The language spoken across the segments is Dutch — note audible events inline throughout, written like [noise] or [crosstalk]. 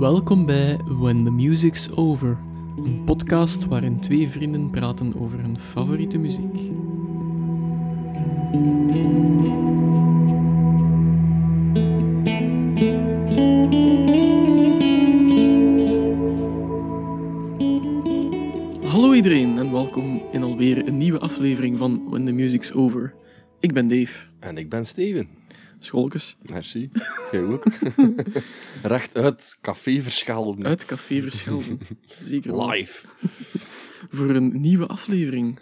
Welkom bij When the Music's Over, een podcast waarin twee vrienden praten over hun favoriete muziek. Hallo iedereen en welkom in alweer een nieuwe aflevering van When the Music's Over. Ik ben Dave, En ik ben Steven. Scholkes, Merci. Jij ook. [laughs] Recht uit Café Verschalden. uit Café Verschilden. [laughs] Zeker. Live. voor een nieuwe aflevering.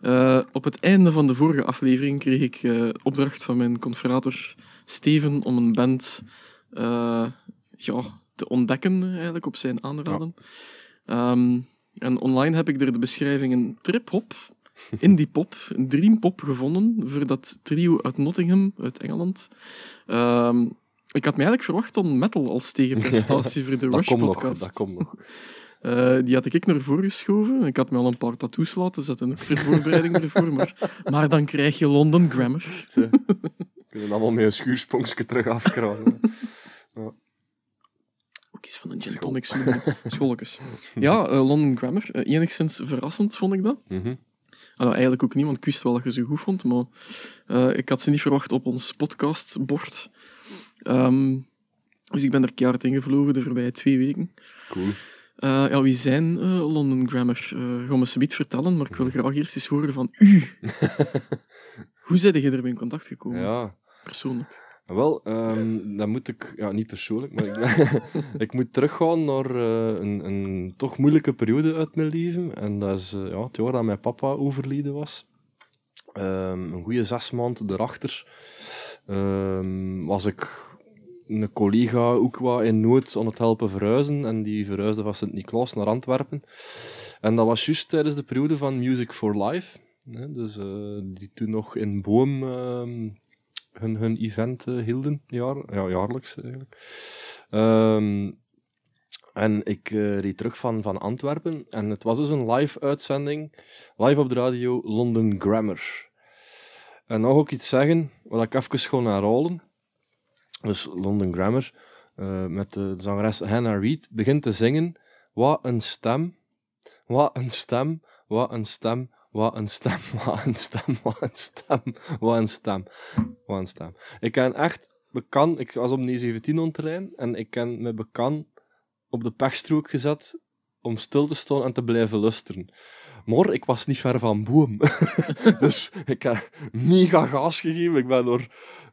Eh, op het einde van de vorige aflevering kreeg ik eh, opdracht van mijn confrater Steven om een band eh, ja, te ontdekken, eigenlijk op zijn aanraden. Ehm, en online heb ik er de beschrijving een trip-hop, indie-pop, een dream-pop gevonden voor dat trio uit Nottingham, uit Engeland. Ehm, ik had me eigenlijk verwacht om metal als tegenprestatie [laughs] voor de Dat nog. Rush-podcast. Dat komt nog. Eh, die had ik naar voren geschoven. Ik had me al een paar tattoos laten zetten, ook ter voorbereiding ervoor. Maar, [laughs] maar dan krijg je London Grammar. We kunnen allemaal met een schuursprongje terug afkramen. [laughs] Ook iets van een gin. Scholletjes. Ja, eh, London Grammar. Eh, enigszins verrassend vond ik dat. Mhm. Nou, eigenlijk ook niet, want ik wist wel dat je ze goed vond. Maar eh, ik had ze niet verwacht op ons podcastbord. Ehm, dus ik ben er keihard ingevlogen de voorbije twee weken. Cool. Eh, ja, wie zijn eh, London Grammar? Uh, ga me zoiets vertellen, maar ik wil graag eerst eens horen van u. [laughs] Hoe zijn je ermee in contact gekomen, Ja. persoonlijk? Wel, ehm, dan moet ik... Ja, niet persoonlijk, maar ik, [laughs] ik moet teruggaan naar eh, een, een toch moeilijke periode uit mijn leven. En dat is eh, ja, het jaar dat mijn papa overleden was. Ehm, een goede zes maanden erachter ehm, was ik een collega ook wat in nood aan het helpen verhuizen. En die verhuisde van Sint-Niklaas naar Antwerpen. En dat was juist tijdens de periode van Music for Life. Dus eh, die toen nog in Boom hun, hun event eh, hielden, jaar, ja, jaarlijks eigenlijk. Ehm, en ik reed terug van, van Antwerpen en het was dus een live uitzending, live op de radio London Grammar. En nog ook iets zeggen, wat ik even gewoon herhalen. Dus London Grammar, eh, met de zangeres Hannah Reid, begint te zingen. Wat een stem, wat een stem, wat een stem, wat een stem, [laughs] wat een stem, wat een stem, wat een stem, wat een stem. Ik ken echt bekend, ik was op de 17 ontrein en ik ken me bekend op de pechstrook gezet om stil te staan en te blijven luisteren. Maar ik was niet ver van boom. [laughs] dus ik heb mega gas gegeven. Ik ben door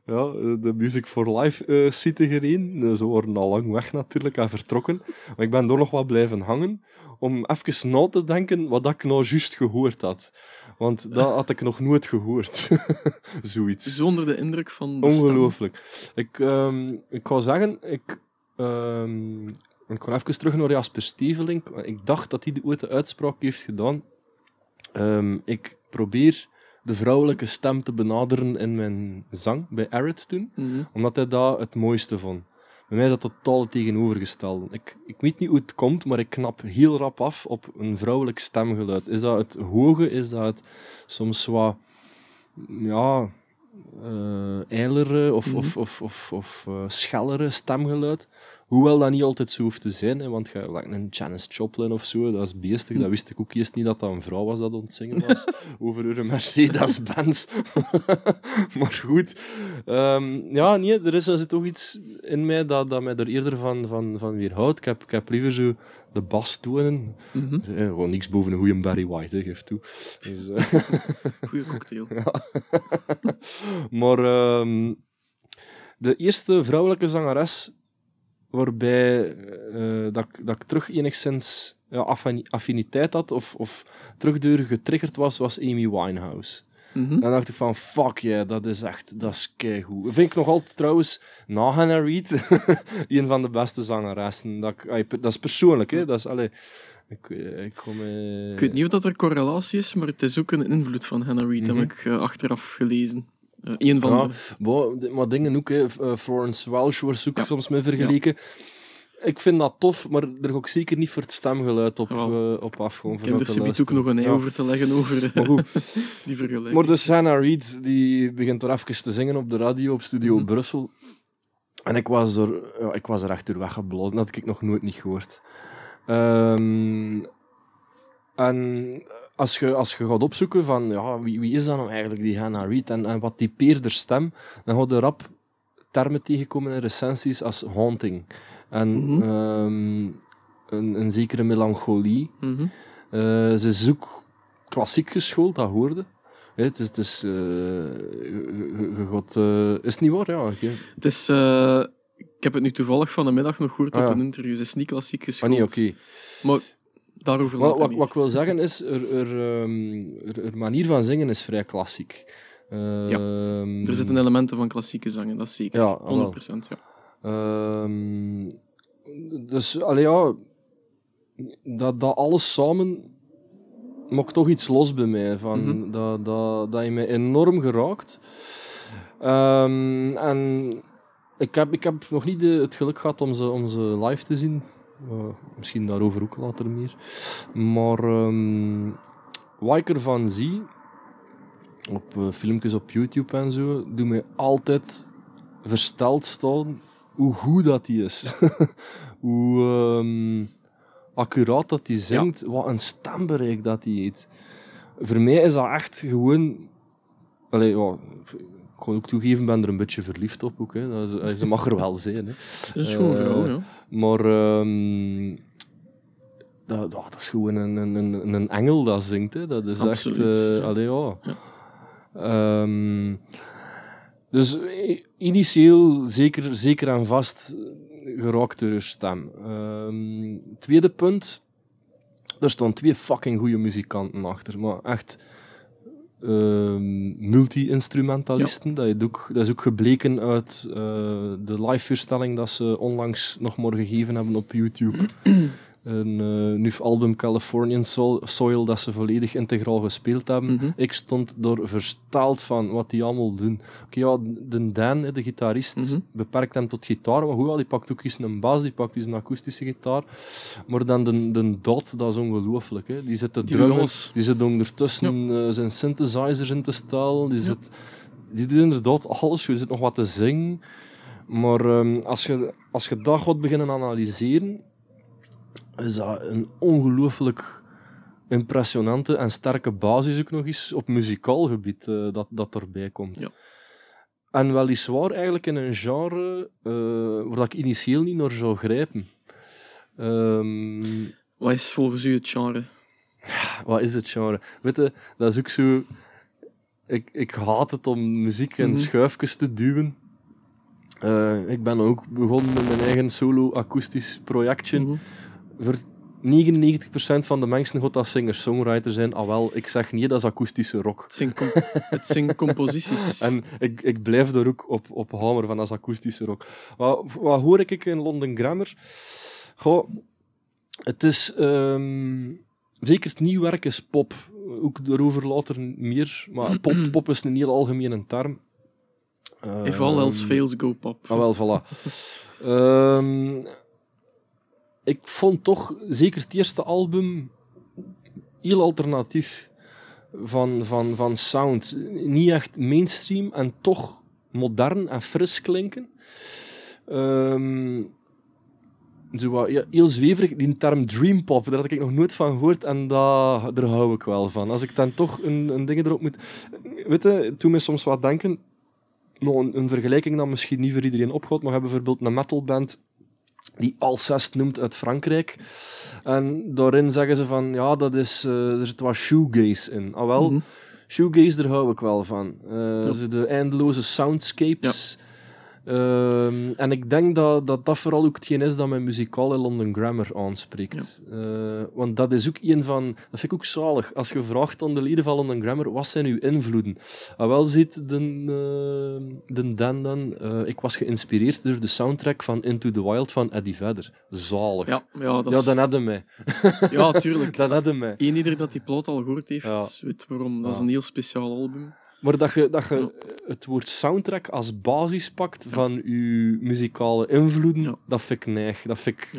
ja, de Music for Life eh site gereden. Ze waren al lang weg natuurlijk en vertrokken. Maar ik ben door nog wat blijven hangen om even na te denken wat ik nou juist gehoord had. Want dat had ik nog nooit gehoord. [laughs] Zoiets. Zonder de indruk van de stem. Ongelooflijk. Ik, ehm, ik ga zeggen, ik, ehm, ik ga even terug naar Jasper Stevelink. Ik dacht dat hij de ooit de uitspraak heeft gedaan. Ehm, ik probeer de vrouwelijke stem te benaderen in mijn zang, bij Arid toen, Mhm. omdat hij dat het mooiste vond. Bij mij is dat totaal tegenovergestelde. Ik, ik weet niet hoe het komt, maar ik knap heel rap af op een vrouwelijk stemgeluid. Is dat het hoge? Is dat het soms wat, ja, eh eilere of, Mhm. of, of, of, of eh, schellere stemgeluid? Hoewel dat niet altijd zo hoeft te zijn, hè, want je, like een Janis Joplin of zo, dat is beestig. Dat wist ik ook eerst niet dat dat een vrouw was dat aan het zingen was [laughs] over een Mercedes-Benz. [laughs] maar goed, Ehm, ja, nee, er is, er zit toch iets in mij dat, dat mij er eerder van, van, van weerhoudt. Ik heb, ik heb liever zo de bastonen. Mhm. Eh, gewoon niks boven een goede Barry White, hè, geef toe. Dus, eh, [laughs] Goeie cocktail. maar ehm, de eerste vrouwelijke zangeres waarbij eh, dat, ik- dat ik terug enigszins ja, affini- affiniteit had of, of getriggerd was, was Amy Winehouse. Mhm. Dan dacht ik van, fuck yeah, dat is echt, dat is keigoed. Vind ik nog altijd trouwens, na Hannah Reid, [laughs] een van de beste zangeressen. Dat, ik, dat is persoonlijk, hè. Dat is, allee, ik, ik kom... eh, Ik weet niet of dat er correlatie is, maar het is ook een invloed van Hannah Reid, Mhm. heb ik eh, achteraf gelezen. Een van Ja, de... maar dingen ook, hè. Eh, Florence Welch wordt ook Ja. soms mee vergeleken. Ik vind dat tof, maar er ga ik zeker niet voor het stemgeluid op, Jawel. eh, op af. Gewoon Ik heb er ook nog een ei over te leggen over eh, Maar goed, [laughs] die vergelijking. Maar dus Hannah Reid, die begint er even te zingen op de radio op Studio Mhm. Brussel. En ik was er, ja, ik was er echt door weggeblazen. Dat had ik nog nooit niet gehoord. Ehm, en als je, als je gaat opzoeken van ja, wie, wie is dat nou eigenlijk, die Hannah Reid, en, en wat typeert haar stem, dan gaat je rap termen tegenkomen in recensies als haunting. En Mhm. ehm, een, een zekere melancholie. Mhm. Eh, ze is ook klassiek geschoold, dat hoorde. Het is, het is, eh, gaat, eh, is niet waar? Ja. Het is... ik heb het nu toevallig van de middag nog gehoord Ah, op ja. een interview. Ze is niet klassiek Ah, geschoold. nee, oké. Maar daarover Wat, wat, ik wil zeggen is, er, er, ehm, er, er manier van zingen is vrij klassiek. Ehm, Er zitten elementen van klassieke zangen, dat is zeker. Ja, ah, wel. 100%. Ja. ehm, dus, allee, ja, dat, dat alles samen maakt toch iets los bij mij. Van, Mhm. dat, dat, dat je mij enorm geraakt. En ik heb, ik heb nog niet de, het geluk gehad om ze, om ze live te zien. Eh, misschien daarover ook later meer. Maar ehm, wat ik ervan zie, op eh, filmpjes op YouTube en zo, doet mij altijd versteld staan hoe goed dat die is. [laughs] hoe ehm, accuraat dat die zingt, wat een stembereik dat die heeft. Voor mij is dat echt gewoon... Allee, ja, ik kan ook toegeven, ben er een beetje verliefd op ook. Hè. Dat is- ze mag er wel zijn. Hè. Dat is een schoon Eh, vrouw, ja. Maar ehm, dat, dat, is gewoon een, een, een, engel dat zingt. Hè. Dat is Absoluut, echt... eh, ja. allee, ja. Ja. Ehm, dus eh, initieel zeker, zeker en vast geraakt door haar stem. Ehm, tweede punt. Er staan twee fucking goede muzikanten achter. Maar echt ehm, multi-instrumentalisten. Dat, dat is ook gebleken uit eh, de live-voorstelling dat ze onlangs nog maar gegeven hebben op YouTube. Een eh nieuw album Californian Soil, Soil dat ze volledig integraal gespeeld hebben. Mhm. Ik stond door versteld van wat die allemaal doen. Oké, ja, de Dan, de gitarist, Mhm. beperkt hem tot gitaar. Maar goed, ja, die pakt ook eens een bas, die pakt eens een akoestische gitaar. Maar dan de, de Dot, dat is ongelooflijk. Hè. Die zit te drummen, jongens. die zit ondertussen eh, zijn synthesizers in te stellen. Die, zit, die doet inderdaad alles. Je zit nog wat te zingen. Maar ehm, als, je, als je dat gaat beginnen analyseren, is dat een ongelooflijk impressionante en sterke basis ook nog eens op muzikaal gebied eh, dat, dat erbij komt. Ja. En weliswaar eigenlijk in een genre eh, waar ik initieel niet naar zou grijpen. Ehm, Wat is volgens u het genre? wat is het genre? Weet je, dat is ook zo... Ik, ik haat het om muziek in Mhm. schuifjes te duwen. Eh, ik ben ook begonnen met mijn eigen solo-akoestisch projectje. Mhm. Voor 99% van de mensen gaat dat singer-songwriter zijn. Ah wel, ik zeg niet, dat is akoestische rock. Het zijn, com- het zijn composities. [laughs] En ik, ik blijf daar ook op, op hameren van dat is akoestische rock. Wat, wat hoor ik in London Grammar? Goh, het is... ehm, zeker het nieuw werk is pop. Ook daarover later meer. Maar [clears throat] pop, pop is een heel algemene term. If all else fails, go pop. Ah, wel, voilà. Ehm, ik vond toch, zeker het eerste album, heel alternatief van, van, van sound. Niet echt mainstream en toch modern en fris klinken. Ehm, zo wat, heel zweverig, die term dreampop, daar had ik nog nooit van gehoord en dat, daar hou ik wel van. Als ik dan toch een, een ding erop moet... Weet je, toen me soms wat denken, nog een, een vergelijking dat misschien niet voor iedereen opgaat, maar we hebben bijvoorbeeld een metalband die Alcest noemt uit Frankrijk. En daarin zeggen ze van, ja, dat is, eh, er zit wat shoegaze in. Ah wel, Mhm. shoegaze, daar hou ik wel van. Zo de eindeloze soundscapes. Ehm, en ik denk dat, dat dat vooral ook hetgeen is dat mijn muzikale London Grammar aanspreekt. Eh, want dat is ook een van... Dat vind ik ook zalig. Als je vraagt aan de leden van London Grammar, wat zijn uw invloeden? Ah, wel ziet de, eh, de Dan dan... eh, ik was geïnspireerd door de soundtrack van Into the Wild van Eddie Vedder. Zalig. Ja, ja, dat ja, is... hadden mij. ja, tuurlijk. [laughs] Dan hadden mij. Eén ieder dat die plot al gehoord heeft, Ja. weet waarom. Dat is een heel speciaal album. Maar dat je, dat je het woord soundtrack als basis pakt van je muzikale invloeden, dat vind ik neig. Dat vind ik,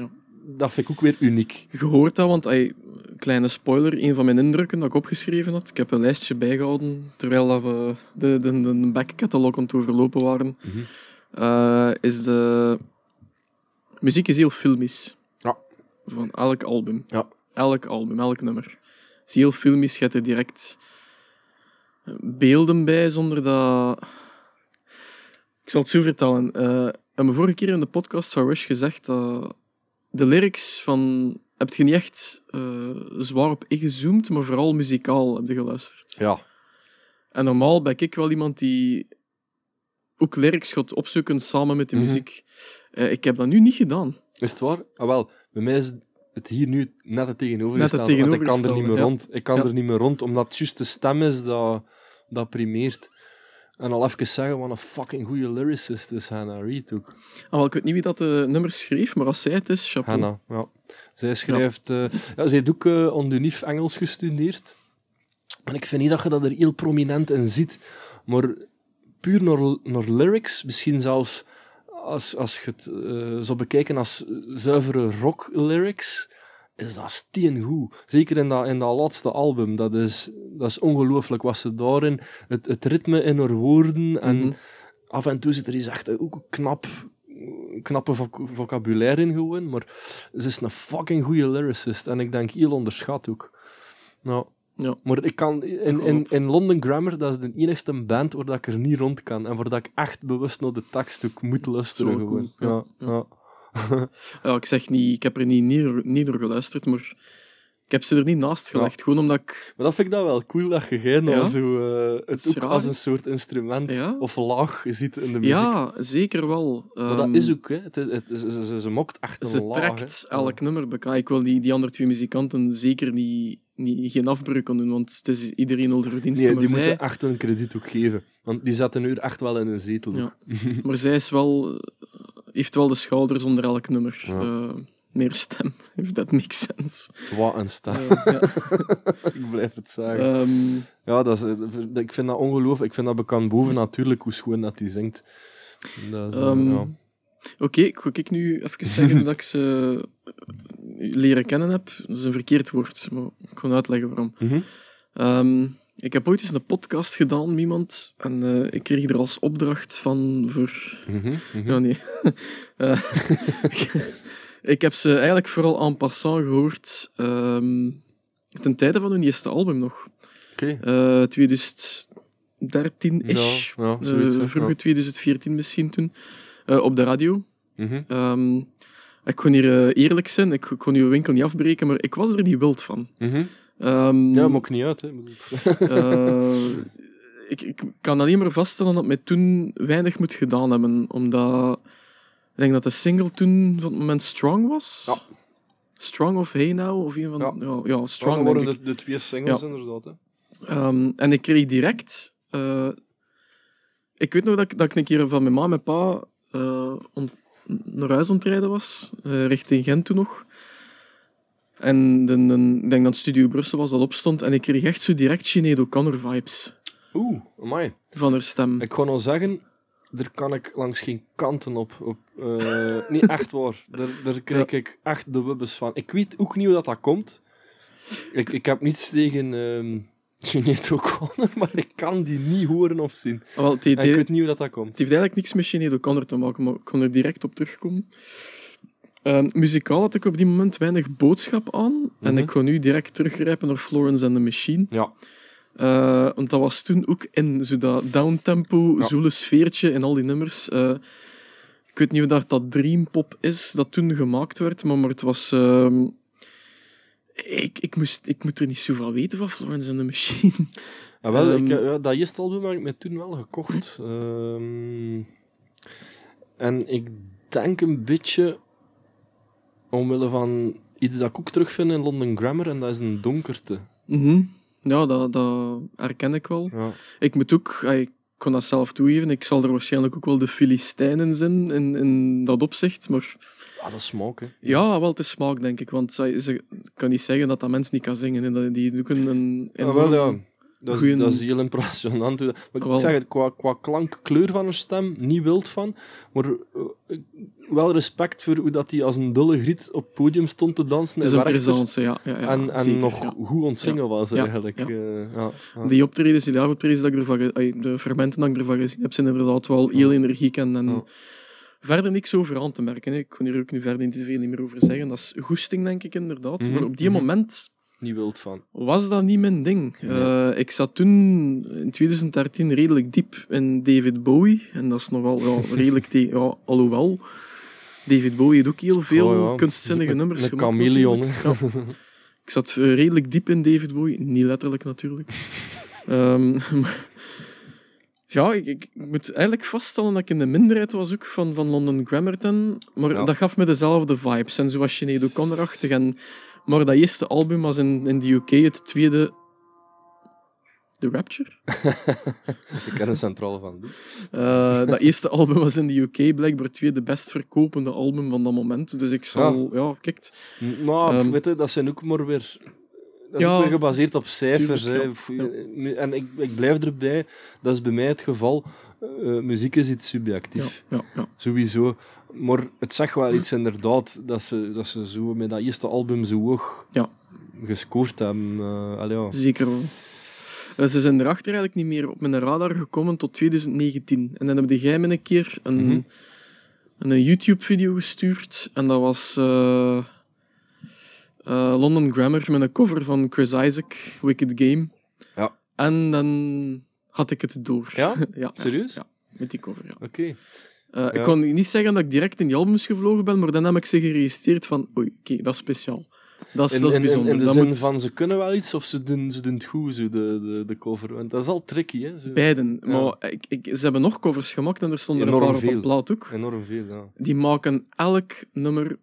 dat vind ik ook weer uniek. Je hoort dat, want ey, kleine spoiler, een van mijn indrukken dat ik opgeschreven had. Ik heb een lijstje bijgehouden terwijl dat we de, de, de backcatalog aan het overlopen waren. Mhm. eh, is de muziek is heel filmisch. Ja. Van elk album. Ja. Elk album, elk nummer. is heel filmisch. Je hebt er direct beelden bij, zonder dat... Ik zal het zo vertellen. Eh, we hebben vorige keer in de podcast van Rush gezegd dat de lyrics van... Heb je niet echt eh, zwaar op ingezoomd, maar vooral muzikaal heb je geluisterd. Ja. En normaal ben ik wel iemand die ook lyrics gaat opzoeken samen met de Mhm. muziek. Eh, ik heb dat nu niet gedaan. Is het waar? Ah, wel, bij mij is het hier nu net het tegenovergestelde. Net het want ik kan er niet meer tegenovergestelde, rond. Ik kan Ja. er niet meer rond, omdat het juist de stem is dat, dat primeert. En al even zeggen, wat een fucking goede lyricist is Hannah Reid ook. Ah, wel, ik weet niet wie dat de nummers schreef, maar als zij het is, chapeau. Hannah, ja. Zij schrijft... eh, ja, zij heeft ook eh on de NIF Engels gestudeerd. En ik vind niet dat je dat er heel prominent in ziet. Maar puur naar, naar lyrics, misschien zelfs als, als je het eh, zou bekijken als zuivere rock lyrics, is dat steengoed. Zeker in dat, in dat laatste album. Dat is, dat is ongelooflijk wat ze daarin... Het, het ritme in haar woorden en Mhm. af en toe zit er iets echt ook knap, knappe voc- vocabulaire in gewoon, maar ze is een fucking goede lyricist en ik denk heel onderschat ook. Nou, Ja. maar ik kan in, in, in London Grammar, dat is de enigste band waar dat ik er niet rond kan en waar dat ik echt bewust naar de tekst ook moet luisteren Zo gewoon. cool. Ja, Ja, ja. [laughs] Ja, ik zeg niet, ik heb er niet, niet, niet door geluisterd, maar ik heb ze er niet naast gelegd. Gewoon omdat ik... Maar dat vind ik dan wel cool dat je geen Ja. zo, eh, het ook raar, als een soort instrument Ja. of laag ziet in de muziek. Ja, zeker wel. maar dat Ehm, is ook, hè. Het, het, ze, ze, ze, ze mokt echt een Ze laag. trekt hè. elk nummer bekijken. Ik wil die, die andere twee muzikanten zeker niet, niet, geen afbreuk aan doen, want het is iedereen onder verdiensten. Nee, die zij, moeten echt hun krediet ook geven. Want die zetten nu echt wel in een zetel. [laughs] Maar zij is wel, heeft wel de schouders onder elk nummer. Ja. Eh, meer stem, [laughs] if that makes sense. Wat een stem. Eh, ja. [laughs] ik blijf het zeggen. Ehm, ja, dat is, eh, ik vind dat ongelooflijk. Ik vind dat bekend boven natuurlijk hoe schoon dat die zingt. Dat is, eh, Ehm, ja. Oké, ik ga ik nu even zeggen [laughs] dat ik ze leren kennen heb. Dat is een verkeerd woord, maar ik ga uitleggen waarom. Mhm. Ehm, ik heb ooit eens een podcast gedaan met iemand en eh, ik kreeg er als opdracht van voor... Mhm, mhm. Ja, nee. [laughs] Eh, [laughs] ik heb ze eigenlijk vooral en passant gehoord ehm, ten tijde van hun eerste album nog. Oké. Eh 2013-ish. Ja, ja, Eh, vroeger Ja. 2014 misschien toen. Op de radio. Mhm. Ehm, ik kon hier eerlijk zijn, ik kon uw winkel niet afbreken, maar ik was er niet wild van. Ehm, Ja, maakt niet uit. Hè. [laughs] eh, ik, ik kan alleen maar vaststellen dat mij toen weinig moet gedaan hebben, omdat ik denk dat de single toen van het moment Strong was. Ja. Strong of Hey Now, of een van Ja. ja, ja, Strong worden ik. de, de twee singles Ja. inderdaad. Hè. Ehm, en ik kreeg direct... eh, ik weet nog dat ik, dat ik een keer van mijn ma en mijn pa eh, om, naar huis ontrijden was, eh, richting Gent toen nog. En de, de- ik denk dat Studio Brussel was dat opstond, en ik kreeg echt zo direct Sinead O'Connor vibes Oeh, amai. van haar stem. Ik ga nou zeggen, daar kan ik langs geen kanten op. op eh, niet echt waar. Daar, daar krijg ik echt de wubbes van. Ik weet ook niet hoe dat, dat komt. Ik, ik heb niets tegen Sinead O'Connor, [laughs] maar ik kan die niet horen of zien. Ah, wel, het, ik het weet niet hoe dat, dat komt. heeft eigenlijk niks met Sinead O'Connor te maken, maar ik kon er direct op terugkomen. Ehm, muzikaal had ik op die moment weinig boodschap aan, en Mhm. ik ga nu direct teruggrijpen naar Florence and the Machine. Ja. Eh, want dat was toen ook in zo dat downtempo, Ja. zoele sfeertje in al die nummers. Eh, ik weet niet of dat, dat Dreampop is dat toen gemaakt werd, maar, maar het was... ehm, ik, ik, moest, ik moet er niet zoveel weten van Florence and the Machine. [laughs] Ja, wel, Ehm, ik, eh, ja, dat eerste album heb ik me toen wel gekocht. Ehm, en ik denk een beetje omwille van iets dat ik ook terugvind in London Grammar, en dat is een donkerte. Mhm. Ja, dat, dat herken ik wel. Ja. Ik moet ook... ah, Ik kon dat zelf toegeven. Ik zal er waarschijnlijk ook wel de Filistijnen zijn in, in dat opzicht, maar... Ja, dat is smaak, hè. Ja, wel, het is smaak, denk ik. Want ze ik kan niet zeggen dat dat mens niet kan zingen. hè. Dat- Die doen een... Ja, wel, ja. Dat is, dat is heel impressionant. Maar ik zeg het, qua, qua klank, kleur van een stem, niet wild van. Maar eh, wel respect voor hoe dat hij als een dulle griet op het podium stond te dansen. Het is en een presence, ja. ja, ja en en zeker, nog ja. goed ontzingen was eigenlijk. ja. eh, ja. Die optredens, die live optredens dat ik ervan, de fragmenten dat ik ervan gezien heb, zijn inderdaad wel heel energiek en, verder niks over aan te merken. Hè. Ik kon hier ook nu verder niet te veel meer over zeggen. Dat is goesting, denk ik, inderdaad. Mhm, Maar op die mhm. moment Niet wild van. was dat niet mijn ding. Nee. Eh, ik zat toen in 2013 redelijk diep in David Bowie. En dat is nogal ja, [laughs] redelijk... te- ja, alhoewel, David Bowie heeft ook heel veel Oh ja, kunstzinnige een- nummers Een gemaakt. chameleon. Ja. Ik zat eh, redelijk diep in David Bowie. Niet letterlijk, natuurlijk. [laughs] Ehm, maar- ja, ik, ik moet eigenlijk vaststellen dat ik in de minderheid was ook van, van London Grammarton. Maar dat gaf me dezelfde vibes. En zoals Sinead O'Connor-achtig. En, maar dat eerste album was in, in de UK het tweede... The Rapture? [laughs] Ik ken een centraal van. die. Eh, dat eerste album was in de UK blijkbaar het tweede best verkopende album van dat moment. Dus ik zal... Ja, kijk... N- Maar Ehm, weet je, dat zijn ook maar weer... Dat is Ja, ook weer gebaseerd op cijfers. tuurlijk, ja. Ja. En ik, ik blijf erbij, dat is bij mij het geval. Eh, muziek is iets Ja, subjectief. ja, ja. Sowieso. Maar het zegt wel iets inderdaad, dat ze, dat ze zo met dat eerste album zo hoog Ja. gescoord hebben. Eh, allee, ja. Zeker wel. Eh, Ze zijn erachter eigenlijk niet meer op mijn radar gekomen tot 2019. En dan heb jij me een keer een, Mhm. een YouTube-video gestuurd. En dat was eh, London Grammar met een cover van Chris Isaac, Wicked Game. Ja. En dan had ik het door. Ja? [laughs] ja Serieus? Ja, met die cover, ja. Oké. Eh, Ja. Ik kon niet zeggen dat ik direct in die albums gevlogen ben, maar dan heb ik ze geregistreerd van oei, oké, dat is speciaal. Dat is, In, dat is in- bijzonder. in de dat zin moet- van ze kunnen wel iets of ze doen, ze doen het goed, zo de, de, de cover. Want dat is al tricky, hè? Zo. Beiden. Ja. Maar ik, ik, ze hebben nog covers gemaakt en er stonden er Enorm een paar op een plaat ook. Enorm veel, ja. Die maken elk nummer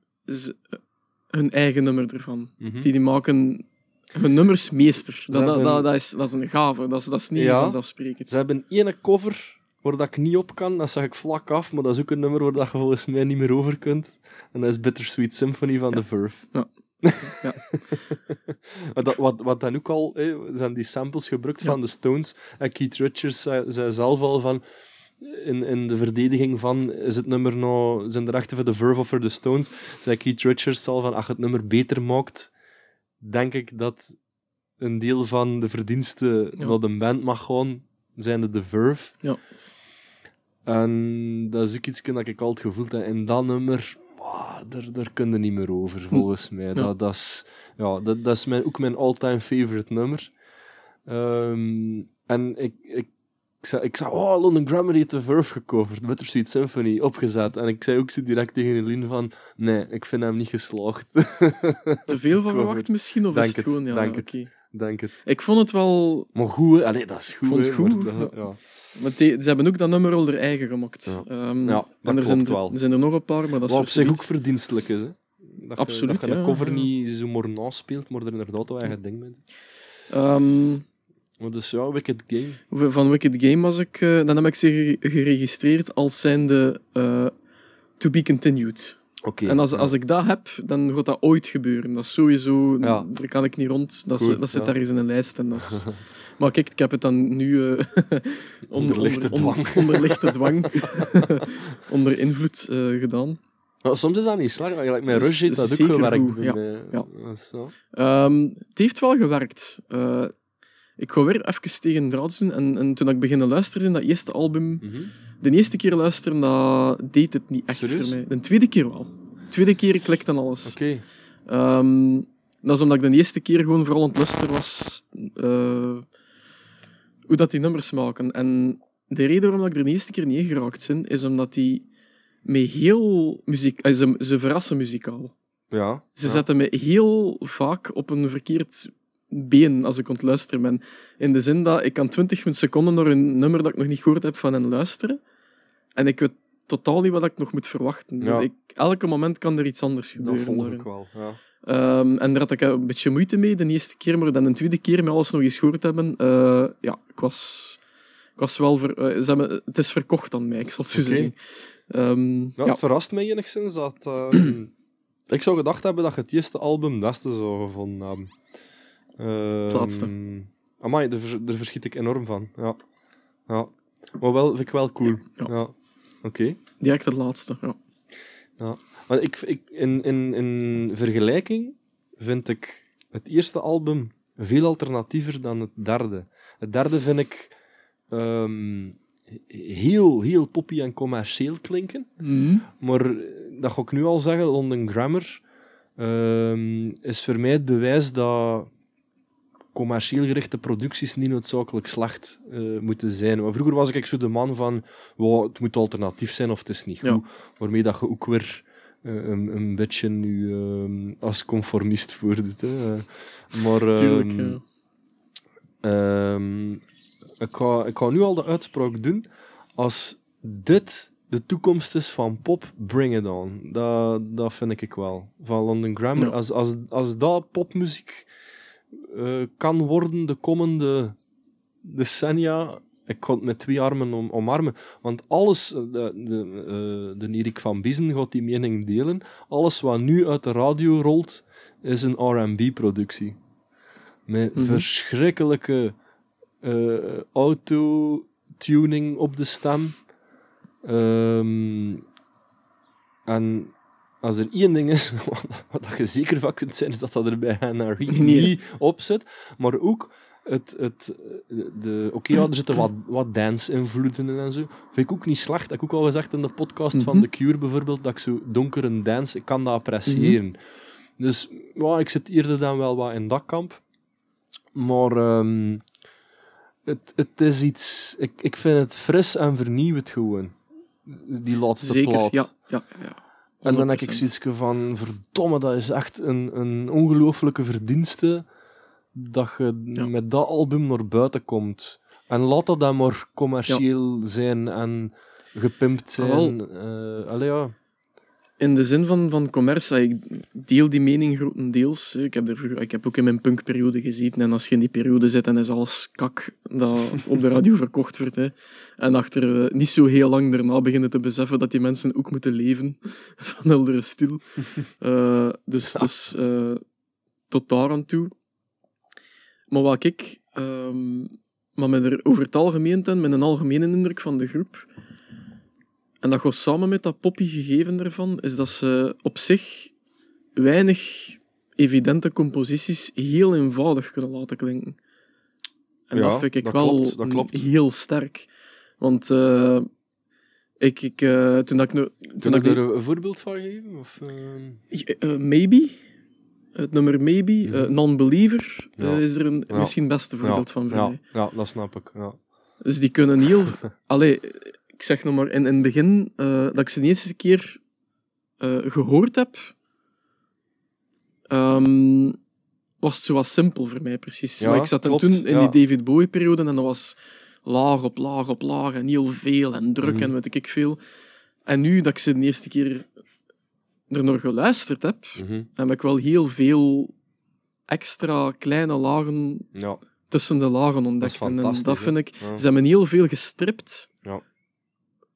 hun eigen nummer ervan. Mhm. Die, die maken hun nummers meester. Dat, dat, dat, dat, is, dat is een gave. Dat is, dat is niet Ja. vanzelfsprekend. Ze hebben één cover waar dat ik niet op kan, dat zeg ik vlak af, maar dat is ook een nummer waar dat je volgens mij niet meer over kunt. En dat is Bittersweet Symphony van Ja. The Verve. Ja. Ja. [laughs] Dat, wat, wat dan ook al, hè, zijn die samples gebruikt Ja. van de Stones. En Keith Richards zei, zei zelf al van, in, in de verdediging van, is het nummer nou, zijn de rechten voor The Verve of voor de Stones, zei Keith Richards al van, als je het nummer beter maakt, denk ik dat een deel van de verdiensten Ja. van de band mag gaan, zijn de The Verve. Ja. En dat is ook iets dat ik altijd gevoeld heb. En dat nummer, daar, daar kun je niet meer over, volgens mij. Dat, dat is, ja, dat, dat is mijn, ook mijn all-time favorite nummer. Ehm, en ik, ik, ik, zei, ik zei, oh, London Grammar heeft de Verve gecoverd, Bittersweet Symphony, opgezet. En ik zei ook zo direct tegen Eline van, nee, ik vind hem niet geslaagd. [laughs] Te veel van verwacht misschien? Of Denk is het het, gewoon... Ja, denk ja, het. oké. Denk het. Ik vond het wel... Maar goed. Allee, dat is goed. vond het goed, ja. Want die- ze hebben ook dat nummer al er eigen gemaakt. Ja. Ehm, Ja, en er zijn, klopt er, wel. er zijn er nog een paar, maar dat is Wat op zich ook verdienstelijk is, hè. Dat Absoluut, je, dat je ja, een cover ja. niet zo maar naspeelt, maar er inderdaad wel eigen ding mee. Ehm, Maar dus ja, Wicked Game. van Wicked Game was ik... eh, dan heb ik ze ge- geregistreerd als zijnde eh to be continued. Oké. En als, ja. als ik dat heb, dan gaat dat ooit gebeuren. Dat is sowieso... Ja. Daar kan ik niet rond. Dat, is- dat zit ja. ergens in een lijst. En dat is, [laughs] maar kijk, ik heb het dan nu... eh, [laughs] Onder lichte dwang. [laughs] onder lichte dwang. [laughs] onder invloed eh, gedaan. Maar soms is dat niet slecht. Eigenlijk met Rush heeft dat ook gewerkt. goed, bij ja. Ehm, het heeft wel gewerkt. Eh, ik ga weer even tegen draad doen. En, en toen ik beginnen luisteren in dat eerste album... Mhm. De eerste keer luisteren, dat deed het niet echt Serieus? voor mij. De tweede keer wel. De tweede keer klikte en alles. Oké. Ehm, dat is omdat ik de eerste keer gewoon vooral aan het luisteren was hoe dat die nummers maken. En de reden waarom ik er de eerste keer niet geraakt ben, is omdat die met heel muziek... eh, ze, ze verrassen muzikaal. Ja. Ze ja. zetten me heel vaak op een verkeerd been als ik aan het luisteren ben. In de zin dat ik kan 20 seconden naar een nummer dat ik nog niet gehoord heb van hen luisteren. En ik weet totaal niet wat ik nog moet verwachten. Ja. Ik, elke moment kan er iets anders Dat gebeuren. volg daarin. ik wel. Ja. Ehm, en daar had ik een beetje moeite mee de eerste keer, maar dan de tweede keer met alles nog eens gehoord hebben. eh, ja, ik was, ik was wel... Ver, eh, ze hebben, het is verkocht aan mij, ik zal het zo zeggen. Ehm, Ja, ja. Het verrast mij enigszins dat... eh, ik zou gedacht hebben dat je het eerste album het beste zou gevonden hebben. Ehm, Het laatste. Amai, daar, daar verschiet ik enorm van. Ja. ja. Maar wel, vind ik wel cool. Ja. Ja. Oké. Direct het laatste, ja. Ja. Maar ik, ik, in, in, in vergelijking vind ik het eerste album veel alternatiever dan het derde. Het derde vind ik ehm, heel, heel poppy en commercieel klinken. Mhm. Maar dat ga ik nu al zeggen, London Grammar ehm, is voor mij het bewijs dat commercieel gerichte producties niet noodzakelijk slecht eh, moeten zijn. Maar vroeger was ik zo de man van, wow, het moet alternatief zijn of het is niet goed. Ja. Waarmee dat je ook weer een, een beetje nu ehm, als conformist voordoet. Hè. Maar, ehm, Tuurlijk, ja. Ehm, ik, ga, ik ga nu al de uitspraak doen. Als dit de toekomst is van pop, bring it on. Dat, dat vind ik wel. Van London Grammar. Ja. Als, als, als dat popmuziek eh, kan worden de komende decennia, ik ga het met twee armen om, omarmen. Want alles, eh, de, de, eh, de Erik van Biezen gaat die mening delen, alles wat nu uit de radio rolt, is een R&B-productie. Met Mhm. verschrikkelijke eh, auto-tuning op de stem. Ehm, en als er één ding is wat, [laughs] wat je zeker van kunt zijn, is dat dat er bij [laughs] Nee. niet op zit. Maar ook het... het de, Oké, ja, er zitten wat, wat dance-invloeden in en zo. Vind ik ook niet slecht. Dat heb ik ook al gezegd in de podcast van Mhm. The Cure bijvoorbeeld, dat ik zo donkere dance, ik kan dat appreciëren. Dus ja, ik zit eerder dan wel wat in dat kamp. Maar ehm, het, het is iets... Ik, ik vind het fris en vernieuwend gewoon. Die laatste Zeker, plaat. ja. ja, ja. En dan heb ik 100%. zoiets van, verdomme, dat is echt een, een ongelooflijke verdienste dat je Ja. met dat album naar buiten komt. En laat dat dan maar commercieel zijn en gepimpt Ah, zijn. Allee, ja. In de zin van, van commerce, ik deel die mening grotendeels. Ik heb, er, ik heb ook in mijn punkperiode gezeten. En als je in die periode zit, dan is alles kak dat op de radio [laughs] verkocht wordt. Hè. En achter eh, niet zo heel lang daarna beginnen te beseffen dat die mensen ook moeten leven [laughs] van heldere stil. Eh, dus dus tot daar aan toe. Maar wat ik ehm, maar met er over het algemeen ten, met een algemene indruk van de groep, en dat gaat samen met dat poppy gegeven ervan, is dat ze op zich weinig evidente composities heel eenvoudig kunnen laten klinken. En Ja, dat vind ik dat wel klopt, dat klopt. heel sterk. Want eh, ik, ik, eh, toen dat ik... nu- Toen Kun ik er een voorbeeld van geven? Of, eh, eh, Maybe. Het nummer Maybe. Eh, Non-Believer eh, Ja. is er een, misschien het beste voorbeeld van voor ja, mij. ja, dat snap ik. Ja. Dus die kunnen heel... [laughs] Allee, ik zeg nog maar, in, in het begin, eh, dat ik ze de eerste keer eh, gehoord heb, ehm, was het zo wat simpel voor mij, precies. Ja, maar ik zat klopt, toen in ja. die David Bowie-periode en dat was laag op laag op laag en heel veel en druk Mhm. en weet ik veel. En nu dat ik ze de eerste keer er nog geluisterd heb, Mhm. heb ik wel heel veel extra kleine lagen ja, tussen de lagen dat ontdekt. En, en dat vind ik... Ja. Ze hebben heel veel gestript. Ja.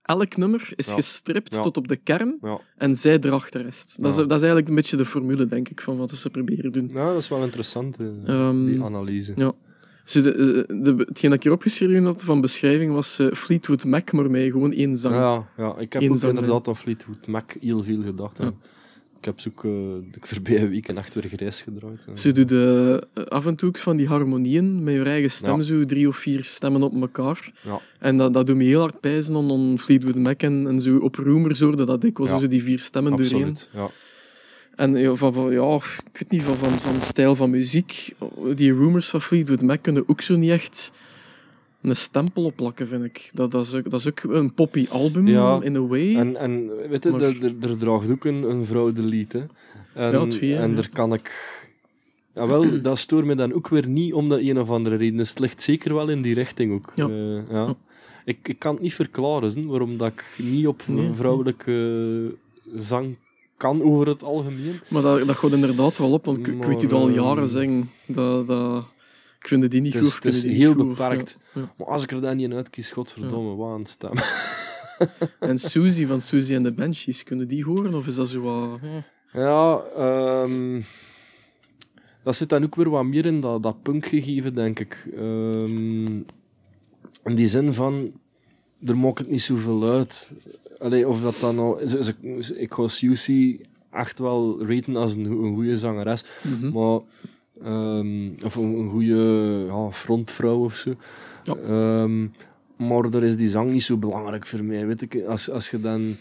Elk nummer is gestript tot op de kern en zij erachter rest. Dat, is, dat is eigenlijk een beetje de formule, denk ik, van wat ze proberen doen. ja, dat is wel interessant, eh, Ehm, die analyse. Dus de, hetgeen dat ik hier opgeschreven had van beschrijving was eh, Fleetwood Mac, maar met gewoon één zang. Ja, ja, ik heb Eén ook zang inderdaad aan Fleetwood Mac heel veel gedacht. Ja. Ik heb ze ook eh, de voorbije week en echt weer grijs gedraaid. Ze doet eh, af en toe van die harmonieën met je eigen stem, Ja. zo drie of vier stemmen op elkaar. Ja. En dat, dat doet me heel hard pijzen on Fleetwood Mac en, en zo op Rumors hoorde dat ik was zo die vier stemmen doorheen. Absoluut. Ja. En van, van, ja, ik weet niet, van, van, van stijl van muziek. Die rumors van Fleetwood Mac kunnen ook zo niet echt een stempel opplakken, vind ik. Dat, dat, is, ook, dat is ook een poppy album, Ja, in a way. En, en weet je, Maar- er, draagt ook een, een vrouw de lied. Hè. En, Ja, twee, en ja. daar kan ik... Ja, wel, dat stoort me dan ook weer niet om dat een of andere reden. Dus het ligt zeker wel in die richting ook. Ja. Eh, ja. Ik, ik kan het niet verklaren, waarom dat ik niet op Nee. vrouwelijke zang kan over het algemeen. Maar dat, dat gaat inderdaad wel op, want ik, ik weet dat al Maar, jaren zeggen. Dat, dat, ik vind die niet Het goed. het is heel goed, beperkt. ja, ja. Maar als ik er dan niet in uitkies, godverdomme, een stem. [laughs] En Susie van Susie en de Banshees, kunnen die horen? Of is dat zo wat... eh? Ja, ehm, dat zit dan ook weer wat meer in dat, dat punkgegeven, denk ik. Ehm, in die zin van, er maakt het niet zoveel uit. Allee, of dat dan. Ze, ze- ze- ik ga Susie echt wel raten als een, een goede zangeres. Mhm. Maar... ehm, of een, een goede ja, frontvrouw of zo. Ja. Ehm, maar daar is die zang niet zo belangrijk voor mij. Weet ik, als, als je dan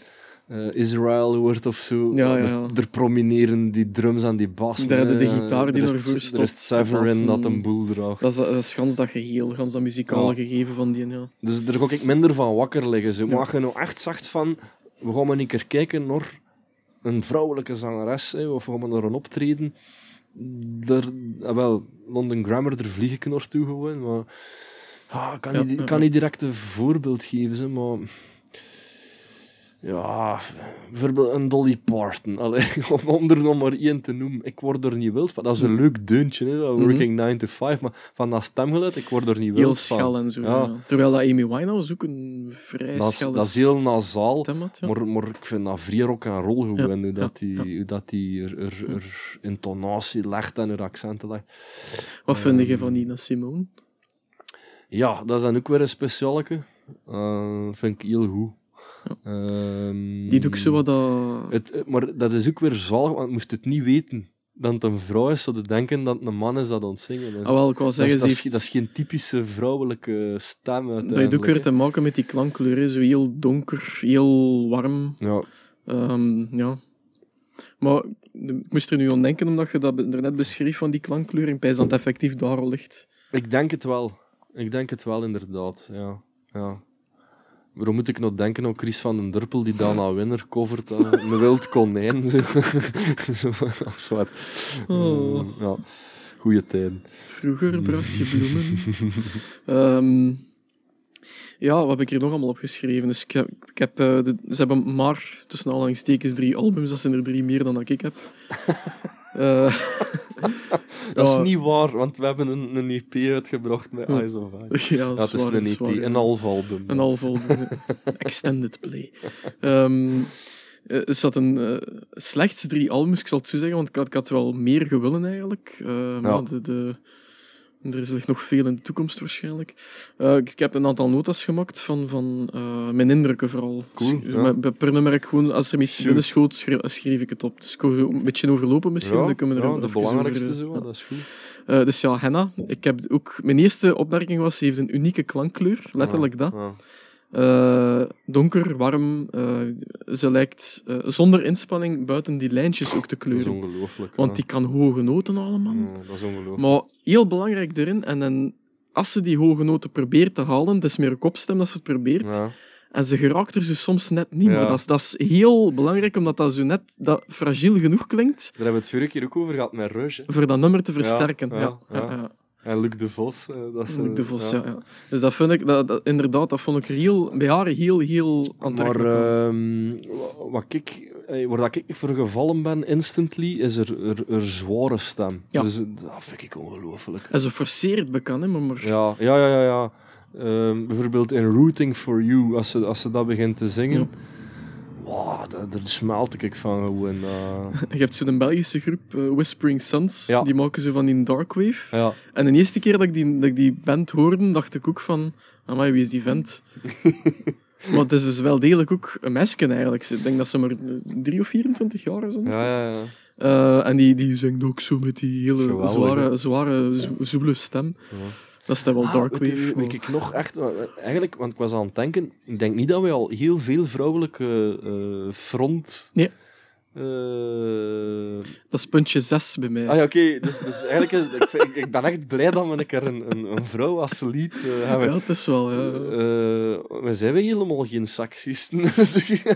eh, Israel hoort of zo, Ja, ja, er- ja. Er, promineren die drums en die bas. Daar de gitaar die Er ervoor Er stopt, is Severin dat een boel draagt. Dat is, dat is gans dat geheel, gans dat muzikale gegeven van die, ja. Dus daar ga ik minder van wakker liggen. Zo. Maar als je nou echt zegt van, we gaan maar een keer kijken naar een vrouwelijke zangeres, hè, of we gaan maar naar een optreden. Daar, ah, wel, London Grammar, daar vlieg ik naartoe gewoon. Maar ah, ik kan, niet, kan niet direct een voorbeeld geven, zeg, maar... Ja, bijvoorbeeld een Dolly Parton. Allee, [laughs] om, er nog maar één te noemen. Ik word er niet wild van. Dat is een leuk deuntje, hè, dat Working 9 to 5. Maar van dat stemgeluid, ik word er niet Heel wild van. schel en zo. Ja. Ja. Terwijl dat Amy Winehouse ook een vrij Dat is, dat is heel nasaal. Ja. Maar, maar ik vind dat vrij rock en roll gewoon, hoe dat die, dat die er, er, er intonatie legt en er accenten legt. Wat vind je Ehm, van Nina Simone? Ja, dat is dan ook weer een specialeke. Eh vind ik heel goed. Ehm, Die doe ik zo wat dat... het, het- Maar dat is ook weer zalig, want moest het niet weten dat het een vrouw is, zouden denken dat het een man is dat aan het zingen is. Ah, wel, ik wou dat, zeggen, is, dat, is, heeft... dat is geen typische vrouwelijke stem Dat heeft ook weer te maken met die klankkleur, zo heel donker, heel warm. Ja, Ehm, ja. Maar ik moest er nu aan denken, omdat je dat er net beschreef van die klankkleur, en pijs dat effectief daar al ligt. Ik denk het wel. Ik denk het wel, inderdaad. Ja. ja. Waarom moet ik nog denken aan Chris van den Durpel, die Dana Winner covert? hè? Een wild konijn. [laughs] Zo. Als wat. Oh. Eh, ja. Goeie tijden. Vroeger bracht je bloemen. [laughs] Ehm, ja, wat heb ik hier nog allemaal opgeschreven? Dus ik heb, ik heb, eh, de- ze hebben maar, tussen aanhalingstekens, drie albums. Dat zijn er drie meer dan dat ik heb. [laughs] Eh, [laughs] Dat is niet waar, want we hebben een, een EP uitgebracht met Eyes of Ice. Ja, het is waar, een dat EP, waar, een half album. Een half album. [laughs] Extended play. Ehm, eh, er zat een eh, slechts drie albums, ik zal het zo zeggen, want ik had, ik had wel meer gewillen eigenlijk. Eh, maar de, de, er is ligt nog veel in de toekomst waarschijnlijk. Eh, ik, ik heb een aantal notas gemaakt van, van eh, mijn indrukken vooral. Cool, Dus, ja. met- bij- per nummer ik gewoon, als er iets binnen schoot, schreef, schreef ik het op. Dus ik kon een beetje overlopen misschien. Ja, dan kunnen we er ja, de over, belangrijkste eh, zo, dat is goed. Eh, dus ja, henna. Ik heb ook, mijn eerste opmerking was, ze heeft een unieke klankkleur. Letterlijk dat. Eh, donker, warm. eh, ze lijkt eh, zonder inspanning buiten die lijntjes ook te Dat is kleuren. ongelooflijk. Want ja. die kan hoge noten allemaal. Ja, dat is ongelooflijk. Maar heel belangrijk erin, en dan, als ze die hoge noten probeert te halen, het is meer een kopstem dat ze het probeert, Ja. en ze geraakt er zo soms net niet. Ja. Maar dat is, dat is heel belangrijk, omdat dat zo net dat fragiel genoeg klinkt Daar hebben we het vorige keer ook over gehad met Rush. hè. voor dat nummer te versterken. ja. En Luc de Vos. eh, dat is, Luc de eh, Vos, ja. ja. Dus dat vind ik, dat, dat- inderdaad, dat vond ik heel, bij haar heel, heel Maar aantrekkelijk. ehm, wa- wat ik, eh, waar dat ik voor gevallen ben, instantly, is er, er, er zware stem. Ja. Dus dat vind ik ongelooflijk. En ze forceert bekend, hè, maar, maar Ja, ja, ja, ja. ja. Ehm, bijvoorbeeld in Rooting for You, als ze, als ze dat begint te zingen. Ja. Wow, daar, daar smelt ik van gewoon. eh. [laughs] je hebt zo'n Belgische groep, eh, Whispering Suns, Ja. die maken ze van die Darkwave. ja. En de eerste keer dat ik die, dat ik die band hoorde, dacht ik ook van, amai, wie is die vent? [laughs] maar het is dus wel degelijk ook een meisje eigenlijk. Ik denk dat ze maar 3 of 24 jaar is. Ja, ondertussen. ja, ja. Eh, en die, die zingt ook zo met die hele Geweldig, zware, hè? zware, zo- zoele stem. Ja. Dat is dan wel Ah, Darkwave. weet ik nog echt, eh, eigenlijk, want ik was aan het denken, ik denk niet dat we al heel veel vrouwelijke eh, front. Nee. Eh, Dat is puntje 6 bij mij. Ah ja, oké. Dus, dus eigenlijk is ik, ik, ben echt blij dat we een keer een, een, een vrouw als lead eh, hebben. Ja, het is wel. Ja. Eh, we zijn we helemaal geen seksisten. [laughs]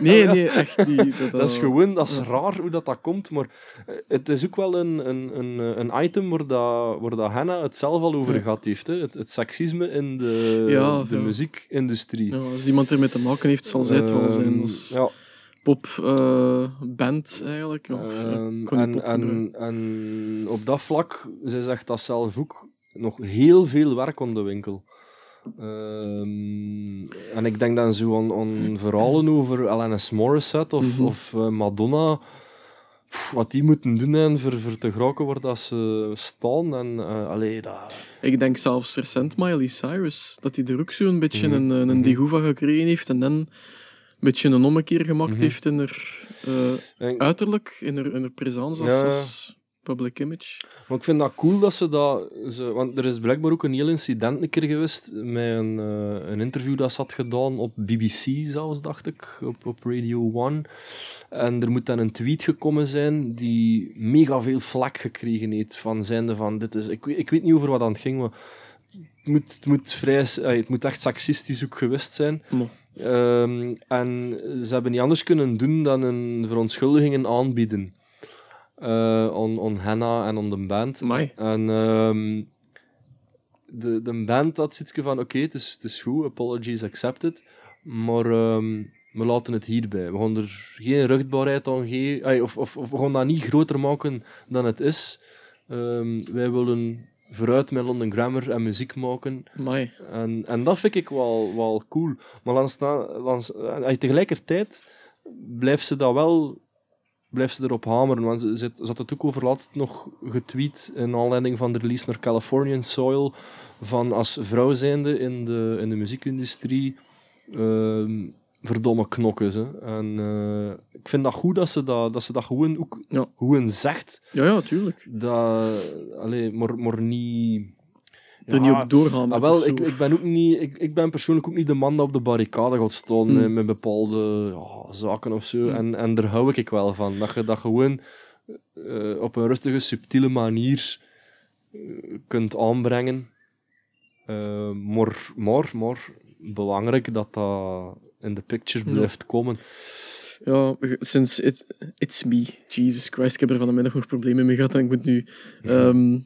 Nee, nee, echt niet. [laughs] Dat, Dat is gewoon, dat is ja. raar hoe dat, dat komt, maar het is ook wel een, een, een, een item waar, dat, waar dat Hannah het zelf al over Ja. gehad heeft. Hè? Het, het seksisme in de, Ja, de muziekindustrie. Ja, als iemand ermee te maken heeft, zal zij het wel zijn. Ehm, ja, popband eigenlijk. Of, ja, ehm, en, op dat vlak, zij zegt dat zelf ook, nog heel veel werk aan de winkel. Ehm, en ik denk dan zo aan, aan verhalen over Alanis Morissette of, Mhm. of eh, Madonna. Pff, wat die moeten doen en voor, voor te geraken waar dat ze staan. En, eh allee, dat... Ik denk zelfs recent Miley Cyrus, dat hij er ook zo'n beetje Mhm, een, een van gekregen heeft. En dan beetje een ommekeer gemaakt Mhm. heeft in haar eh, uiterlijk, in haar, in haar presence als, Ja. als public image. Maar ik vind dat cool dat ze dat... Ze, want er is blijkbaar ook een heel incident een keer geweest met een, eh, een interview dat ze had gedaan op BBC zelfs, dacht ik, op, op Radio 1. En er moet dan een tweet gekomen zijn die mega veel vlak gekregen heeft van zijnde van dit is... Ik, weet- ik weet niet over wat aan het ging, maar het moet, het moet, vrij, eh, het moet echt seksistisch ook geweest zijn. Ehm, en ze hebben niet anders kunnen doen dan een verontschuldigingen aanbieden. eh on, on Hannah en on de band. Amai. En ehm, de, de band had zoiets van, oké, het, is, het is goed, apologies accepted, maar ehm, we laten het hierbij. We gaan er geen ruchtbaarheid aan geven, of, of, of we gaan dat niet groter maken dan het is. Wij willen vooruit met London Grammar en muziek maken. Amai. En, en dat vind ik wel, wel cool. Maar langs, langs, eh, tegelijkertijd blijft ze dat wel blijft ze erop hameren. Want ze, ze, ze had het ook over laatst nog getweet in aanleiding van de release naar Californian Soil. Van als vrouw zijnde in de, in de muziekindustrie. ehm, verdomme knokken ze. En eh, ik vind dat goed dat ze dat, dat, ze dat gewoon ook Ja. gewoon zegt. Ja, ja, tuurlijk. Dat, allee, maar, maar niet. Er niet op doorgaan. Ah, met wel, ik, ik, ben ook niet, ik, ik ben persoonlijk ook niet de man dat op de barricade gaat staan Mm. met, met bepaalde ja, zaken of zo. Mm. En, en daar hou ik wel van. Dat je dat gewoon eh, op een rustige, subtiele manier eh, kunt aanbrengen. Eh, maar, maar, maar belangrijk dat dat in de picture blijft komen. Ja, sinds it, It's Me, Jesus Christ, ik heb er van de middag nog problemen mee gehad en ik moet nu... ehm,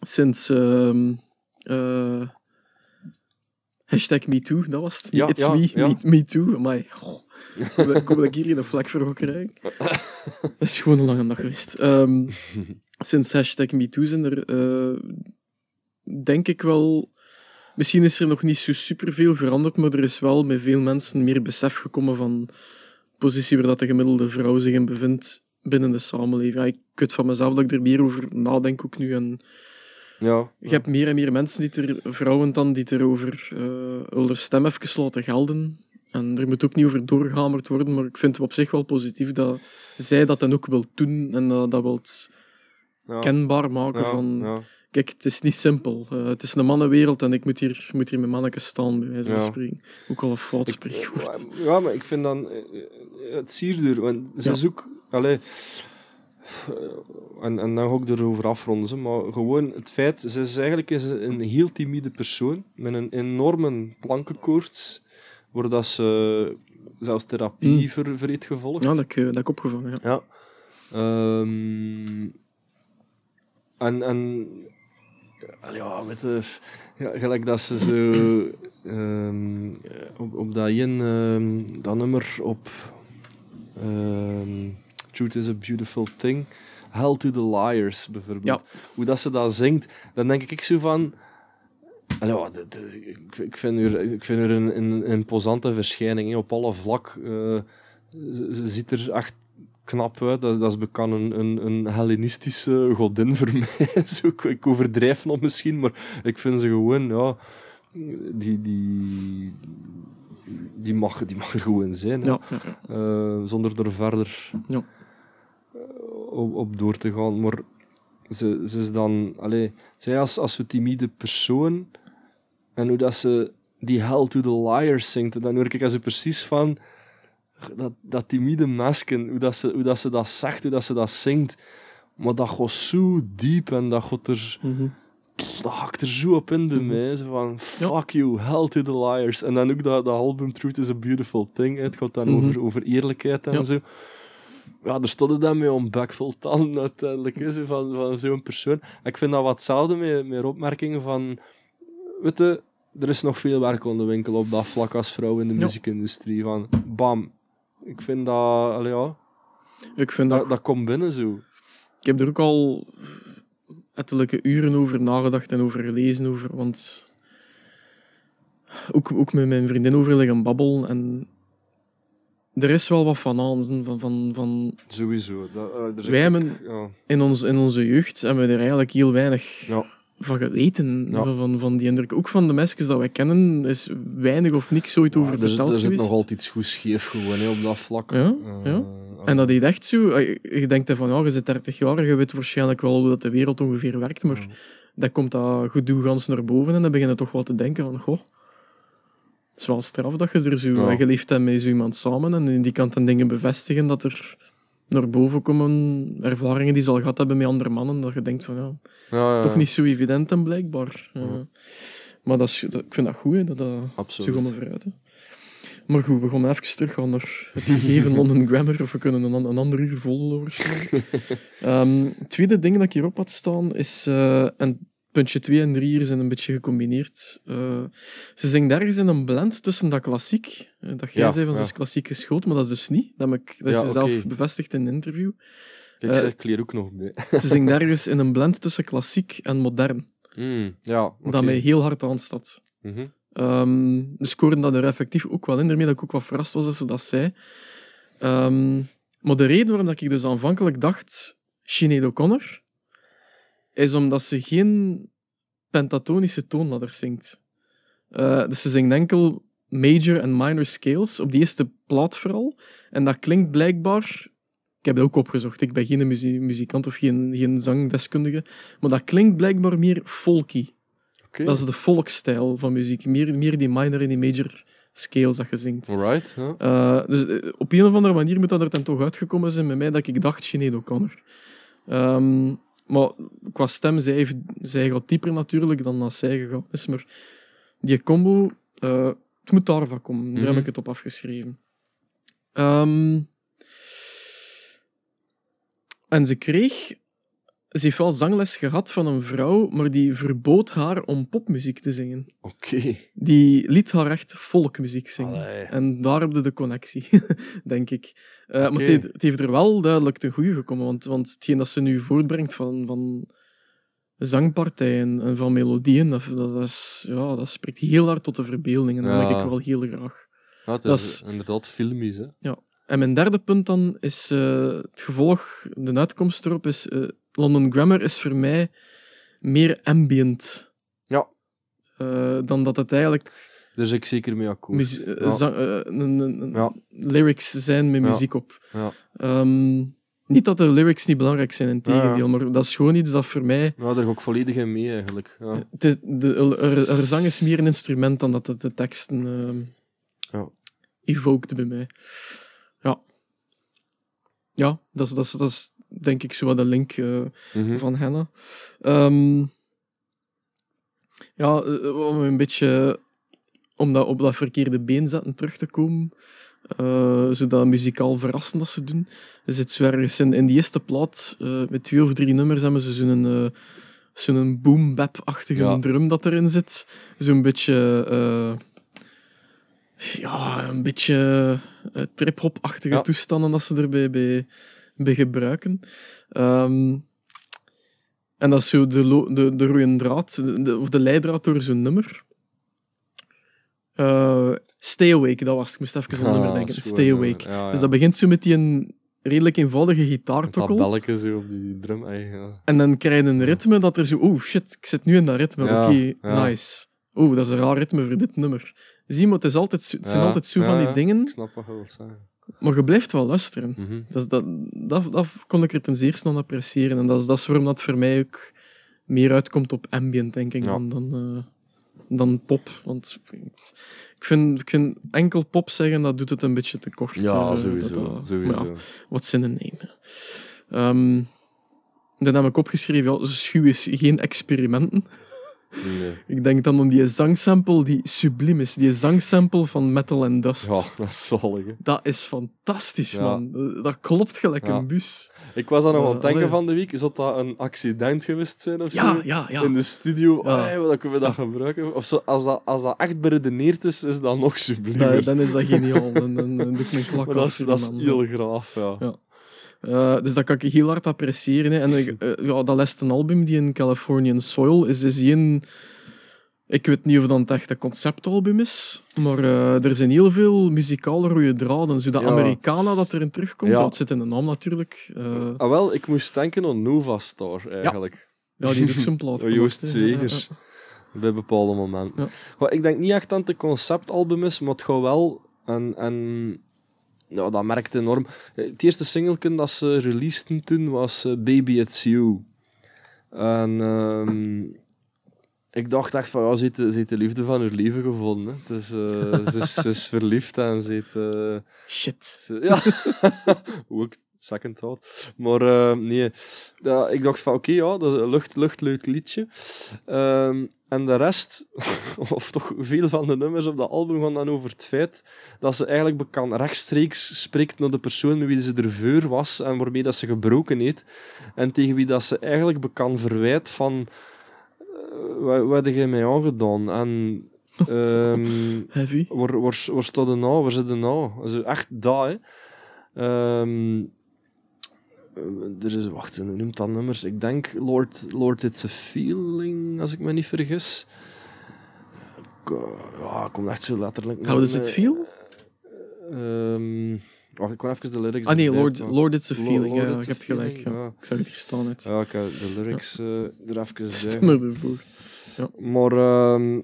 sinds... ehm eh, hashtag MeToo, dat was het. Ja, It's ja, Me, ja. me, me Too. Amai, goh. Ik hoop dat- ik hier geen vlek voor ga krijgen. [laughs] Dat is gewoon een lange dag geweest. Ehm, sinds hashtag MeToo zijn er, eh, denk ik wel... Misschien is er nog niet zo superveel veranderd, maar er is wel met veel mensen meer besef gekomen van de positie waar dat de gemiddelde vrouw zich in bevindt binnen de samenleving. Ja, ik weet van mezelf dat ik er meer over nadenk ook nu. En Ja, je hebt meer en meer mensen die er, vrouwen dan, die er over eh hun stem even laten gelden. En er moet ook niet over doorgehamerd worden, maar ik vind het op zich wel positief dat zij dat dan ook wil doen en dat, dat wil ja, kenbaar maken ja, van... ja. Kijk, het is niet simpel. Eh, het is een mannenwereld en ik moet hier, moet hier met mannetjes staan, bij wijze van Ja. spreken. Ook al een fout spreekwoord. Ja, maar ik vind dan eh, eh, het sierder, want ze Ja. is ook... Allee, eh, en, en dan ga ik erover afronden, maar gewoon het feit, ze is eigenlijk een heel timide persoon, met een enorme plankenkoorts, waar dat ze zelfs therapie Mm. voor, voor heeft gevolgd. Ja, dat ik, eh, dat ik opgevangen heb. Ja. Ehm, en, en allee, ja, met de, ja, gelijk dat ze zo [clears throat] ehm, op, op dat een, ehm, dat nummer op ehm, Truth is a Beautiful Thing, Hell to the Liars bijvoorbeeld. Ja. Hoe dat ze dat zingt, dan denk ik zo van. Ja, de- de- ik, ik vind haar, ik vind haar een, een, een imposante verschijning hè, op alle vlak. eh, ze, ze ziet er echt knap uit. Dat, dat is bekend een, een, een Hellenistische godin voor [laughs] mij. Ik, overdrijf nog misschien, maar ik vind ze gewoon, ja, die, die, die, mag, die mag er gewoon zijn. hè. Ja, ja, ja. Eh, zonder er verder Ja. eh, op, op door te gaan. Maar ze, ze is dan, allee, zij als, als zo timide persoon en hoe dat ze die Hell to the Liars zingt, dan hoor ik als ze precies van dat, dat timide masken, hoe dat, ze, hoe dat ze dat zegt, hoe dat ze dat zingt. Maar dat gaat zo diep en dat gaat er, Mhm. dat hakt er zo op in bij mij. Zo van, fuck you, hell to the liars. En dan ook dat, dat album Truth is a Beautiful Thing. hè. Het gaat dan Mhm. over, over eerlijkheid en Ja. zo. Ja, er stond het dan mee om bekvol tanden uiteindelijk, hè, zo van, van zo'n persoon. En ik vind dat wat hetzelfde met, met opmerkingen van... Weet je, er is nog veel werk aan de winkel op dat vlak als vrouw in de Ja. muziekindustrie. Van, bam. Ik vind dat... Allee, ja, Ik vind dat... dat, dat komt binnen zo. Ik heb er ook al ettelijke uren over nagedacht en over gelezen. Over, want ook, ook met mijn vriendin over liggen babbelen. En er is wel wat van aan. Van, van, van, Sowieso. Dat, eh, Wij hebben- Ja. in, ons, in onze jeugd hebben we er eigenlijk heel weinig Ja. Van geweten, Ja. van, van, van die indruk. Ook van de meisjes dat wij kennen, is weinig of niks ooit over er, verteld er zit geweest. nog altijd iets goed scheef gewoon op dat vlak. Ja, Eh, ja. En dat deed echt zo. eh, Je denkt van, ja, je zit 30 jaar, je weet waarschijnlijk wel hoe dat de wereld ongeveer werkt, maar dan komt dat gedoe gans naar boven en dan begin je toch wel te denken van, goh, het is wel straf dat je er zo... Ja. Je leeft met zo iemand samen en die kan dan dingen bevestigen dat er naar boven komen ervaringen die ze al gehad hebben met andere mannen, dat je denkt van, ja, Ja, ja, toch niet zo evident en blijkbaar. Maar dat is, dat- ik vind dat goed, hè, dat dat Absoluut. zo gaan vooruit. Hè. Maar goed, we gaan even teruggaan naar het gegeven [laughs] London Grammar, of we kunnen een, een ander uur vol overslaan. [laughs] Ehm, tweede ding dat ik hierop had staan is, eh, en puntje 2 en 3 hier zijn een beetje gecombineerd. Eh, ze zingt ergens in een blend tussen dat klassiek, eh, dat jij Ja, zei van ze ja. is klassiek geschoold, maar dat is dus niet. Dat, ik, dat is ze zelf bevestigd in een interview. Ik Eh, zeg, ik leer ook nog mee. Ze zingt ergens in een blend tussen klassiek en modern, Mm, ja, dat mij heel hard aanstaat. Mhm. Ehm, dus ik hoorde dat er effectief ook wel in. Daarmee dat ik ook wat verrast was dat ze dat zei. Ehm, maar de reden waarom dat ik dus aanvankelijk dacht Sinead O'Connor, is omdat ze geen pentatonische toonladder zingt. Eh, dus ze zingt enkel major en minor scales, op die eerste plaat vooral. En dat klinkt blijkbaar... Ik heb dat ook opgezocht, ik ben geen muzie- muzikant of geen, geen zangdeskundige, maar dat klinkt blijkbaar meer folky. Oké. Dat is de volksstijl van muziek. Meer, meer die minor en die major scales dat je zingt. Alright. Eh, dus eh, op een of andere manier moet dat er dan toch uitgekomen zijn bij mij dat ik dacht Sinead O'Connor. Ehm, maar qua stem, zij, heeft- zij gaat dieper natuurlijk dan dat zij gegaan is. Maar die combo, eh, het moet daarvan komen. Daar heb Mhm. ik het op afgeschreven. Ehm, en ze kreeg... Ze heeft wel zangles gehad van een vrouw, maar die verbood haar om popmuziek te zingen. Oké. Die liet haar echt volkmuziek zingen. Allee. En daar heb je de connectie, [laughs] denk ik. Eh, Maar het heeft, het heeft er wel duidelijk ten goede gekomen, want, want hetgeen dat ze nu voortbrengt van, van zangpartijen en van melodieën, dat, dat, is, ja, dat spreekt heel hard tot de verbeelding. En dat Ja. ik wel heel graag. Ja, het Dat is is- inderdaad filmisch, hè. En mijn derde punt dan is eh, het gevolg, de uitkomst erop is, eh, London Grammar is voor mij meer ambient. Ja. Eh, dan dat het eigenlijk Daar is ik zeker mee akkoord. eh, Ja. zang- eh, Ja. lyrics zijn met Ja. muziek op. Ja. Ehm, niet dat de lyrics niet belangrijk zijn, in tegendeel, maar dat is gewoon iets dat voor mij... Ja, daar ga ik volledig in mee, eigenlijk. Ja. Het is, de, er, er zang is meer een instrument dan dat het de teksten Ja. evoked bij mij. Ja. Ja, dat is, dat is, dat is denk ik zo wat de link eh, Mhm. van Hannah. Ehm, ja, eh, om een beetje om dat, op dat verkeerde been zetten terug te komen. eh, zodat muzikaal verrassen dat ze doen. Er zit zo ergens in, in die eerste plaat, met twee of drie nummers, hebben ze zo'n zo'n boom-bap-achtige Ja. drum dat erin zit. Zo'n beetje... ja, een beetje uh, trip-hop-achtige Ja. toestanden dat ze erbij bij, bij gebruiken. Ehm, en dat is zo de, de, de rode draad, de, de- of de leidraad door zo'n nummer. Eh, Stay Awake, dat was het. Ik moest even aan het nummer Ah, denken. Stay Awake. ja, ja. Dus dat begint zo met die een redelijk eenvoudige gitaartokkel. dat zo op die drum. ja. En dan krijg je een ritme dat er zo... Oh, shit, ik zit nu in dat ritme. Oké, nice. Oeh, dat is een raar ritme voor dit nummer. Zie je, maar het, is altijd, het zijn altijd zo van die dingen, Ik snap wat je wilt zeggen. Maar je blijft wel luisteren. Mhm. Dat, dat, dat, dat kon ik er ten zeerste aan appreciëren. En dat is, dat is waarom dat voor mij ook meer uitkomt op ambient, denk ik, Ja. dan, dan, eh, dan pop. Want ik vind, ik vind enkel pop zeggen, dat doet het een beetje te kort. Ja, eh, sowieso. dat- dat- sowieso. maar ja, what's in a name? Ehm, dan heb ik opgeschreven, ja, schuw is geen experimenten. Nee. Ik denk dan om die zangsample die subliem is. Die zangsample van Metal and Dust. Ja, dat is zalig. hè. Dat is fantastisch, Ja. man. Dat klopt gelijk Ja. een bus. Ik was aan nog aan het Eh, denken allee. van de week. Zou dat een accident geweest zijn of Ja, zo? ja, ja. In de studio, Ja. dat kunnen we dat gebruiken. Of zo, als, dat, als dat echt beredeneerd is, is dat nog subliemer. Dan, is dat geniaal. Dan, dan, dan doe ik mijn klak maar dat is, dat is heel graaf, ja. Eh, dus dat kan ik heel hard appreciëren. Hè. En eh, ja, dat laatste album, die in Californian Soil, is, is een... Ik weet niet of dat het echt een conceptalbum is, maar eh, er zijn heel veel muzikale rode draden. Zo dat Ja. Americana dat erin terugkomt, Ja. dat zit in de naam natuurlijk. Ah, wel, ik moest denken aan Nova Star, eigenlijk. Ja, die heeft ook zijn plaat [laughs] Joost Zwegers. Bij bepaalde momenten. Maar ik denk niet echt dat het een conceptalbum is, maar het gaat wel... En, en ja, dat merkte enorm. Het eerste singelken dat ze releaseden toen was eh, Baby It's You. En ehm, ik dacht echt van, ja, ze heeft, de- ze heeft de liefde van haar leven gevonden. Hè. Eh, ze, is, ze is verliefd en ze heeft... eh, Shit. ze- Ja, [laughs] ook second thought. Maar nee, ja, ik dacht van oké, ja, dat is een lucht, luchtleuk liedje. Ehm, en de rest, [laughs] of toch veel van de nummers op dat album, gaan dan over het feit dat ze eigenlijk bekend rechtstreeks spreekt naar de persoon met wie ze er voor was en waarmee dat ze gebroken heeft. En tegen wie dat ze eigenlijk bekend verwijt van eh, wat, heb jij mij aangedaan? En [laughs] ehm, Heavy. Waar, waar, waar staat de nou? Waar zit de nou? Also, echt dat, hè. Ehm, eh, er is, wacht, hoe noemt dat nummers? Ik denk Lord, Lord It's a Feeling, als ik me niet vergis. Ik, eh, Ja, ik kom echt zo letterlijk... How does it feel? Ehm, wacht, ik kon even de lyrics Ah nee, Lord. Lord It's a Feeling. Lord Ja, je a hebt gelijk. Ja. ja. Ik zag het hier staan net. Ja, ik heb de lyrics eh, er even [laughs] bij. Stemmer ervoor. Maar ehm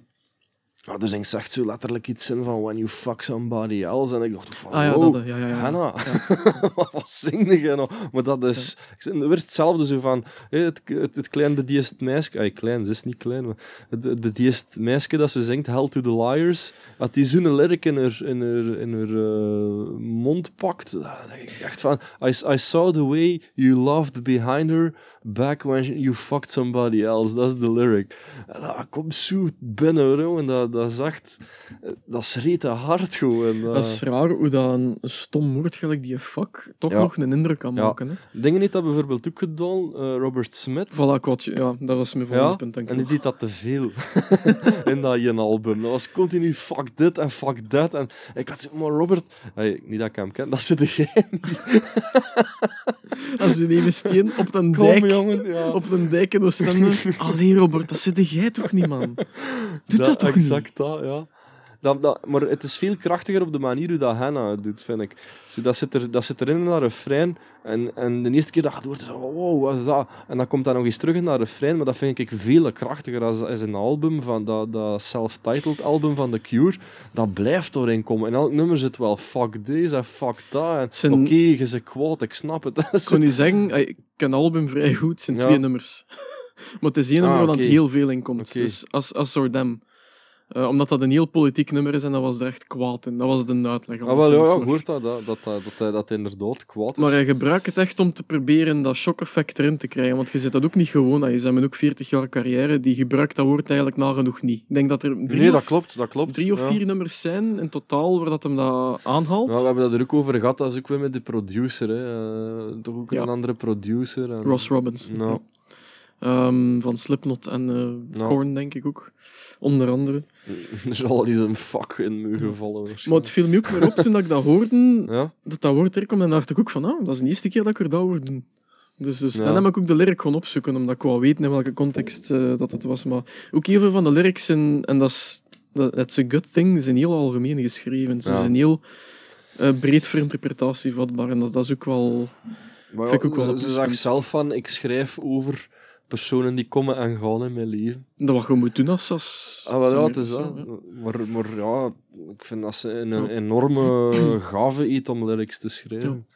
ja, er zingt echt zo letterlijk iets in van when you fuck somebody else. En ik dacht van, Ah ja, wow, dat. Ja, ja, ja. Hanna, [laughs] wat zing je nou? Maar dat is... Ik zeg, er werd hetzelfde zo van... het, het, het klein bedeesd meisje... Klein, ze is niet klein, maar... Het, het meisje dat ze zingt Hell to the Liars... Dat die zo'n lyric in haar, in haar, in haar eh, mond pakt... Dan denk ik echt van... I, I saw the way you loved behind her... Back when you fucked somebody else. Dat is de lyric. En dat komt zo binnen, bro. En dat, dat is echt... Dat schreeuwt te hard gewoon. Dat is raar hoe dat een stom woord gelijk die fuck toch Ja. nog een indruk kan Ja. maken. Hè? Dingen niet dat bijvoorbeeld ook gedaan, eh, Robert Smith. Voilà, kwart, ja, dat was mijn volgende punt, denk en die deed dat te veel [laughs] in dat je album. Dat was continu fuck dit en fuck dat. En ik had maar Robert, hey, niet dat ik hem ken, dat zit niet. Als we even steen op een [laughs] dijk, jongen, ja. op een dijk in Oostende. [laughs] Allee, Robert, dat zit jij toch niet, man? Doe dat, toch niet? exact dat, ja. Dat, dat, maar het is veel krachtiger op de manier hoe dat Hannah het doet, vind ik. Dat, zit er, dat zit erin in dat refrein. En, en de eerste keer dat je het hoort, is wow, wat is dat? En dan komt dat nog eens terug in dat refrein, maar dat vind ik veel krachtiger als, als een album, van dat, dat self-titled album van The Cure. Dat blijft doorheen komen. In elk nummer zit wel fuck deze en fuck dat. En zijn- Oké, je zit kwaad, ik snap het. [laughs] Dat Ik kon u zeggen, ey, ik ken het album vrij goed, het zijn Ja. twee nummers. [laughs] maar het is één nummer Ah, waar oké. heel veel in komt. Dus als, als Sordam. Eh, omdat dat een heel politiek nummer is en dat was er echt kwaad in. Dat was de uitleg. Ah, wel, ja, je hoort dat, dat, dat, dat, hij- dat inderdaad kwaad is. Maar hij gebruikt het echt om te proberen dat shock-effect erin te krijgen. Want je zit dat ook niet gewoon. Hij is hebben ook 40 jaar carrière. Die gebruikt dat woord eigenlijk nagenoeg niet. Ik denk dat er drie, nee, dat of, klopt, dat klopt. drie of ja. vier nummers zijn in totaal waar dat hem dat aanhaalt. Ja, we hebben dat er ook over gehad, dat is ook weer met de producer. Hè. Eh, toch ook een andere producer. En... Ross Robinson. Nou, Ehm, van Slipknot en Ja. Korn, denk ik ook. Onder andere. [laughs] er zal al eens een vak in me gevallen. Maar het viel me ook weer op toen ik dat hoorde, [laughs] Ja, dat dat woord er komt. En dacht ik ook van, ah, dat is de eerste keer dat ik er dat hoor doen. Dus, dus Ja. dan heb ik ook de lyric gewoon opzoeken, omdat ik wou weten in welke context eh, dat het was. Maar ook heel veel van de lyrics, en, en dat is dat it's a good thing, zijn heel algemeen geschreven. Ze Ja. zijn heel eh, breed voor interpretatie vatbaar. En dat, dat is ook wel... maar Vind ik ook wel ze- zegt zelf van, ik schrijf over personen die komen en gaan in mijn leven. Dat wat je moet doen als... als Ah, wel, ja, het is dat. ja. Maar, maar ja, ik vind dat ze een, enorme [clears throat] gave iets om lyrics te schrijven.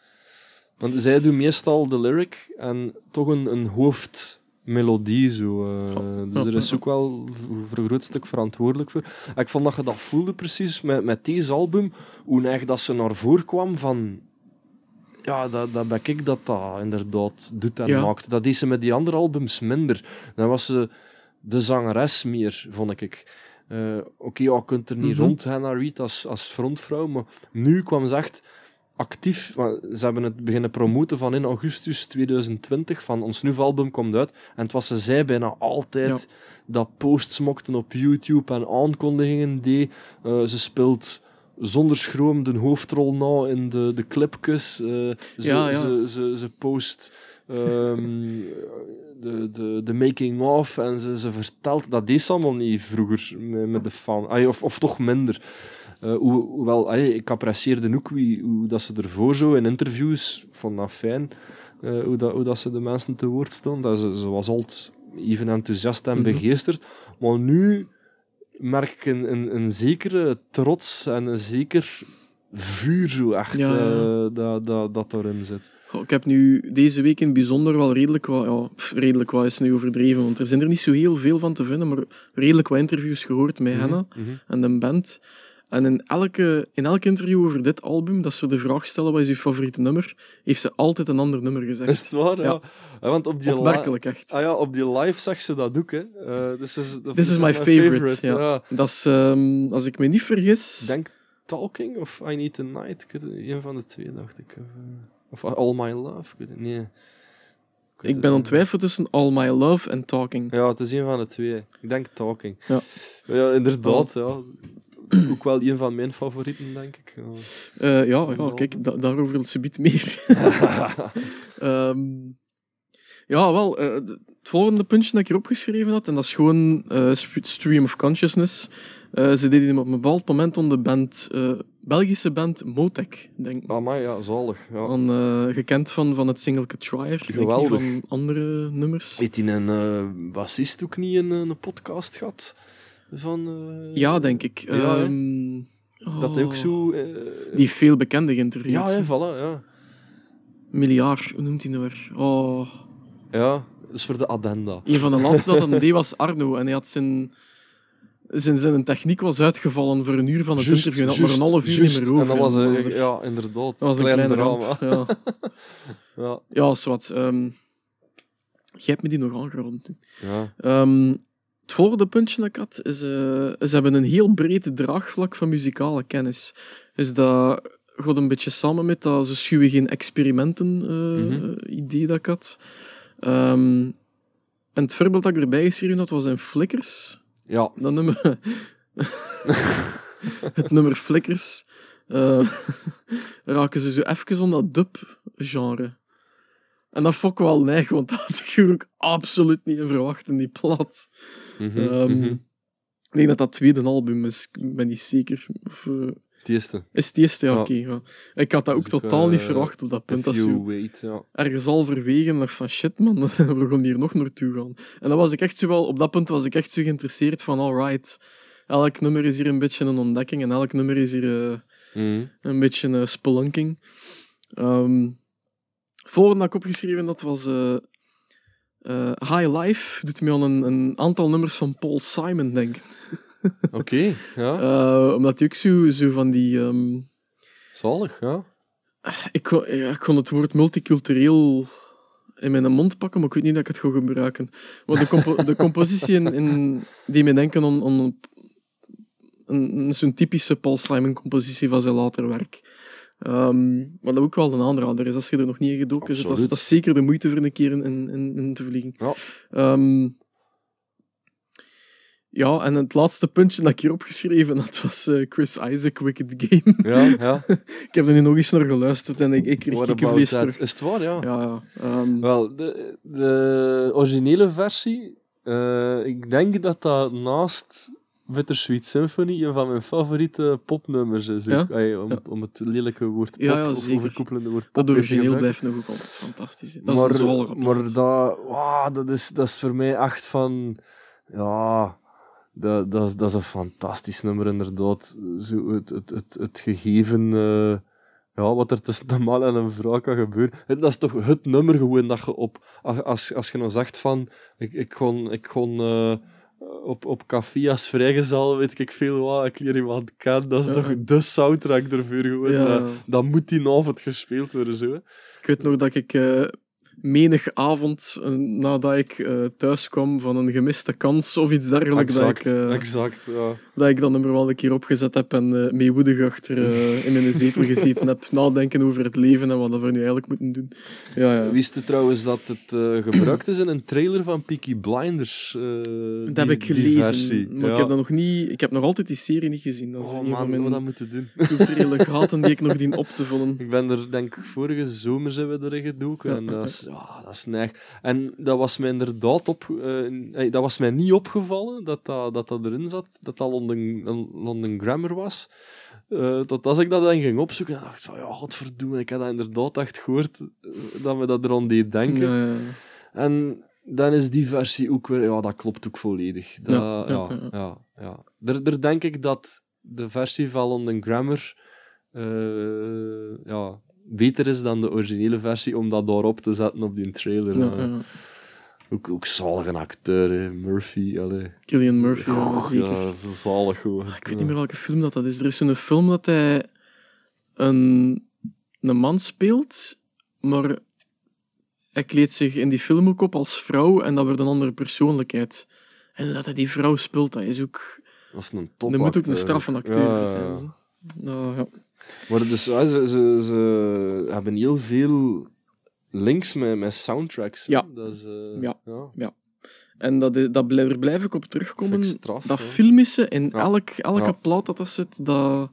Want zij doen meestal de lyric en toch een, een hoofdmelodie. Zo, eh. Dus ja, er is ja. ook wel voor een groot stuk verantwoordelijk voor. En ik vond dat je dat voelde precies met, met deze album, hoe neig dat ze naar voren kwam van... Ja, dat, dat ben ik dat dat inderdaad doet en Ja. maakt. Dat deed ze met die andere albums minder. Dan was ze de zangeres meer, vond ik. Eh, Oké, je kunt er niet Mhm. rond, Hannah Reid, als, als frontvrouw, maar nu kwam ze echt actief. Ze hebben het beginnen promoten van in augustus 2020, van ons nieuwe album komt uit. En het was ze zij bijna altijd dat posts mokten op YouTube en aankondigingen deed. Eh, ze speelt zonder schroom de hoofdrol na in de, de clipjes. Eh, ze, Ja, ja. Ze, ze, ze post ehm, de, de, de making of en ze, ze vertelt... Dat deed ze allemaal niet vroeger met, met de fan. Ay, of, of toch minder. Eh, hoe, hoewel, ik apprecieerde ook wie, hoe dat ze ervoor zo in interviews, vond dat fijn, eh, hoe, dat, hoe dat ze de mensen te woord stonden. Dat ze, ze was altijd even enthousiast en Mhm. begeesterd. Maar nu merk ik een, een, een zekere trots en een zeker vuur zo echt Ja, ja, ja. eh, dat, dat, dat erin zit. Goh, Ik heb nu deze week in het bijzonder wel redelijk wat... Ja, pff, redelijk wat is nu overdreven, want er zijn er niet zo heel veel van te vinden, maar redelijk wat interviews gehoord met Henna mhm. en de band. En in, elke, in elk interview over dit album, dat ze de vraag stellen wat is je favoriete nummer, heeft ze altijd een ander nummer gezegd. Is het waar? Ja. Ja. Ja, want op die, Opmerkelijk, echt. ah, ja, op die live zag ze dat ook. Hè. Eh, this is, This is my favorite, ja. Dat is, ehm, als ik me niet vergis... Denk Talking of I Need a Night. Een van de twee, dacht ik. Of, eh, All My Love. Ik weet Ik ben twijfelen tussen All My Love en Talking. Ja, het is een van de twee. Ik denk Talking. Ja. Ja, inderdaad. Ja. [clears throat] Ook wel een van mijn favorieten, denk ik. Ja. Eh, ja, ja, kijk, da- daarover ze biedt meer. [laughs] Ehm, ja, wel, eh, het volgende puntje dat ik erop geschreven had, en dat is gewoon eh, st- Stream of Consciousness. Eh, ze deden hem op een bepaald moment onder de band, eh, Belgische band Motec, denk ik. Ah, maar ja, zalig. Ja. Van, eh, gekend van, van het singelke Trier, Geweldig. van andere nummers. Heeft hij een eh, bassist ook niet een, een podcast gehad? Van, eh, Ja, denk ik. Ja? Ehm, Dat hij ook oh, zo... eh, Die veel bekende geïnterviewd. Ja, voilà, ja. Miljard, hoe noemt hij nou weer? Oh, Ja, dus voor de addenda. een van de laatste dat [laughs] een deed was Arno. En hij had zijn, zijn, zijn techniek was uitgevallen voor een uur van het interview. En had maar een half uur juist. niet meer over. En dat was, En een, was, ja, inderdaad. dat was een kleine ramp. Ja, [laughs] Ja, ja zwart. ehm jij hebt me die nog aangerond. ja. Ehm, het volgende puntje dat ik had, is... eh, ze hebben een heel breed draagvlak van muzikale kennis. Dus dat gaat een beetje samen met dat ze schuwen geen experimenten eh, Mhm. idee dat ik had. Ehm, en het voorbeeld dat ik erbij geschreven had, was in Flickers. ja. Dat nummer... [laughs] het nummer Flickers. eh, raken ze zo even om dat dub-genre. En dat vond ik wel neig, want dat had ik ook absoluut niet in verwacht in die plat. Mhm, Ehm, mhm. Ik denk dat dat tweede album is, ik ben niet zeker. Of, eh, Het eerste. is het eerste? Ja, Ja. oké. ja. Ik had dat ook Dus ik, totaal niet eh, verwacht op dat punt. Dat you zo wait, ja. ergens al verwegen van shit man, [laughs] we gaan hier nog naartoe gaan. En dan was ik echt zo wel, op dat punt was ik echt zo geïnteresseerd van alright, elk nummer is hier een beetje een ontdekking en elk nummer is hier eh, Mhm. een beetje een spelunking. Ehm volgende dat ik opgeschreven had was eh, eh, High Life. Doet me aan een, een aantal nummers van Paul Simon denken. [laughs] Oké, ja. Eh, omdat hij ook zo, zo van die... ehm, Zalig, ja. ik, kon, ja, ik kon het woord multicultureel in mijn mond pakken, maar ik weet niet dat ik het ga gebruiken. Maar de, compo de compositie in, in, die me denken aan, aan een, een, zo'n typische Paul Simon-compositie van zijn later werk. Ehm, maar dat ook wel een aanrader is als je er nog niet in gedoken zit. Dat, is- dat is zeker de moeite voor een keer in, in, in te vliegen. Ja. Ehm, ja, en het laatste puntje dat ik hier opgeschreven had, was eh, Chris Isaac, Wicked Game. Ja, ja. [laughs] ik heb er nu nog eens naar geluisterd en ik, ik kreeg kikkervlees terug. Is het waar, ja? Ja, ja. Ehm, Wel, de, de originele versie, eh, ik denk dat dat naast Bittersweet Symphony een van mijn favoriete popnummers is. Ja? Om, Ja. om het lelijke woord pop, Ja, of overkoepelende woord pop dat origineel blijft nog ook altijd fantastisch. hè. Dat maar, is een maar dat, wauw, dat, is, dat is voor mij echt van... Ja, dat, dat, is, dat is een fantastisch nummer, inderdaad. Zo het, het, het, het gegeven... eh, ja, wat er tussen een man en een vrouw kan gebeuren. Het- Dat is toch het nummer gewoon dat je op... Als, als, je nou zegt van... Ik, ik kon... Ik kon op, op café als vrijgezel, weet ik veel wat, ik leer iemand kennen. Dat is Ja. toch de soundtrack ervoor gewoon. Ja. Dat, dat moet die avond gespeeld worden, zo. hè. Ik weet nog dat ik eh, menig avond eh, nadat ik eh, thuis kwam van een gemiste kans of iets dergelijks, dat ik, eh, exact, ja. dat ik dat nummer wel een keer opgezet heb en eh meewoedig achter in mijn zetel gezeten heb, [laughs] nadenken over het leven en wat we nu eigenlijk moeten doen. Ja, ja. Wist je trouwens dat het gebruikt is in een trailer van Peaky Blinders? Dat heb ik gelezen, maar Ja. ik heb, dat nog niet, ik heb nog altijd die serie niet gezien. Dat is Oh een man, van mijn dat moeten doen. culturele gaten die ik nog dien op te vullen. [laughs] Ik ben er, denk ik, vorige zomer zijn we erin gedoken. En [laughs] dat is, ja, dat is neig. En dat was mij inderdaad op... eh, eh, dat was mij niet opgevallen, dat dat, dat, dat erin zat. Dat dat London, London Grammar was. Eh, tot als ik dat dan ging opzoeken, en dacht van, ja, godverdomme, ik heb dat inderdaad echt gehoord, eh, dat me dat eraan deed denken. En dan is die versie ook weer... Ja, dat klopt ook volledig. Dat, Ja, ja, ja, ja, ja. ja, Er, er denk ik dat de versie van London Grammar ja, beter is dan de originele versie, om dat daarop te zetten op die trailer. Ja, ja. Ook, ook zalige acteur, hè. Murphy. Allee. Killian Murphy, ja, zeker. Zalig gewoon. Ah, Ik weet niet meer welke film dat, dat is. Er is een film dat hij een, een man speelt, maar hij kleedt zich in die film ook op als vrouw en dat wordt een andere persoonlijkheid. En dat hij die vrouw speelt, dat is ook... Dat is een top Dat moet ook een acteur. straffe acteur zijn. Nou, ja. Maar dus, ja, ze, ze, ze hebben heel veel links met, met soundtracks. hè. Ja. Dat is, eh, Ja. ja. En dat, dat blijf, daar blijf ik op terugkomen. Vind ik straf, dat hè. filmische in Ja. elk, elke plaat dat dat zit, dat...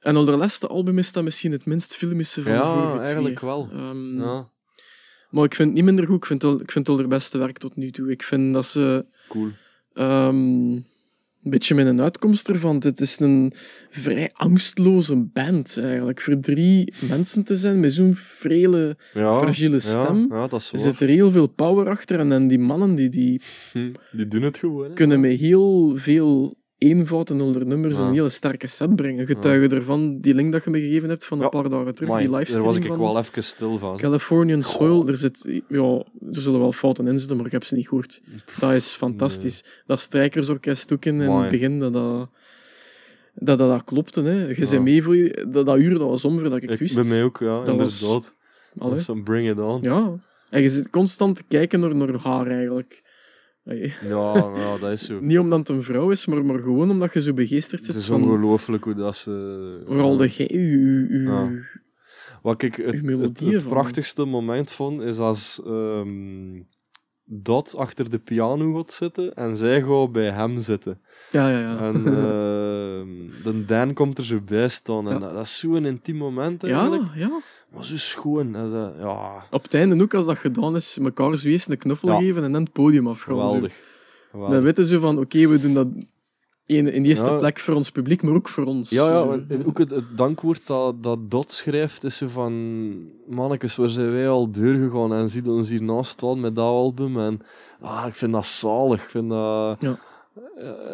En op de laatste album is dat misschien het minst filmische van de Ja, vorige eigenlijk wel. Ehm, Ja, Maar ik vind het niet minder goed. Ik vind het, ik vind het haar beste werk tot nu toe. Ik vind dat ze cool. ehm, een beetje met een uitkomst ervan. Het is een vrij angstloze band eigenlijk. Voor drie mensen te zijn met zo'n frele, Ja, fragiele stem. Ja, ja, dat is Er waar. zit er heel veel power achter. En dan die mannen die, die Hm, Die doen het gewoon. kunnen met heel veel eenvoud en onder nummers Ja. een hele sterke set brengen. Getuigen ervan, die link dat je me gegeven hebt van een Ja. paar dagen terug, Amai, die Daar livestream was ik van wel even stil van. Californian Soil. Er, zit, ja, er zullen wel fouten in zitten, maar ik heb ze niet gehoord. Dat is fantastisch. Dat strijkersorkest ook in, het begin, dat dat, dat, dat, dat klopte. Hè. Je Ja. zei mee, voor je- dat, dat uur dat was om voordat ik het wist. bij mij ook, ja, Dat was- inderdaad. Allee. Zo'n bring it on. Ja, Ja. En je zit constant te kijken naar, naar haar eigenlijk. Ja, dat is zo. [laughs] Niet omdat het een vrouw is, maar, maar gewoon omdat je zo begeesterd Het zit is van... ongelooflijk hoe dat ze... Vooral de uw, uw- Ja. Wat ik het, het, het prachtigste moment vond, is als ehm Dot achter de piano gaat zitten en zij gaat bij hem zitten. Ja, ja, ja. En [laughs] ehm, de Dan komt er zo bij staan. En dat, dat is zo'n intiem moment ja, ja. Maar zo schoon. Dat- ja, Op het einde ook, als dat gedaan is, elkaar zo eerst een knuffel Ja. geven en dan het podium afgaan. zo. geweldig. Dan geweldig. weten ze van, oké, we doen dat in, in de eerste Ja. plek voor ons publiek, maar ook voor ons. Ja, ja, en- en ook het, het dankwoord dat, dat Dot schrijft is zo van... Mannekes, waar zijn wij al doorgegaan en ziet ons hier naast staan met dat album. En ah, ik vind dat zalig. Ik vind dat... Ja.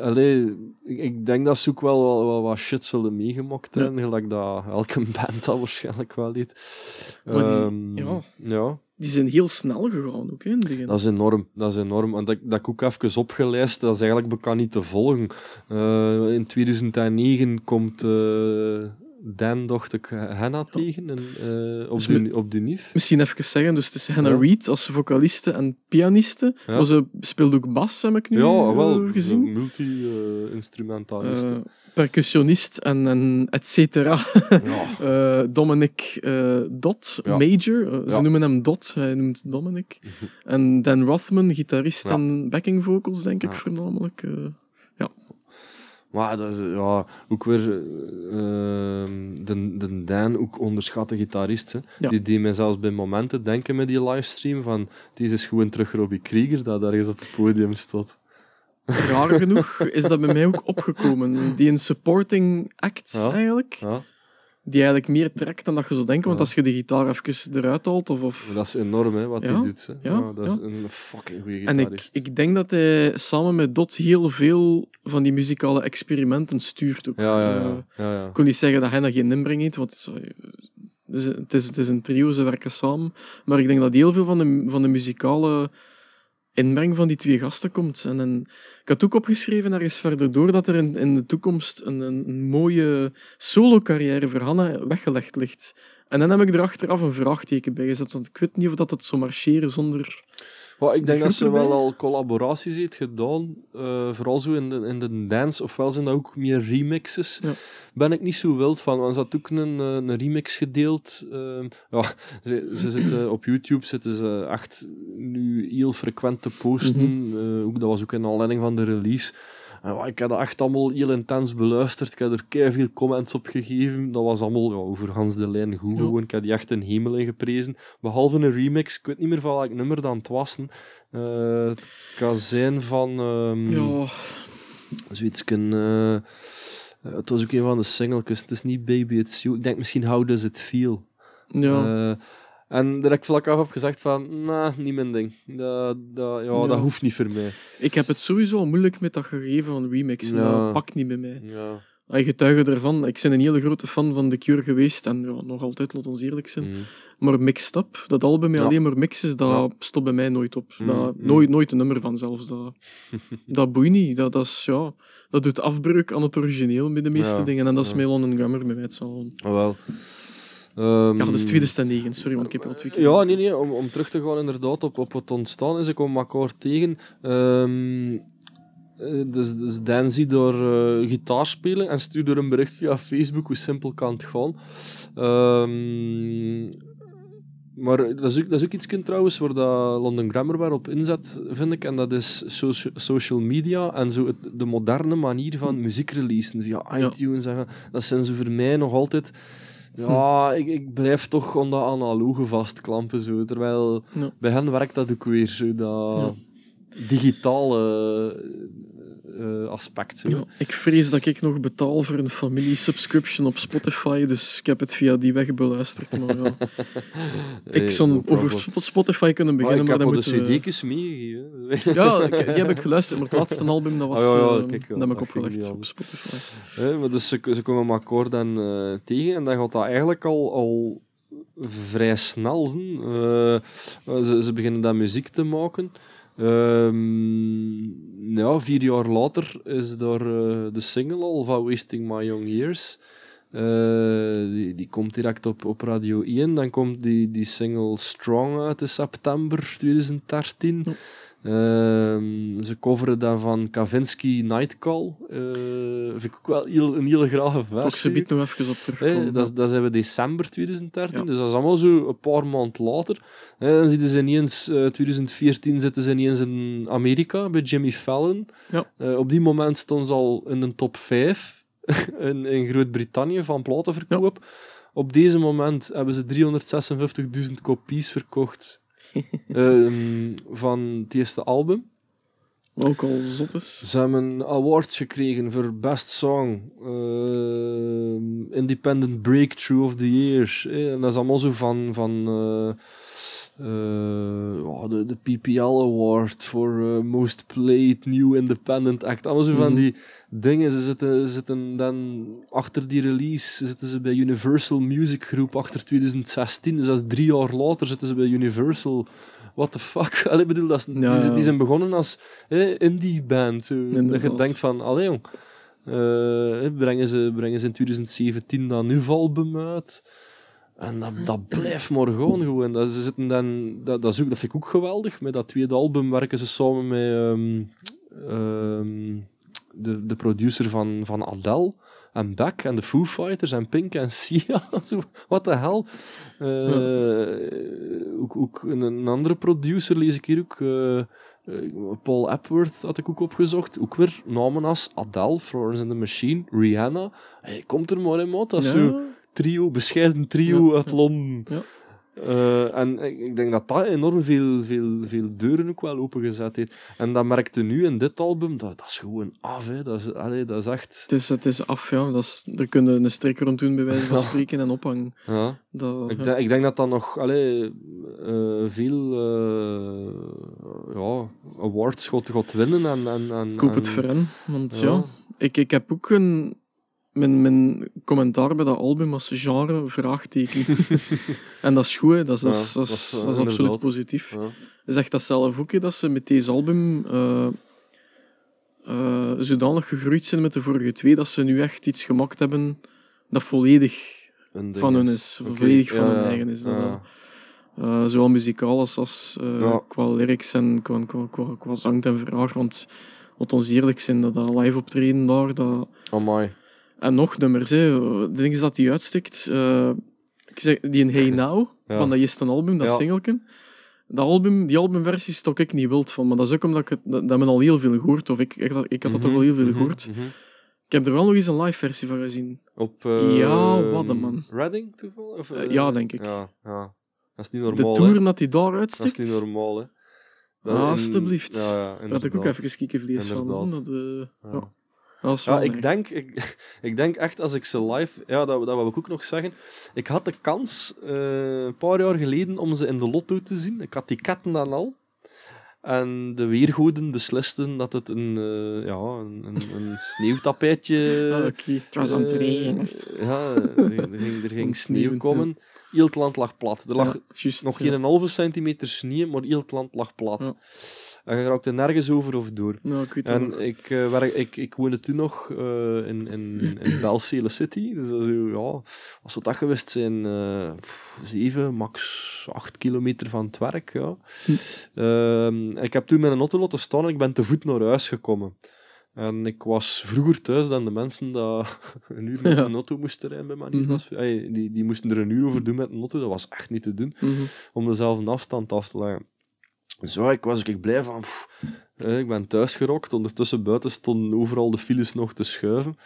Allee, ik, ik denk dat ze ook wel, wel, wel wat shit zullen meegemaakt Ja. hebben. Gelijk dat elke [laughs] band dat waarschijnlijk wel. Maar die- Ehm, ja. ja. Die zijn heel snel gegaan ook, hè, in het begin. Dat is enorm, dat is enorm. En dat, dat ik ook even opgelijst, dat is eigenlijk bekend niet te volgen. Eh, in 2009 komt eh Dan, dacht ik, Henna tegen in, eh, op, Dus de, op de NIF. Misschien even zeggen, dus het is Hannah Ja. Reid als vocaliste en pianiste. Ja. Maar ze speelt ook bas, heb ik nu Ja, eh, wel, gezien. multi-instrumentalist. Eh, percussionist en, en et cetera. ja. [laughs] Eh, Dominic eh, Dot. Major. Eh, ze noemen hem Dot, hij noemt Dominic. [laughs] en Dan Rothman, gitarist en backing vocals, denk ik voornamelijk. Maar dat is ja, ook weer eh, ehm, de, de Dan, ook onderschatte gitarist. Hè. Ja. Die, die mij zelfs bij momenten denken met die livestream van deze is gewoon terug Robbie Krieger dat ergens op het podium staat. Raar genoeg is dat bij mij ook opgekomen. Die een supporting act Ja. eigenlijk, Ja. Die eigenlijk meer trekt dan dat je zou denken. Want als je de gitaar even eruit haalt, of... of... Dat is enorm hè, wat Ja, hij doet. Hè. ja, Ja, dat is een fucking goede En ik, gitarist. ik denk dat hij samen met Dot heel veel van die muzikale experimenten stuurt ook. Ja, ja, Eh. Ik kon niet zeggen dat hij dat geen inbreng heeft, want het is, het is, het is, het is een trio, ze werken samen. Maar ik denk dat heel veel van de, van de muzikale inbreng van die twee gasten komt. En, ik had ook opgeschreven, ergens verder door, dat er in, de toekomst een, een, mooie solo-carrière voor Hanna weggelegd ligt. En dan heb ik er achteraf een vraagteken bij gezet, want ik weet niet of dat het zo marcheren zonder... Maar ik denk de dat ze wel al collaboraties heeft gedaan. eh, vooral zo in de, in de dance. Ofwel zijn dat ook meer remixes. Ja. Ben ik niet zo wild van. Want ze had ook een, eh, een remix gedeeld. eh, ja, ze, ze zitten [clears throat] op YouTube zitten ze echt nu heel frequent te posten. Mhm. Eh, ook, dat was ook in aanleiding van de release. En, ik heb dat echt allemaal heel intens beluisterd. Ik heb er veel comments op gegeven. Dat was allemaal ja, over Hans de Lijn goed Ja. gewoon. Ik heb die echt een hemel in geprezen. Behalve een remix. Ik weet niet meer van welk nummer dan het was. Eh, het kan zijn van... ehm, Ja, Zoiets eh, het was ook een van de singletjes. Het is niet Baby It's You. Ik denk misschien How Does It Feel. ja. Eh, En daar heb ik vlak af op gezegd van, nah, niet mijn ding. Dat, dat, ja, Ja. dat hoeft niet voor mij. Ik heb het sowieso moeilijk met dat gegeven van remixen. Ja. Dat pakt niet bij mij. Ja. Ik getuige ervan. Ik ben een hele grote fan van The Cure geweest. En ja, nog altijd, laat ons eerlijk zijn. Mm. Maar Mixed Up, dat album met Ja. alleen maar mixes, dat Ja. stopt bij mij nooit op. Mm, Dat, mm. nooit, nooit een nummer van zelfs. Dat, [laughs] dat boeit niet. Dat, dat, is, ja, dat doet afbreuk aan het origineel met de meeste dingen. En dat is ja. met London Grammar bij mij het zal. Ah, wel. Ehm, Ja, dat is 2009, sorry, want ik heb al twee keer. Ja, nee, nee. Om, om terug te gaan inderdaad op, op het ontstaan is, ik kom elkaar tegen. Ehm, eh, dus, dus Dan zie daar eh, gitaar spelen en stuurde er een bericht via Facebook hoe simpel kan het gaan. Ehm, maar dat is, ook, dat is ook iets trouwens waar dat London Grammar wel op inzet, vind ik. En dat is socia- social media en zo het- de moderne manier van muziek releasen via Ja. iTunes. en- Dat zijn zo voor mij nog altijd... Ja, ik, ik blijf toch aan dat analoge vastklampen. Zo. Terwijl Ja. bij hen werkt dat ook weer zo, dat digitale eh, aspect. Ja, ik vrees dat ik nog betaal voor een familie-subscription op Spotify, dus ik heb het via die weg beluisterd. Maar ja. Eh, [laughs] Ik zou over Spotify kunnen Maar beginnen, ik maar dan al de meegegeven. Ja, [laughs] die heb ik geluisterd, maar het laatste album dat was, Ah, ja, ja, eh, kijk, dat heb ik opgelegd op. Spotify. Maar dus ze, ze komen elkaar dan eh, tegen en dan gaat dat eigenlijk al, al vrij snel. Eh, ze, ze beginnen dan muziek te maken. Ja, vier jaar later is daar eh, de single al van Wasting My Young Years. Eh, die, die komt direct op, op Radio 1. Dan komt die, die single Strong uit in september 2013. Ja. Ehm, ze coveren dan van Kavinsky Nightcall. Eh vind ik ook wel heel, een hele grave versie. Ook ze biedt nog even op Hè, terugkomen. dat, dat zijn we december 2013, Ja. dus dat is allemaal zo een paar maanden later. Hè, dan zitten ze ineens, eh 2014 zitten ze ineens in Amerika bij Jimmy Fallon. Ja. Eh, op die moment stonden ze al in de top 5 [laughs] in, in Groot-Brittannië van platenverkoop. Op deze moment hebben ze 356.000 kopies verkocht [laughs] ehm, van het eerste album. Ook al zot is. Ze hebben awards gekregen voor Best Song, ehm, Independent Breakthrough of the Year. eh, en dat is allemaal zo van, van eh, eh, ja, de, de PPL Award voor eh, Most Played New Independent Act. Allemaal zo van Mhm. die dingen. Ze zitten, ze zitten dan achter die release, zitten ze bij Universal Music Group achter 2016. Dus dat is drie jaar later zitten ze bij Universal. What the fuck? [laughs] Allee, bedoel, dat is, Ja, die, zijn- ja. die zijn begonnen als indie band. Zo. Dat je denkt van, allee jong, eh, brengen, ze, brengen ze in 2017 dat nu album uit. En dat, dat blijft maar gewoon gewoon. Dat, ze zitten dan, dat, dat, is ook, dat vind ik ook geweldig. Met dat tweede album werken ze samen met ehm, ehm, de, de producer van, van Adele en Beck en de Foo Fighters en Pink en Sia. [laughs] The hell? Eh, ook, ook een, een andere producer lees ik hier ook. eh, eh, Paul Epworth had ik ook opgezocht. Ook weer namen als Adele, Florence and the Machine, Rihanna. Hey, komt er maar in, maat. Dat is zo Ja, trio, bescheiden trio uit. Londen. Eh, en ik, ik denk dat dat enorm veel, veel, veel deuren ook wel opengezet heeft. En dat merkte nu in dit album, dat, dat is gewoon af. Hè. Dat, is, allee, dat is echt... het, is, het is af, ja. Dat is, er kunnen een strik rond doen, bij wijze van [laughs] spreken, en ophangen. Ja. Dat, Ik, ja. denk, ik denk dat dat nog allee, eh, veel eh, ja, awards gaat, gaat winnen. En, en, en, Ik hoop het en- voor hen. Want Ja. ja, ik, ik heb ook een... Mijn, mijn commentaar bij dat album als genre vraagteken. [laughs] en dat is goed, hè. dat is, dat is, Ja, dat dat is, is, eh, dat is absoluut positief. Ja. Hij zegt dat zelf ook, hè, dat ze met deze album eh, eh, zodanig gegroeid zijn met de vorige twee, dat ze nu echt iets gemaakt hebben dat volledig van hun is. Volledig van ja, hun eigen is. Dat, ja. zowel muzikaal als, qua lyrics en qua, qua, qua, qua zang en vraag. Want wat ons eerlijk zijn, dat, dat live optreden daar, dat... Amai. En nog nummers, hè. de ding is dat die uitstikt. eh, ik zeg, die in Hey [laughs] Now, Ja. van dat eerste album, dat Ja. singelken. Dat album, die albumversie stok ik niet wild van, maar dat is ook omdat ik het, dat, dat men al heel veel gehoord, of ik, ik, had- ik had dat toch wel heel veel Mhm, gehoord. mhm. Ik heb er wel nog eens een live versie van gezien. Op, Ja, wat een man. Reading toevallig? Of, Eh, eh, ja, denk ik. Ja, ja. Dat is niet De normaal, tour hè. dat hij daar Dat uitstikt, is niet normaal, hè. Alstublieft. Ja, had ik ook even kiekenvlees van. Inderdaad. Dat, eh, Ja. Ja. Ik erg. denk, ik, [laughs] ik denk echt als ik ze live... Ja, dat, dat wil ik ook nog zeggen. Ik had de kans, eh, een paar jaar geleden, om ze in de lotto te zien. Ik had die ketten dan al. En de weergoeden beslisten dat het een, eh, ja, een, een, een [laughs] sneeuwtapijtje... Ah. Het was aan het eh, regenen. Ja, er ging, er ging [laughs] Een sneeuw komen. Heel het land lag plat. Er lag Ja, nog ja. geen halve centimeter sneeuw, maar heel het land lag plat. Ja. En je raakte nergens over of door. Nou, ik weet het En wel. ik, eh, werk, ik, ik woonde toen nog eh, in, in, in Belcele City. Dus dat zo, ja, als we dat geweest zijn, eh, zeven, max acht kilometer van het werk. Ja. Hm. Ehm, ik heb toen met een auto laten staan en ik ben te voet naar huis gekomen. En ik was vroeger thuis dan de mensen die [laughs] een uur met een auto moesten rijden, bij manier spreken. Ey, die, die moesten er een uur over doen met een auto. Dat was echt niet te doen Mhm. om dezelfde afstand af te leggen. Zo, ik was ik blij van, eh, ik ben thuis gerokt. Ondertussen buiten stonden overal de files nog te schuiven.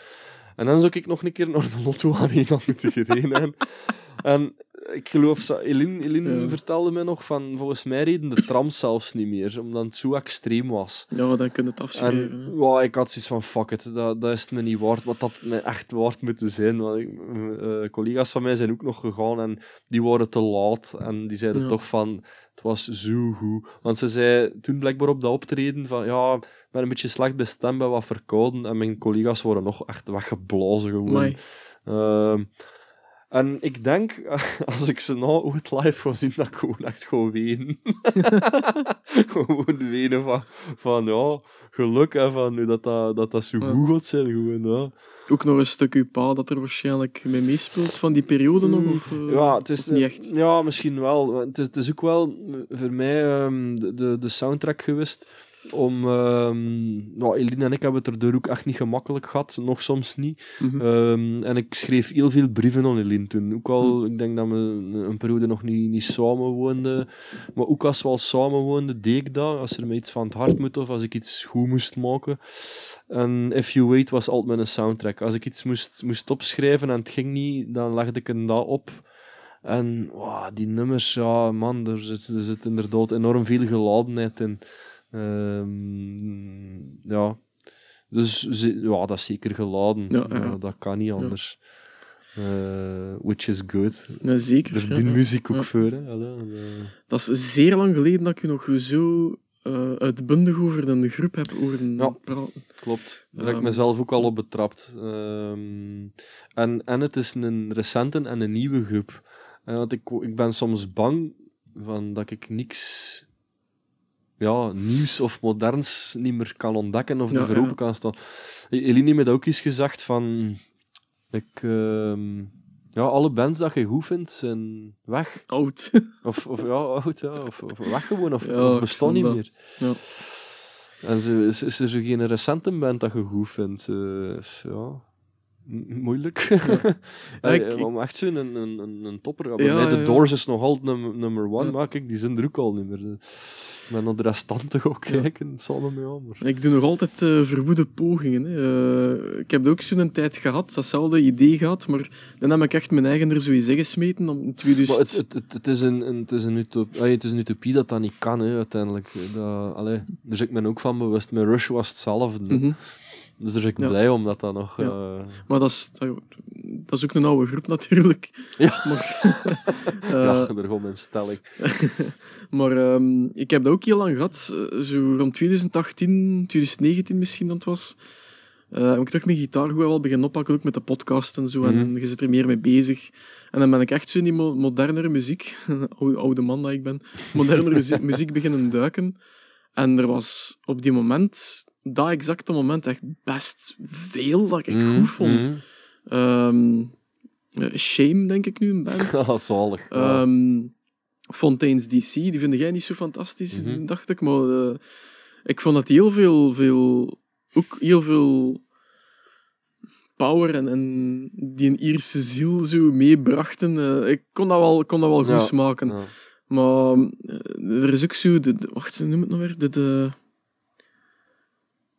En dan zou ik nog een keer naar de Lotto Arena [laughs] moeten gereden. En ik geloof, Eline Ja. vertelde mij nog van, volgens mij reden de trams zelfs niet meer, omdat het zo extreem was. Ja, dan kun je het afschrijven. Ja, ik had zoiets van, fuck it, dat, dat is het me niet waard. Wat dat me echt waard moeten zijn. Want ik, eh, collega's van mij zijn ook nog gegaan en die waren te laat. En die zeiden Ja. toch van, het was zo goed. Want ze zei toen blijkbaar op dat optreden van, ja, ik ben een beetje slecht bij stem, ben wat verkouden. En mijn collega's waren nog echt weggeblazen gewoon. En ik denk, [laughs] als ik ze nou ooit live ga zien, dat ik gewoon echt gewoon wenen. [laughs] gewoon wenen van, van ja, geluk en van nu dat dat, dat, dat zo goed gaat zijn. Gewoon, ja. Ook nog een stuk uw pa dat er waarschijnlijk mee meespeelt van die periode nog? Mm, Of, eh, ja, het is niet echt? Ja, misschien wel. Want Het is, het is ook wel eh, voor mij ehm, de, de, de soundtrack geweest. Om, ehm nou, Eline en ik hebben het er door ook echt niet gemakkelijk gehad, nog soms niet. Mhm. Ehm, en ik schreef heel veel brieven aan Eline toen. Ook al, ik denk dat we een, een periode nog niet, niet samen woonden. Maar ook als we al samen woonden, deed ik dat. Als er mij iets van het hart moet of als ik iets goed moest maken. En If You Wait was altijd mijn soundtrack. Als ik iets moest, moest opschrijven en het ging niet, dan legde ik een dat op. En wow, die nummers, ja man, er zit, er zit inderdaad enorm veel geladenheid in. Ehm, ja. Dus ja, dat is zeker geladen. Ja, ja. dat kan niet anders. Eh, which is good. Ja, zeker. Er ja, die muziek ook voor. Hè? Eh. Dat is zeer lang geleden dat ik je nog zo eh, uitbundig over een groep heb horen Ja. praten. Klopt. Daar heb ik Ehm. mezelf ook al op betrapt. Ehm, en, en het is een recente en een nieuwe groep. Eh, want ik, ik ben soms bang van dat ik niks ja, nieuws of moderns niet meer kan ontdekken of Ja, er voor open ja. kan staan. E- Eline heeft ook eens gezegd van... Ik, ehm, ja, alle bands dat je goed vindt, zijn weg. Oud. [laughs] Of, of ja, oud, ja. Of, of weg gewoon, of, Ja, of bestaan niet dat. meer. Ja. En zo, is, is er zo geen recente band dat je goed vindt? Is- ja, moeilijk. Ja, [laughs] ik- om echt zo'n een, een, een, topper. Ja, mij, de. Doors is nog altijd num- nummer one, maar kijk, die zijn er ook al niet meer. Ben naar de restanten gaan kijken, het zal me maar... Ik doe nog altijd eh, verwoede pogingen. Hè. Eh, ik heb ook zo'n tijd gehad, datzelfde idee gehad, maar dan heb ik echt mijn eigen er zo eens ingesmeten om in 2000... Maar het, het, het, het, is een, een, het, is een utopie, het is een utopie dat dat niet kan, hè, uiteindelijk. Dat, allee, daar zit ik me ook van bewust. Met Rush was hetzelfde. Dus daar ben ik Ja. blij om dat dat nog... Ja. eh, Maar dat is, dat is ook een oude groep natuurlijk. [laughs] Ja. Maar, [laughs] eh, ja, daar gewoon mijn stelling. [laughs] maar ehm, ik heb dat ook heel lang gehad, eh, zo rond 2018, 2019 misschien dat het was. Eh, heb ik toch mijn gitaar goed wel beginnen oppakken, ook met de podcast en zo. Mhm. En je zit er meer mee bezig. En dan ben ik echt zo in die mo- modernere muziek, oude, oude man dat ik ben, modernere muziek beginnen duiken. En er was op die moment, dat exacte moment, echt best veel dat ik Mhm, goed vond. mhm. Ehm, eh, Shame, denk ik nu, een band. Ja, [laughs] zalig. Ja. Ehm, Fontaine's DC, die vind jij niet zo fantastisch, Mhm. dacht ik. Maar eh, ik vond dat die heel veel, veel, ook heel veel power en, en die een Ierse ziel zo meebrachten. Eh, ik kon dat wel, kon dat wel goed Ja. smaken. Maar er is ook zo, de, de, wacht, noem het nou weer? De, de,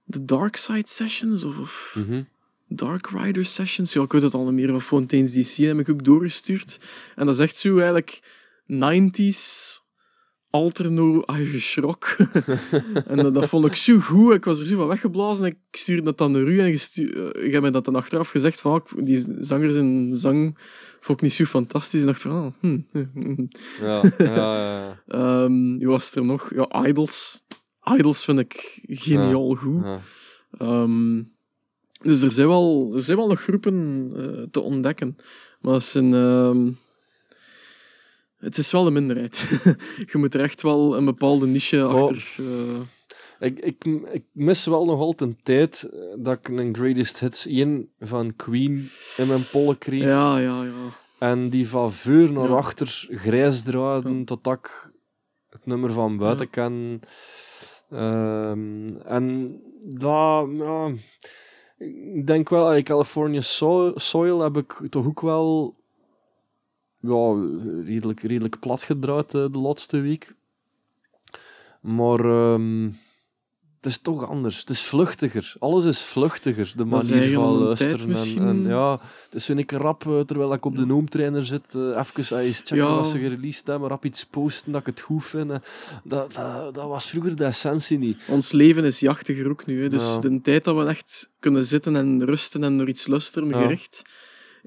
de Dark Side Sessions of, of Mhm. Dark Rider Sessions. Ja, ik weet het al niet meer. Van Fontaine's DC heb ik ook doorgestuurd. En dat is echt zo eigenlijk 90s Alterno Irish Rock. [laughs] en dat, dat vond ik zo goed. Ik was er zo van weggeblazen. En ik stuurde dat dan naar u. En je, eh, hebt mij dat dan achteraf gezegd. Van, ah, die zangers en zang vond ik niet zo fantastisch. En dacht van, hm, hm. Ja, ja, ja. [laughs] Ehm, wie was er nog? Ja, Idols. Idols vind ik geniaal goed. Ehm, dus er zijn wel, er zijn wel nog groepen eh, te ontdekken. Maar het is, een, ehm, het is wel de minderheid. [laughs] je moet er echt wel een bepaalde niche achter... eh, Ik, ik, ik mis wel nog altijd een tijd eh, dat ik een Greatest Hits 1 van Queen in mijn pollen kreeg. ja, ja, ja. En die van voor naar Ja. achter grijs draden Ja. tot ik het nummer van buiten Ja. ken. Ehm, en ja, ik denk wel, in California Soil, heb ik toch ook wel ja, redelijk, redelijk plat gedraaid eh, de laatste week. Maar het is toch anders. Het is vluchtiger. Alles is vluchtiger. De manier van luisteren. En, en ja, het is zo'n ik rap, eh, terwijl ik op de noomtrainer zit, eh even eens checken Ja. wat ze gereleased hebben, rap iets posten dat ik het goed vind. eh. Dat, dat, dat was vroeger de essentie niet. Ons leven is jachtiger ook nu. Hè. Dus Ja. de tijd dat we echt kunnen zitten en rusten en naar iets luisteren gericht,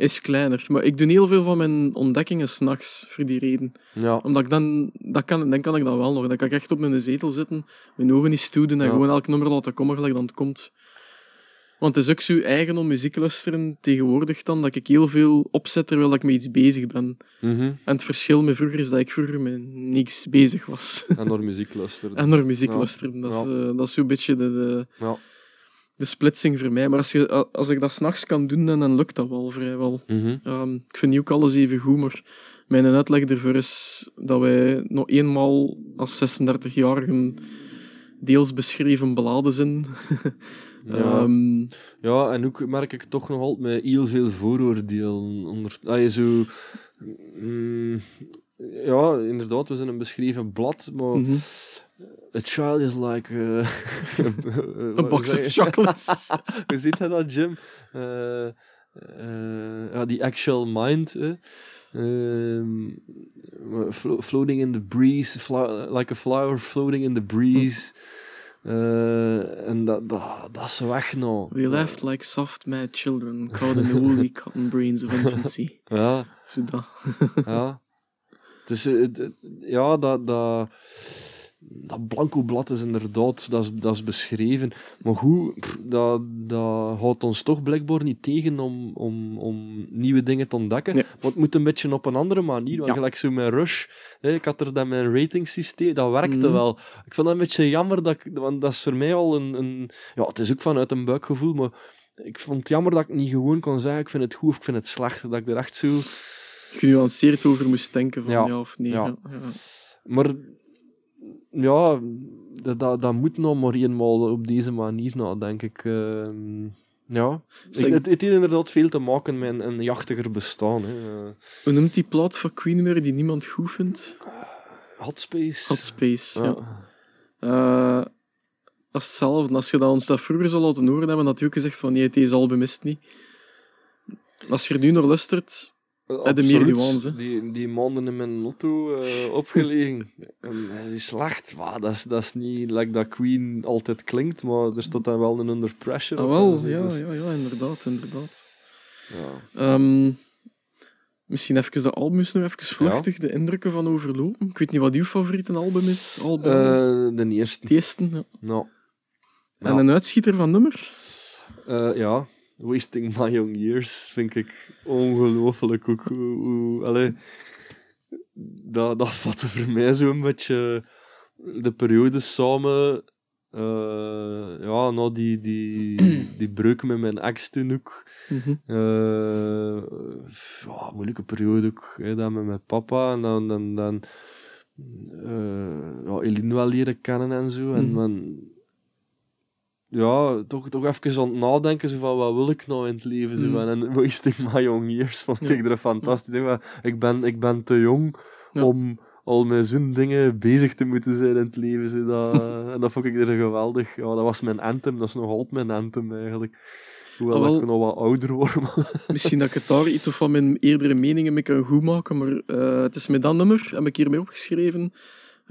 is kleiner. Maar ik doe heel veel van mijn ontdekkingen s'nachts, voor die reden. Ja, Omdat ik dan, dat kan, dan kan ik dat wel nog. Dan kan ik echt op mijn zetel zitten, mijn ogen niet stoeden en Ja. gewoon elk nummer laten komen gelijk dan het komt. Want het is ook zo eigen om muziek te luisteren tegenwoordig dan, dat ik heel veel opzet terwijl ik met iets bezig ben. mhm. En het verschil met vroeger is dat ik vroeger met niks bezig was. en naar muziek luisteren. [laughs] en naar muziek Ja. luisteren. Dat is, eh, dat is zo'n beetje de, de, Ja. De splitsing voor mij. Maar als, je, als ik dat s'nachts kan doen, dan, dan lukt dat wel vrijwel. Mhm. Ehm, ik vind niet ook alles even goed, maar mijn uitleg ervoor is dat wij nog eenmaal als 36-jarigen deels beschreven beladen zijn. Ja. [laughs] Ehm, Ja, en ook merk ik toch nog altijd met heel veel vooroordelen. Onder, dat je zo... mm, ja, inderdaad, we zijn een beschreven blad, maar mhm. A child is like... [laughs] [laughs] eh, A box of chocolates. Hoe ziet hij dat, Jim? Ja, die actual mind. flo- floating in the breeze, like a flower floating in the breeze. Eh, en dat, dat, is weg nou. We laughed like soft mad children, caught in the woolly [laughs] cotton brains of infancy. Ja, Zo dat. ja. Het- ja, dat, dat, dat blanco blad is inderdaad, dat is, dat is beschreven. Maar goed, pff, dat, dat houdt ons toch blijkbaar niet tegen om, om, om nieuwe dingen te ontdekken. Nee. Maar het moet een beetje op een andere manier. Want Ja. gelijk zo met Rush, hè, ik had er dan mijn ratingsysteem, dat werkte Mhm. wel. Ik vond dat een beetje jammer, dat ik, want dat is voor mij al een, een... Ja, het is ook vanuit een buikgevoel, maar ik vond het jammer dat ik niet gewoon kon zeggen, ik vind het goed of ik vind het slecht. Dat ik er echt zo... Genuanceerd over moest denken van ja, Ja. of nee. Ja, Maar ja, dat, dat, dat moet nog maar eenmaal op deze manier, nou, denk ik. Ehm, ja, Zeg- ik, het, het heeft inderdaad veel te maken met een, een jachtiger bestaan. Hè. Eh, Hoe noemt die plaat van Queen weer die niemand goed vindt? Hot Space. Hot Space, ja. ja. Eh, dat is hetzelfde. Als je dat ons dat vroeger zou laten horen hebben, je ook gezegd van nee, deze album is het niet. Als je er nu naar luistert, Eh, de meer absoluut. nuance. Die, die maanden in mijn lotto eh, opgelegen. [laughs] en hij is slecht. Maar dat, is, dat is niet like dat Queen altijd klinkt, maar er staat dan wel een under pressure ah, op wel, zo, ja, dus, ja, ja, inderdaad, inderdaad. ja. Ehm, misschien even de albums nog even vluchtig, de indrukken van overlopen. Ik weet niet wat uw favoriete album is. Album, Eh, de eerste. het eerste, ja. Nou. En Ja. een uitschieter van nummer? Eh, ja, Wasting My Young Years vind ik ongelooflijk ook. Hoe, hoe- allee, dat, dat vatte voor mij zo'n beetje de periode samen. eh, ja, nou die, die, die breuk met mijn ex toen ook. Mhm. Eh, ja, moeilijke periode ook. Hè, dan met mijn papa. En dan, dan, dan eh, ja, Eline wel leren kennen en zo. En Mhm. Ja, toch, toch even aan het nadenken zo van wat wil ik nou in het leven. Zo, Mhm. van, en Wasting My Young Years vond Ja. ik er fantastisch. Maar Ik, ben, ik ben te jong Ja. om al met zo'n dingen bezig te moeten zijn in het leven. Zo, dat, [laughs] en dat vond ik er geweldig. Ja, dat was mijn anthem. Dat is nog altijd mijn anthem eigenlijk. Hoewel Ah, ik nog wat ouder word. [laughs] Misschien dat ik het daar iets of van mijn eerdere meningen mee kan goedmaken, maar eh, het is met dat nummer, heb ik hiermee opgeschreven.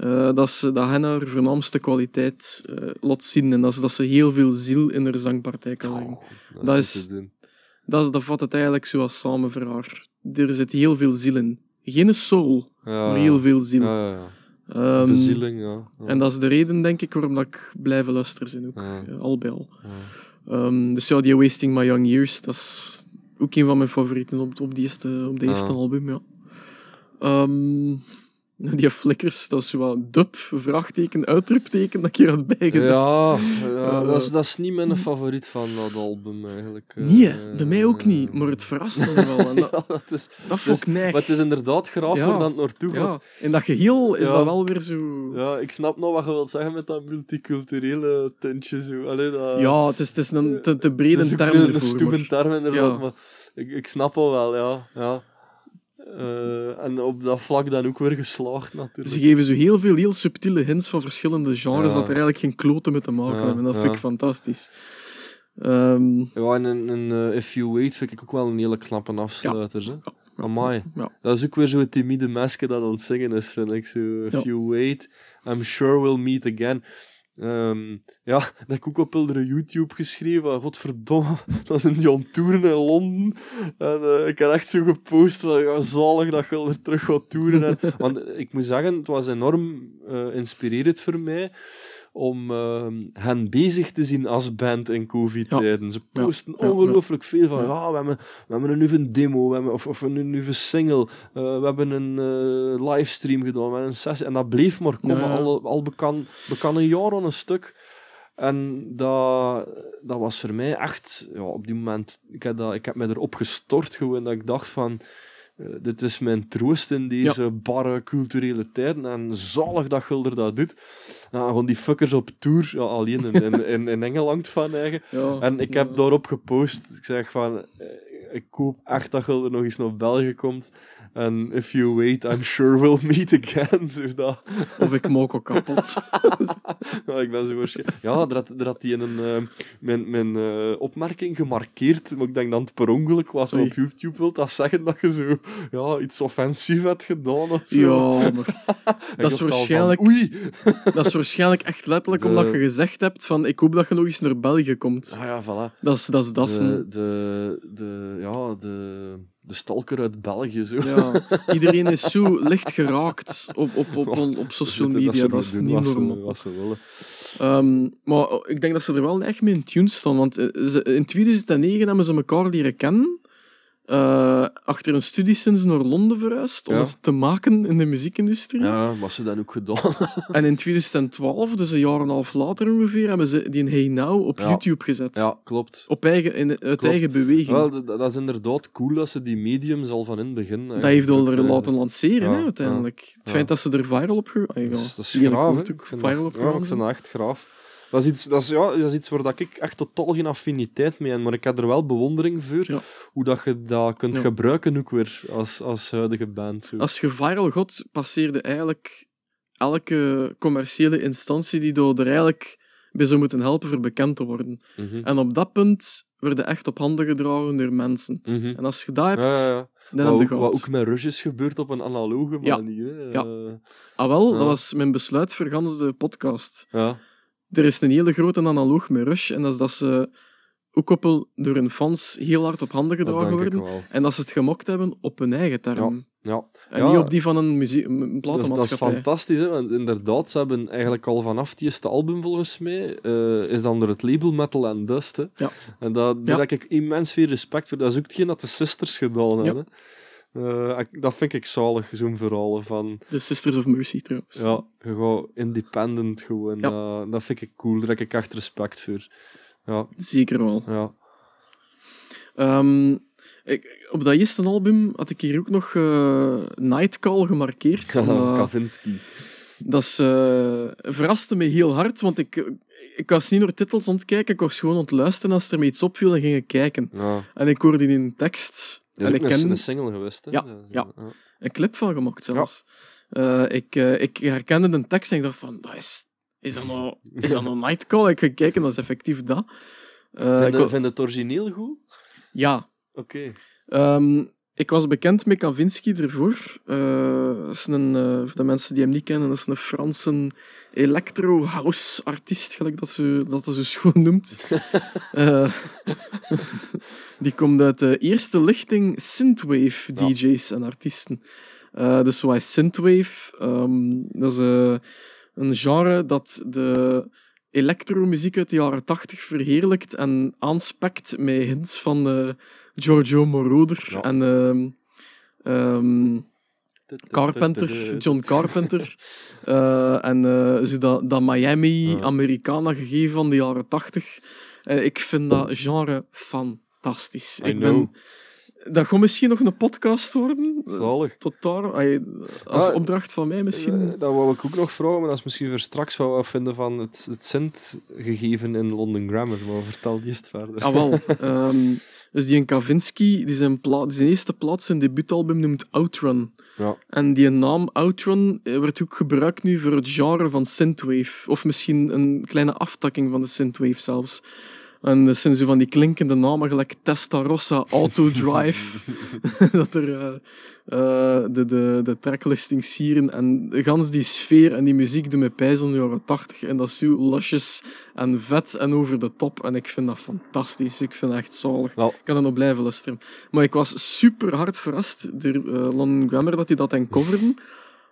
Eh, dat, ze, dat hen haar voornaamste kwaliteit eh, laat zien. En dat, is, dat ze heel veel ziel in haar zangpartij kan leggen. Dat is. Dat, is- dat vat het eigenlijk zoals samen voor haar. Er zit heel veel ziel in. Geen soul, Ja, maar heel veel ziel. Ja, ja, ja. Ehm, Bezieling, ja. en dat is de reden, denk ik, waarom dat ik blijven luisteren zijn ook. Eh, al bij al. Ehm, dus ja, die Wasting My Young Years, dat is ook een van mijn favorieten op, op, die eerste, op de eerste album, ja. Ehm, [laughs] die flikkers, dat is wat dub, vraagteken, uitroepteken, dat ik hier had bijgezet. Ja, ja [laughs] Eh, dat, is, dat is niet mijn favoriet van dat album eigenlijk. eh. Nee, bij mij ook niet, maar het verrast me wel. En [laughs] dat, Ja, dat is, dat vond ik neig. maar het is inderdaad graaf Ja. waar dat naartoe Ja, gaat. in dat geheel is dat wel weer zo... Ja, ik snap nog wat je wilt zeggen met dat multiculturele tintje. Zo. Allee, dat, Ja, het is, het is een te, brede term een, een stoeme term inderdaad, maar ik, ik snap al wel, ja. ja. Eh, en op dat vlak dan ook weer geslaagd natuurlijk. Ze geven zo heel veel heel subtiele hints van verschillende genres Ja. dat er eigenlijk geen kloten mee te maken Ja, hebben. En dat vind ik fantastisch. Ehm, Ja, en een, eh, If You Wait vind ik ook wel een hele knappe afsluiter. Hè? Amai. Dat is ook weer zo'n timide meisje dat aan het zingen is, vind ik. Zo, If you wait, I'm sure we'll meet again. Ehm, ja, [laughs] dat ik ook op YouTube geschreven. Ah, Godverdomme, [laughs] dat zijn die on toeren in Londen. En eh, ik heb echt zo gepost van, ja, zalig dat je er terug gaat toeren. En, [laughs] want ik moet zeggen, het was enorm eh, inspirerend voor mij om ehm, hen bezig te zien als band in covid-tijden. Ze posten Ja, ongelooflijk veel van, Ja. ja, we, hebben, we hebben een nieuwe demo, we hebben, of, of een nieuwe single, eh, we hebben een eh, livestream gedaan, we hebben een sessie. En dat bleef maar komen, al, al bekan, bekan een jaar aan een stuk. En dat, dat was voor mij echt, ja, op die moment, ik heb, dat, ik heb me erop gestort gewoon, dat ik dacht van, eh, dit is mijn troost in deze barre culturele tijden. En zalig dat Gulder dat doet. Gewoon die fuckers op tour, ja, alleen in, in, in, in Engeland van eigen. [laughs] ja, En ik heb daarop gepost, ik zeg van, ik hoop echt dat Gulder nog eens naar België komt. En if you wait, I'm sure we'll meet again. [laughs] Zo dat. Of ik maak ook kapot. [laughs] Ja, ik ben zo waarschijnlijk... Ja, er had, er had die een, eh, mijn, mijn eh, opmerking gemarkeerd, maar ik denk dat het per ongeluk was. Maar op YouTube wil dat zeggen dat je zo ja, iets offensief hebt gedaan of zo. ja, [laughs] maar dat je is van, waarschijnlijk- Oei! dat is waarschijnlijk echt letterlijk De- omdat je gezegd hebt van ik hoop dat je nog eens naar België komt. Ah ja, voilà. Dat is, dat is, dat de, de, de, ja, de, de stalker uit België, zo. Ja, iedereen is zo licht geraakt op, op, op, op, op social media. Dat is niet normaal. Wat ze willen. Ehm, maar ik denk dat ze er wel echt mee in tune staan. Want eh, in 2009 hebben ze elkaar leren kennen. Eh, achter een studie zijn ze naar Londen verhuisd om Ja. het te maken in de muziekindustrie. Ja, wat ze dan ook gedaan. [laughs] En in 2012, dus een jaar en een half later ongeveer, hebben ze die Hey Now op Ja. YouTube gezet. ja, klopt. Op eigen, in, uit eigen beweging. Wel, dat is inderdaad cool dat ze die mediums al van in het begin... dat heeft al er laten lanceren, ja, uiteindelijk. Het ja. feit dat ze er viral op ge- ah, ja, Dat is, dat is graaf, Ik vind viral op dat, ja, gegaan ik echt graaf. Dat is, iets, dat, is, ja, dat is iets waar dat ik echt totaal geen affiniteit mee heb, maar ik heb er wel bewondering voor, Ja. hoe dat je dat kunt Ja. gebruiken ook weer als, als huidige band. Zo. Als je viral gaat, passeerde eigenlijk elke commerciële instantie die door er eigenlijk bij zou moeten helpen voor bekend te worden. Mhm. En op dat punt werden echt op handen gedragen door mensen. Mhm. En als je dat hebt, Ja, ja, ja. dan Wat, heb je ook, wat ook met Rush is gebeurd op een analoge manier. Ja. Ah wel, dat was mijn besluit voor gans de podcast. ja. Er is een hele grote analoog met Rush, en dat is dat ze ook op een- door hun fans heel hard op handen gedragen worden. En dat ze het gemokt hebben op hun eigen term. Ja. En Ja. niet op die van een, muzie- een Dat is, dat is platenmaatschappij. fantastisch, hè? want inderdaad, ze hebben eigenlijk al vanaf het eerste album, volgens mij, eh, is dan door het label Metal and Dust. Hè? Ja. En dat, daar heb ik immens veel respect voor. Dat is ook hetgeen dat de Sisters gedaan hebben. hè. Eh, dat vind ik zalig, zo'n verhalen van... De Sisters of Mercy trouwens. Ja, gaat independent gewoon. Ja. Dat, dat vind ik cool, daar heb ik echt respect voor. Ja, Zeker wel. ja. Ehm, ik, op dat eerste album had ik hier ook nog eh Nightcall gemarkeerd. [laughs] omdat- Kavinsky. dat is, eh, verraste me heel hard, want ik, ik was niet naar titels aan het kijken, ik was gewoon aan het luisteren als er me iets opviel en ging kijken. Ja. En ik hoorde in een tekst, Dat en is ik een, ken een single geweest, hè? Ja, ja. een clip van gemaakt zelfs. Eh, ik, eh, ik herkende de tekst en ik dacht van, dat is, is dat nou, [laughs] is dat nou Nightcall? Ik ga kijken, dat is effectief dat. Eh, Vind ik je vind je het origineel goed? ja, Oké. Ehm, ik was bekend met Kavinsky ervoor. Eh, dat is een, eh, voor de mensen die hem niet kennen, dat is een Franse electro-house-artiest, gelijk dat ze dat ze [laughs] schoon noemt. Eh, [laughs] die komt uit de eerste lichting synthwave Ja. DJ's en artiesten. Dus is synthwave? Ehm, dat is een genre dat de elektromuziek uit de jaren 80 verheerlijkt en aanspekt met hints van eh, Giorgio Moroder Ja. en ehm, ehm, Carpenter, John Carpenter. [laughs] Eh, en zo dat, dat Miami Ja. Americana gegeven van de jaren 80. Eh, ik vind dat genre fantastisch. I ik know. ben, dat gaat misschien nog een podcast worden. Zalig. Tot daar, als Ah, opdracht van mij misschien. Eh, dat wou ik ook nog vragen, maar dat is misschien voor straks wat we vinden van het, het Sint-gegeven in London Grammar. Maar vertel die eerst verder. Ah, wel. [laughs] Ehm, dus die in Kavinsky, die zijn, pla die zijn eerste plaats, zijn debuutalbum noemt Outrun. Ja. En die naam Outrun eh, wordt ook gebruikt nu voor het genre van synthwave. Of misschien een kleine aftakking van de synthwave zelfs. En dat zijn zo van die klinkende namen, gelijk Testarossa, Autodrive. [laughs] dat er eh, eh, de, de, de tracklisting sieren. En gans die sfeer en die muziek doen me pijzen in de jaren 80. En dat is zo lusjes en vet en over de top. En ik vind dat fantastisch. Ik vind dat echt zalig. Ik kan er nog blijven luisteren. Maar ik was super hard verrast door London Grammar dat hij dat en coverde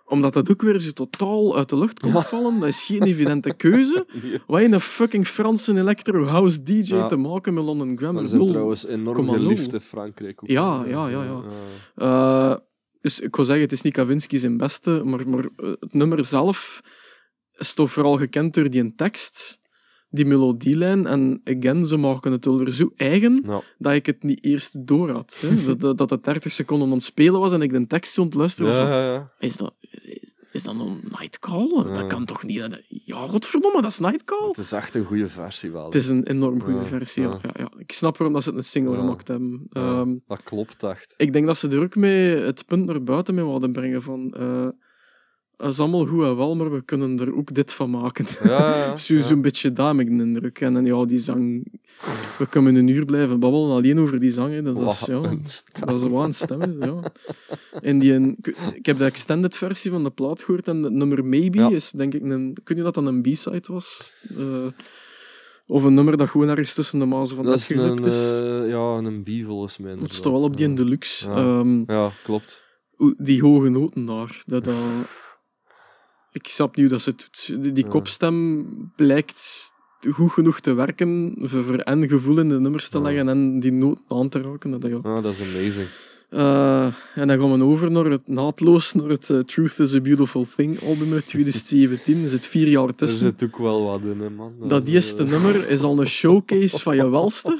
omdat dat ook weer zo totaal uit de lucht komt Ja. vallen. Dat is geen evidente keuze. [laughs] Wat een fucking Franse electro-house DJ Ja. te maken met London Grammar. Zijn Lul. trouwens enorm geliefd in Frankrijk. Ook, Ja, ja, Dus, ja, eh, ja. Eh, dus ik wil zeggen, het is niet Kavinsky zijn beste, maar, maar eh, het nummer zelf is toch vooral gekend door die tekst, die melodielijn. En again, ze maken het weer zo eigen Ja. dat ik het niet eerst door had. Hè? dat, dat, dat het 30 seconden aan het spelen was en ik de tekst het luisteren. Ja, ja, ja. Is dat, is, is dat een Nightcall? Dat kan toch niet? Ja, godverdomme, dat is Nightcall. Het is echt een goede versie wel. Het is een enorm goede versie, ja. ja. Ik snap waarom dat ze het een single gemaakt hebben. Ehm, dat klopt echt. ik denk dat ze er ook mee het punt naar buiten mee wilden brengen van... eh dat is allemaal goed en wel, maar we kunnen er ook dit van maken. Ja, ja, ja. [laughs] Zo- Zo'n beetje daar ik de indruk. En, en ja, die zang... We kunnen een uur blijven babbelen alleen over die zang. hè. Dat, is, ja, dat is wel een stem. Ja. En die, een- ik, heb de extended versie van de plaat gehoord en het nummer Maybe Ja. is denk ik een... Kun je dat dan een B-side was? Eh, of een nummer dat gewoon ergens tussen de mazen van Dat dat is een, eh, ja, een B volgens mij. het stond wel op die in de deluxe. Ja. Ehm, Ja, klopt. Die hoge noten daar. Dat, dat... Ik snap niet hoe dat ze het doet. Die, die Ja. kopstem blijkt goed genoeg te werken voor, voor en gevoel in de nummers te Ja. leggen en die noten aan te raken. Dat, ja. Ja, dat is amazing. Eh, en dan gaan we over naar het naadloos naar het eh, Truth is a Beautiful Thing album uit 2017. Er zit vier jaar Er tussen. zit ook wel wat in, hè, man. Dat is, eerste eh, nummer is al een showcase van je [laughs] welste.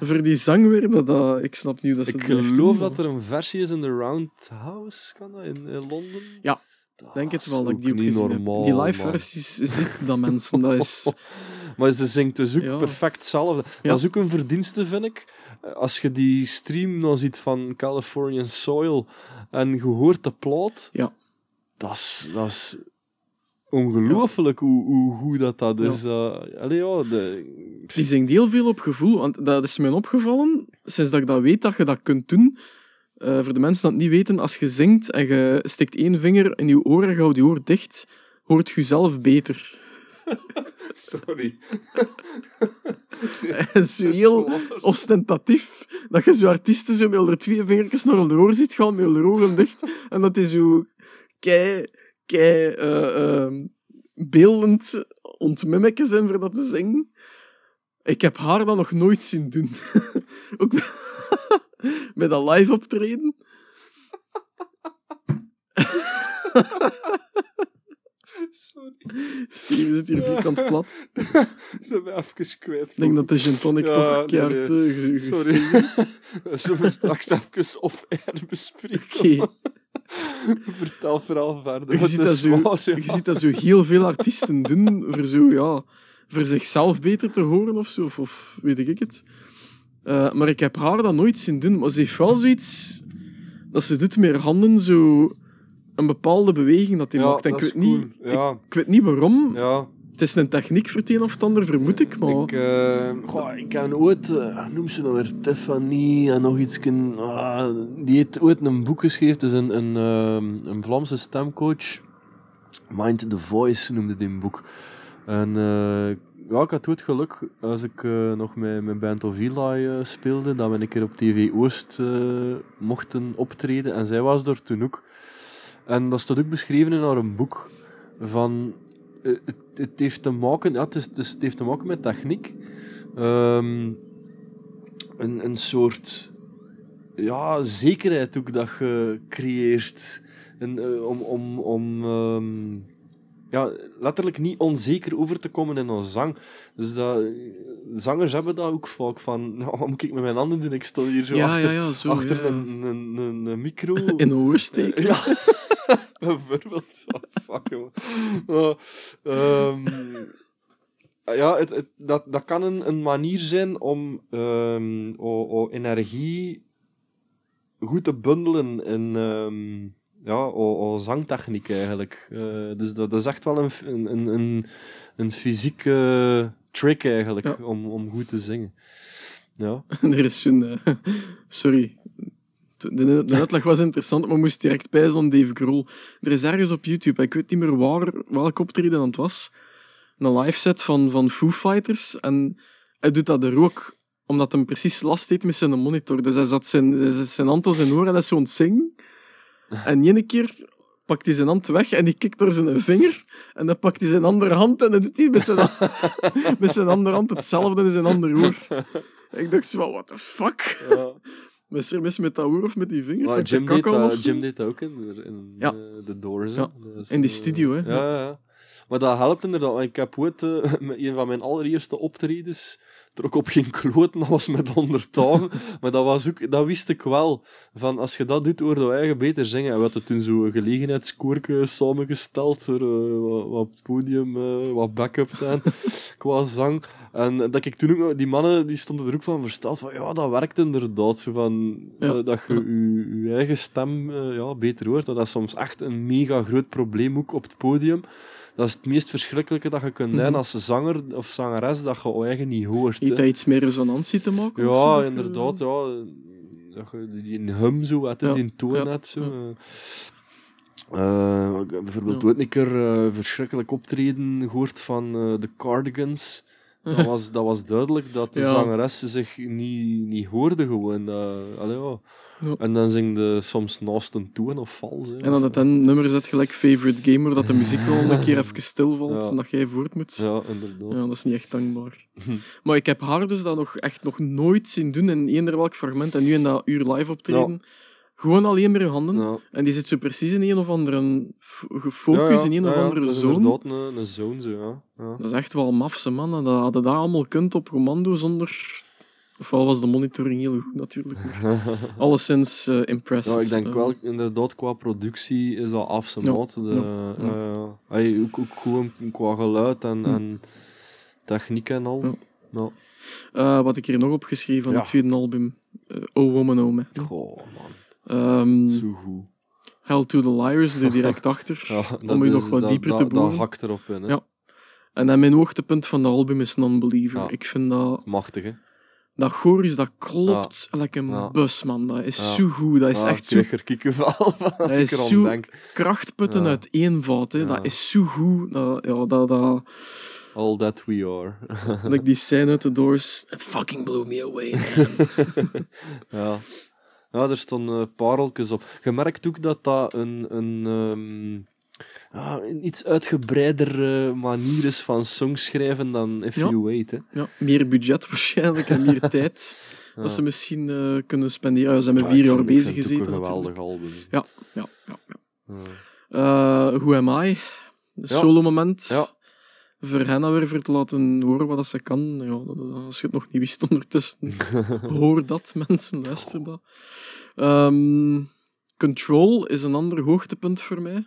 voor die zang weer. Dat, dat, ik snap niet hoe dat ze Ik geloof doen, dat er een versie is in de Roundhouse, kan dat, in, in Londen? Ja, Denk het is wel dat ik die ook niet gezien heb. normaal, Die man. live versies zitten dat mensen. Dat is... [laughs] Maar ze zingt dus ook Ja. perfect hetzelfde. Ja. Dat is ook een verdienste, vind ik. Eh, Als je die stream dan ziet van Californian Soil en je hoort de plaat, Ja. dat is, dat is ongelooflijk hoe, hoe dat, dat is. Dat, allee, ja, de, Die zingt heel veel op gevoel, want dat is mij opgevallen, sinds dat ik dat weet, dat je dat kunt doen. Eh, voor de mensen die het niet weten, als je zingt en je stikt één vinger in je oor en je houdt je oor dicht, hoort je jezelf beter. [laughs] Sorry. [laughs] Het is zo heel ostentatief, dat je zo artiesten zo met haar twee vingertjes naar hun oor ziet gaan, met hun ogen dicht, en dat is zo kei, kei eh, ehm, beeldend ontmimmiken zijn voor dat te zingen. Ik heb haar dat nog nooit zien doen. [laughs] Ook bij dat live optreden. Sorry. Steven zit hier vierkant plat. [laughs] Ze hebben even kwijt. Ik denk dat de gin tonic Ja, toch nee, keihard nee. Sorry. [laughs] Zullen we straks even off-air bespreken? Oké. [laughs] Vertel vooral verder. Je ziet, dat zo, ja. je ziet dat zo heel veel artiesten doen voor, zo, ja, voor zichzelf beter te horen of zo, of, of weet ik het. Eh, maar ik heb haar dat nooit zien doen. Maar ze heeft wel zoiets dat ze doet met haar handen zo een bepaalde beweging dat Ja, maakt. En ik weet, is niet, cool. Ja, ik weet niet waarom. ja. Het is een techniek voor het een of het ander, vermoed ik. Maar... Ik, uh, goh, ik heb ooit, uh, noem ze nou weer, Tiffany en nog iets. Uh, die heeft ooit een boek geschreven, dus een, een, uh, een Vlaamse stemcoach. Mind the Voice noemde die een boek. En uh, ja, ik had ooit geluk als ik nog met mijn band of Eli speelde, dat we een keer op TV Oost mochten optreden. En zij was er toen ook. En dat staat ook beschreven in haar boek van het, het, heeft te maken, ja, het, is, het, heeft te maken met techniek. Um, een, een soort ja, zekerheid ook dat je creëert. En, om om, om um, ja, letterlijk niet onzeker over te komen in ons zang. Dus dat, zangers hebben dat ook vaak van, [laughs] nou, wat moet ik met mijn handen doen? Ik sta hier zo ja, achter, ja, ja, zo, achter ja. Een, een, een, een micro. [laughs] In de oorsteek. [laughs] ja. Bijvoorbeeld. Oh, fuck, joh. Maar, um, ja, het, het, dat, dat kan een, een manier zijn om um, o, o energie goed te bundelen in um, ja, o, o zangtechniek eigenlijk. Uh, dus dat, dat is echt wel een, een, een, een fysieke trick eigenlijk Ja. om, om goed te zingen. Ja. [laughs] er is zo'n... eh, sorry. De, de, uitleg was interessant, maar moest direct bij zo'n Dave Grohl. Er is ergens op YouTube, ik weet niet meer waar, welk optreden het was, een live set van, van Foo Fighters. En hij doet dat er ook, omdat hij precies last heeft met zijn monitor. Dus hij zat zijn, zijn, zijn hand op zijn oor en hij is zo aan het zingen. En ene keer pakt hij zijn hand weg en die kikt door zijn vinger. En dan pakt hij zijn andere hand en dan doet hij met zijn, [laughs] met zijn andere hand hetzelfde in zijn andere oor. Ik dacht zo van, what the fuck? ja. Is er mis met dat oor of met die vinger? Maar Jim, deed dat? Jim deed dat ook in, in Ja. de, Doors. Ja. Dus, In die eh, studio, hè. Ja, ja. Maar dat helpt inderdaad. Ik heb ooit [laughs] met een van mijn allereerste optredens er ook op geen kloten, dat was met honderd taal. [laughs] maar dat, was ook, dat wist ik wel. Van als je dat doet, hoorde je eigen beter zingen. En we hadden toen zo'n gelegenheidskoorke samengesteld. Er, eh, wat, wat podium, eh, wat backup dan, [laughs] qua zang. En dat ik toen ook, die mannen die stonden er ook van versteld van, ja, dat werkt inderdaad. Zo van, Ja. dat, dat je je, je eigen stem eh, ja, beter hoort. Dat is soms echt een mega groot probleem ook op het podium. Dat is het meest verschrikkelijke dat je kunt Mhm. zijn als zanger of zangeres, dat je eigen niet hoort. Niet dat iets meer resonantie te maken? Ja, dat je- inderdaad, ja. Dat je die hum zo Ja, die toon net zo. ja. Eh, ik heb bijvoorbeeld Ja. ooit een keer eh, verschrikkelijk optreden gehoord van eh, de Cardigans. Dat was, dat was duidelijk dat de Ja. zangeres zich niet, niet hoorde gewoon. Dat, allee. Ja. En dan zingde soms naast een toon of vals. hè. En dat het een nummer zet gelijk Favorite Gamer, dat de muziek wel een keer even stilvalt Ja. en dat jij voort moet. Ja. Ja, inderdaad. dat is niet echt dankbaar. maar ik heb haar dus dat nog echt nog nooit zien doen in eender welk fragment. En nu in dat uur live optreden. Gewoon alleen met je handen. Ja. En die zit zo precies in een of andere gefocust, Ja, ja, in een ja, of ja, andere dat is zone. een, een zone, zo, ja. ja. Dat is echt wel mafse, man. En dat hadden dat allemaal kunt op commando zonder... Ofwel was de monitoring heel goed, natuurlijk. [laughs] Alleszins eh impressed. Ja, ik denk Eh, wel, inderdaad, qua productie is dat af zijn maat. De, ja, ja, ja. Allee, ook, ook gewoon qua geluid en, Hm. en techniek en al. Ja. Ja. eh, wat ik hier nog opgeschreven van Ja. het tweede album. eh, oh Woman Oh Man. Goh, man. Ehm, Zo goed. Hell to the Liars, er [laughs] direct achter. Ja, om je nog wat dat, dieper dat, te Dat boren. hakt erop in, hè. Ja. En dan mijn hoogtepunt van dat album is Non-Believer. Ja. Ik vind dat... Machtig, hè. Dat chorus, dat klopt like een Ja. bus, man. Dat is Ja. zo goed. Dat is echt ik zo krijg er kikkenvel [laughs] van als Dat ik is zo- denk. krachtputten uit eenvoud. Hè. Dat is zo goed. Dat, ja, dat, dat, All that we are. [laughs] like die scène uit de Doors. It fucking blew me away, man. [laughs] Ja. Ja, er stonden eh, pareltjes op. Je merkt ook dat dat een, een, ehm, ja, een iets uitgebreidere manier is van songschrijven dan If Ja. You Wait. Hè. ja, meer budget waarschijnlijk en meer [laughs] tijd. Ja. Dat ze misschien eh, kunnen spenderen. Ja, ze hebben Ja, vier jaar bezig gezeten. een geweldig album. Ja, ja, ja. ja. Ja. Eh, Who Am I? Solo-moment. Ja. Voor weer voor te laten horen wat ze kan. Ja, als je het nog niet wist ondertussen, [laughs] hoor dat, mensen. Luister dat. Ehm, Control is een ander hoogtepunt voor mij.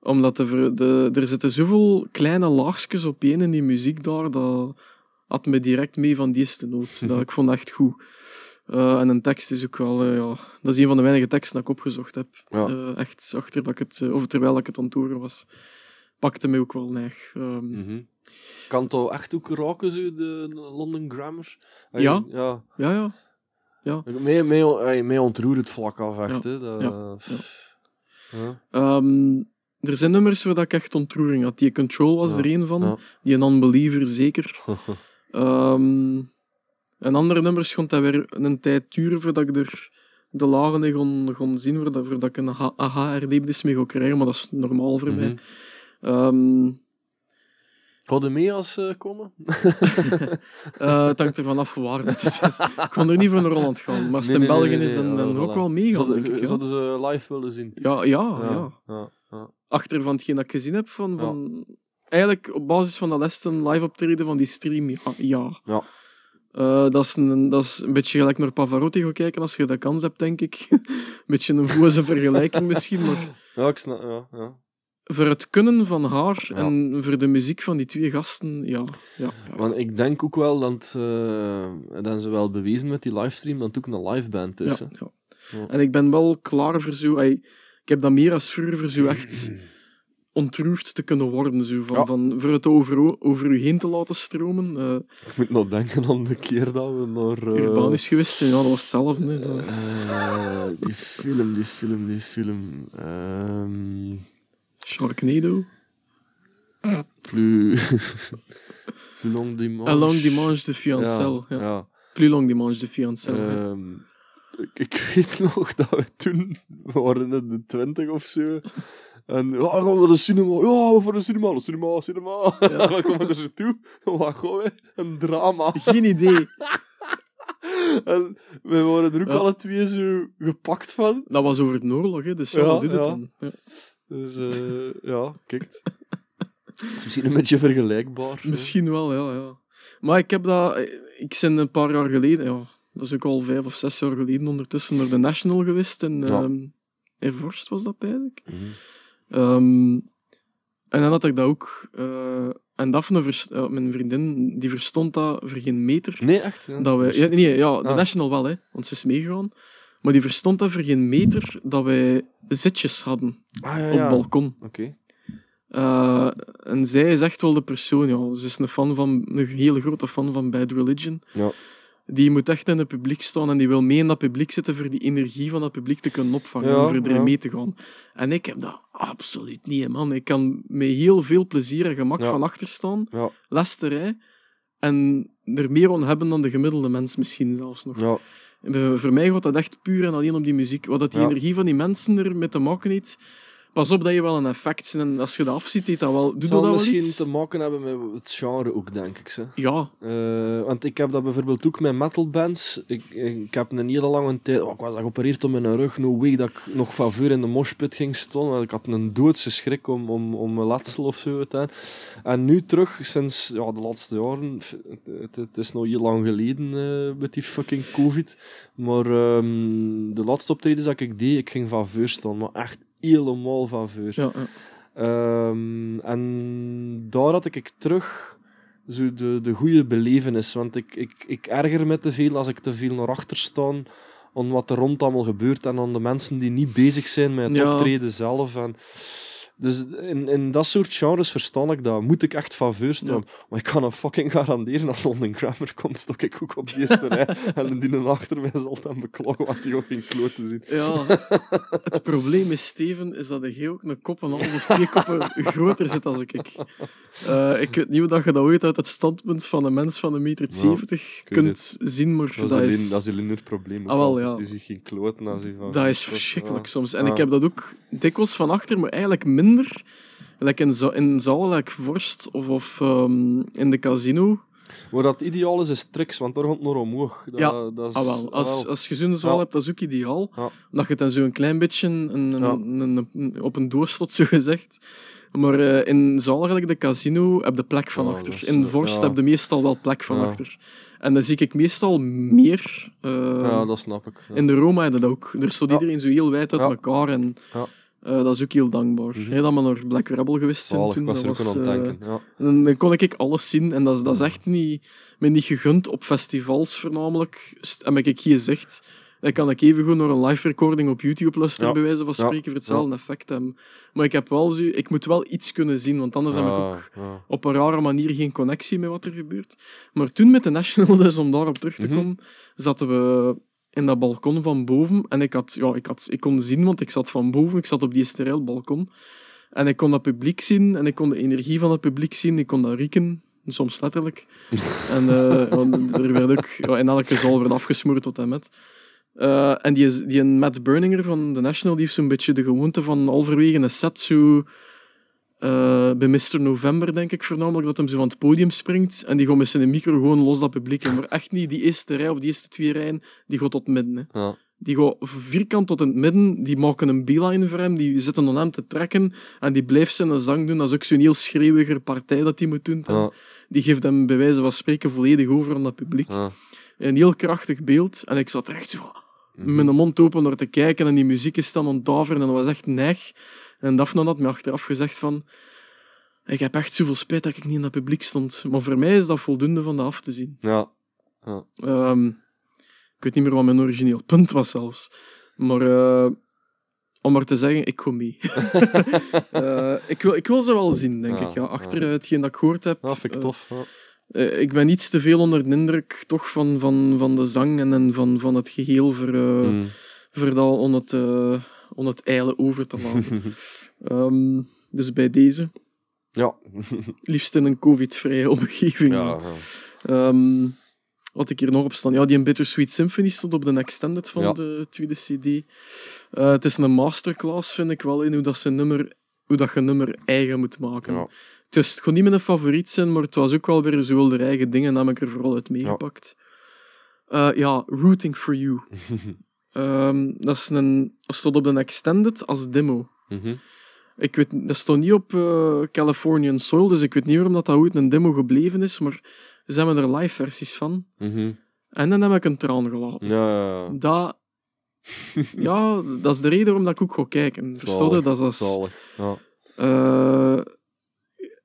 Omdat de, de, er zitten zoveel kleine laagjes op één in die muziek daar, dat had me direct mee van die eerste noot. [laughs] Dat, ik vond dat echt goed. Eh, en een tekst is ook wel... eh, ja, dat is een van de weinige teksten dat ik opgezocht heb. Ja. Eh, echt, achter dat ik het, of terwijl ik het aan het horen was, pakte mij ook wel neig. Ehm, Mhm. Kan het echt ook raken, zo, de London Grammar? Ja. Ja. Ja, ja. Mij, ey, mij ontroert het vlak af, echt. Ja, Hè. Dat, ja, ja. Ehm, er zijn nummers waar ik echt ontroering had. Die Control was er een van. Die Non-Believer zeker. [laughs] Ehm en andere nummers kon dat weer een tijd duren voordat ik er de lagen in kon, kon zien, voordat, voordat ik een aha- aha-erlevenis mee kon krijgen. Maar dat is normaal voor mij. Mhm. Ehm, Ga je mee als ze komen? [laughs] eh, het hangt ervan af waar dat het is. Ik kon er niet voor naar Holland gaan. Maar als het in Nee, nee, België nee, is, dan, dan ook wel meegaan, Zouden-. Zouden ze live willen zien? Ja, ja, ja. ja. ja. Achter van hetgeen dat ik gezien heb, van, van... Eigenlijk op basis van de lessen live optreden van die stream, ja. ja. Ja. Eh, dat, is een, dat is een beetje gelijk naar Pavarotti gaan kijken, als je dat kans hebt, denk ik. [laughs] een beetje een voze vergelijking misschien, maar Ja, ik snap, ja, ja. Voor het kunnen van haar Ja. en voor de muziek van die twee gasten, ja. ja, ja. Want ik denk ook wel dat, eh dat ze wel bewezen met die livestream, dat het ook een live band is. Ja. En ik ben wel klaar voor zo... ey, ik heb dat meer als vroeger voor zo echt [clears throat] ontroerd te kunnen worden. Zo, van, van, voor het over, over u heen te laten stromen. eh Ik moet nog denken aan de keer dat we naar... eh, Urbanisch geweest zijn, ja, dat was hetzelfde. die film, die film, die film. ehm Sharknado. plus... [laughs] plus long dimanche. Along Dimanche de Fiancel. Ja, Ja, ja. Plus Long Dimanche de Fiancel. ja. Ehm, ik, ik weet nog dat we toen, we waren in de twintig of zo, en ja, gaan we naar de cinema, ja, we gaan naar de cinema, de cinema, cinema. [laughs] En dan komen we er zo toe, wat gaan we? Een drama. Geen idee. [laughs] En wij waren er ook Ja. alle twee zo gepakt van. Dat was over de oorlog, hè, dus ja, Ja, doet het ja. dan? Ja. Dus eh, ja, kijk. Het [laughs] is misschien een beetje vergelijkbaar. hè. Misschien wel, ja, ja. Maar ik heb dat... Ik ben een paar jaar geleden... Ja, dat is ook al vijf of zes jaar geleden ondertussen naar de National geweest. In, Ja. ehm in Vorst was dat, eigenlijk. Mhm. Ehm, en dan had ik dat ook. eh, en Daphne, mijn vriendin, die verstond dat voor geen meter. Nee, echt? Ja. Dat ja, nee, ja, de Ah. National wel, hè, want ze is meegegaan. Maar die verstond dat voor geen meter dat wij zitjes hadden Ah, ja, op het balkon. Oké. Eh, en zij is echt wel de persoon, ja. Ze is een, fan van, een hele grote fan van Bad Religion. Ja. Die moet echt in het publiek staan en die wil mee in dat publiek zitten voor die energie van dat publiek te kunnen opvangen Ja, en voor erin mee te gaan. En ik heb dat absoluut niet, man. Ik kan met heel veel plezier en gemak van achter staan, Ja, lesterij, en er meer aan hebben dan de gemiddelde mens misschien zelfs nog. ja. Voor mij gaat dat echt puur en alleen om die muziek. Wat dat die Ja. energie van die mensen er mee te maken heeft. Pas op dat je wel een effect ziet. En als je dat afziet, heeft dat wel, doet dat wel misschien iets? te maken hebben met het genre ook, denk ik. Ze. Ja, Eh, want ik heb dat bijvoorbeeld ook met metalbands. Ik, ik heb een hele lange tijd... Oh, ik was geopereerd om mijn rug. No way dat ik nog van in de moshpit ging staan. Want ik had een doodse schrik om, om, om mijn letsel of zo te hebben. En nu terug, sinds ja, de laatste jaren... Het, is nog heel lang geleden eh, met die fucking covid. Maar ehm, de laatste optredens dat ik deed, ik ging van voor staan. Maar echt helemaal van voor. ja, ja. Ehm, en daar had ik terug zo de, de goede belevenis. Want ik, ik, ik erger me te veel als ik te veel naar achter sta aan wat er rond allemaal gebeurt en aan de mensen die niet bezig zijn met het Ja. optreden zelf. En, dus in, in dat soort genres verstaan ik dat. Moet ik echt voor staan. Maar ik kan een fucking garanderen als London Grammar komt, stok ik ook op die eerste rij. [laughs] En die achter mij zal dan beklagen, want die ook geen klote zien. Ja, het probleem is, Steven, is dat jij ook een kop en half of twee koppen [laughs] groter zit als ik. Eh, ik weet niet hoe dat je dat ooit uit het standpunt van een mens van een meter Ja, 70 ik weet kunt zien, maar Dat dat, is, alleen, is, dat is alleen het probleem. Ah, wel, ja. Ziet geen kloten als hij van... dat is verschrikkelijk ja. soms. En Ja. ik heb dat ook dikwijls van achter, maar eigenlijk minder. Like in, za- in zalen, like Vorst of, of ehm, in de casino. Waar dat ideaal is, is tricks, want daar het naar omhoog. Dat, Ja, dat is, Ah, wel. Als, wel. als je zo'n zaal Ja. hebt, dat is ook ideaal. Ja. Dat je het dan zo een klein beetje een, een, Ja. een- een- op een doorstot, [laughs] zo gezegd. Maar eh, in zaal, de casino, heb je plek van achter. in Vorst heb je meestal wel plek van achter. En dan zie ik meestal meer. eh, ja, dat snap ik. Ja. In de Roma heb je dat ook. Er Ja. iedereen zo heel wijd uit elkaar. En Eh, dat is ook heel dankbaar. Mhm. Jij dat maar naar Black Rebel geweest zijn toen. was dat was, eh. Ja. en dan, kon ik alles zien en dat is, dat is echt niet, me niet gegund op festivals voornamelijk. st- Heb ik hier gezegd, Dan kan ik even goed naar een live recording op YouTube luisteren, Ja. bij wijze van Ja. spreken, voor hetzelfde effect hebben. Maar ik, heb wel ik moet wel iets kunnen zien, want anders heb ik Ah, ook op een rare manier geen connectie met wat er gebeurt. Maar toen met de National, [laughs] dus om daarop terug te Mhm. komen, zaten we in dat balkon van boven. En ik, had, ja, ik, had, ik kon zien, want ik zat van boven, ik zat op die stereel balkon. En ik kon dat publiek zien en ik kon de energie van het publiek zien. Ik kon dat rieken, soms letterlijk. [laughs] en eh, er werd ook ja, in elke zaal werd afgesmoord tot en met. Eh, en die, is- die Matt Berninger van The National, die heeft zo'n beetje de gewoonte van halverwege een set zo... eh, bij Mr. November, denk ik voornamelijk, dat hem zo van het podium springt en die gaat met zijn micro gewoon los dat publiek in. Maar echt niet die eerste rij of die eerste twee rijen, die gaat tot midden. Hè. Ja. Die gaat vierkant tot in het midden, die maken een beeline voor hem, die zitten aan hem te trekken en die blijft zijn zang doen. Dat is ook zo'n heel schreeuwiger partij dat hij moet doen. Ja. Die geeft hem bij wijze van spreken volledig over aan dat publiek. Ja. Een heel krachtig beeld. En ik zat echt zo Mhm. met een mond open naar te kijken en die muziek is dan ontdaveren en dat was echt neig. En Daphne had me achteraf gezegd van... Ik heb echt zoveel spijt dat ik niet in dat publiek stond. Maar voor mij is dat voldoende van dat af te zien. Ja. Ehm, ik weet niet meer wat mijn origineel punt was zelfs. Maar eh, om maar te zeggen, ik kom mee. [laughs] Eh, ik, wil, ik wil ze wel zien, denk Ja, ik. Ja. Achter ja. eh, hetgeen dat ik gehoord heb. Ja, vind ik tof. Ja. ik ben iets te veel onder de indruk toch van, van, van de zang en, en van, van het geheel voor, eh, Mm. voor dat om het, om het eilen over te laten. [laughs] Ehm, dus bij deze, Ja. liefst in een covid-vrije omgeving. ja. ja. Ehm, wat ik hier nog op staan. Ja, die in Bittersweet Symphony stond op de Extended van Ja. de tweede CD. Eh, het is een masterclass, vind ik wel, in hoe, dat ze nummer, hoe dat je een nummer eigen moet maken. Ja. Het is het kon niet mijn favoriet zijn, maar het was ook wel weer zo de eigen dingen, en heb ik er vooral uit meegepakt. Ja, ja Rooting for You. [laughs] Ehm, dat, is een, stond op de Extended als demo. Mhm. Ik weet, dat stond niet op eh, Californian Soil, dus ik weet niet waarom dat, dat ooit een demo gebleven is, maar ze hebben er live versies van. Mhm. En dan heb ik een traan gelaten. Ja, ja, ja. Dat, [laughs] ja, dat is de reden waarom dat ik ook ga kijken. Zalig, Dat is, Zalig. Ja. eh,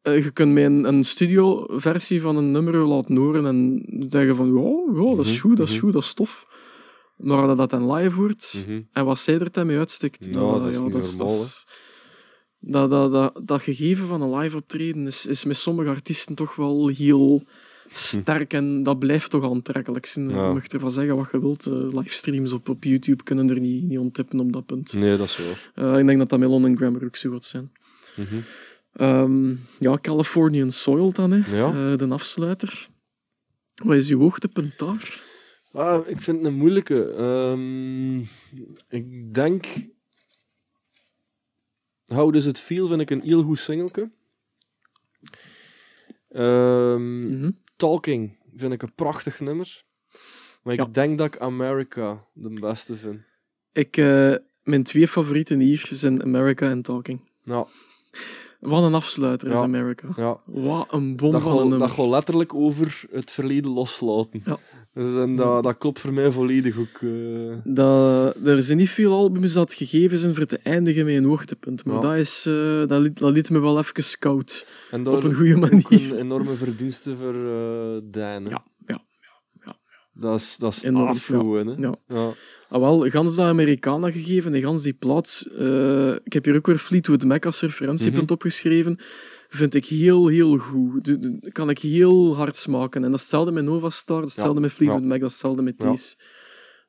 eh, je kunt mij een, een studio-versie van een nummer laten horen en zeggen van, ja, ja dat is Mhm, goed, dat is mhm. goed, dat is tof. Maar je dat dan live hoort, Mhm. en wat zij er dan mee uitstikt, dat, dat is dat, normaal, dat, dat, dat, dat, dat gegeven van een live optreden is, is met sommige artiesten toch wel heel sterk en dat blijft toch aantrekkelijk zijn. Ja. Je mag ervan zeggen wat je wilt. eh, livestreams op, op YouTube kunnen er niet, niet onttippen op dat punt. Nee, dat is waar. Eh, ik denk dat dat Melon en Grammar ook zo goed zijn. Mhm. Ehm, ja, Californian Soil dan, hè. Ja. Eh, de afsluiter. Wat is uw hoogtepunt daar? Ah, ik vind het een moeilijke. Ehm, ik denk... How Does It Feel vind ik een heel goed singelke. Ehm, Mhm. Talking vind ik een prachtig nummer. Maar ik Ja. denk dat ik America de beste vind. Ik, eh, mijn twee favorieten hier zijn America en Talking. Ja, Wat een afsluiter is Ja. America. ja. Wat een bom Dat van een nummer. dat gaat letterlijk over het verleden loslaten. Ja. Dus en dat, dat klopt voor mij volledig ook. eh. Dat, er zijn niet veel albums dat gegeven zijn voor te eindigen met een hoogtepunt. Maar Ja. dat, is, eh, dat, liet, dat liet me wel even scout. En Op een goede ook manier. een enorme verdienste voor Dan. hè. Ja, ja. Dat is, dat is Enorm, afvoeren, hè. ja. Ja. Ah, wel, gans dat Americana gegeven en gans die plaats. ik heb hier ook weer Fleetwood Mac als referentiepunt Mhm. opgeschreven. Vind ik heel, heel goed. Kan ik heel hard smaken. En dat is hetzelfde met Nova Star, dat is hetzelfde met Fleetwood Ja. Mac, dat is hetzelfde met Ja. deze.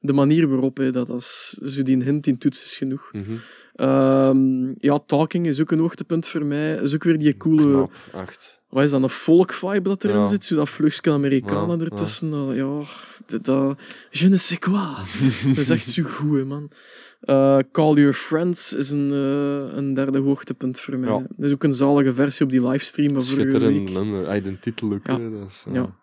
De manier waarop, hè, dat is, zo die hint in toets is genoeg. Mhm. Ehm, ja, Talking is ook een hoogtepunt voor mij. Is ook weer die coole... Wat is dat, een folk vibe dat erin Ja. zit? Zo dat vleugje Amerikanen Ja, ertussen. dat- Ja, dat. Je ne sais quoi. [laughs] dat is echt zo goed, hè, man. Eh, Call Your Friends is een, eh, een derde hoogtepunt voor mij. Ja. Dat is ook een zalige versie op die livestream Schitterend nummer. Ay, de titel ook. Ja. hè, Dat is, eh, Ja.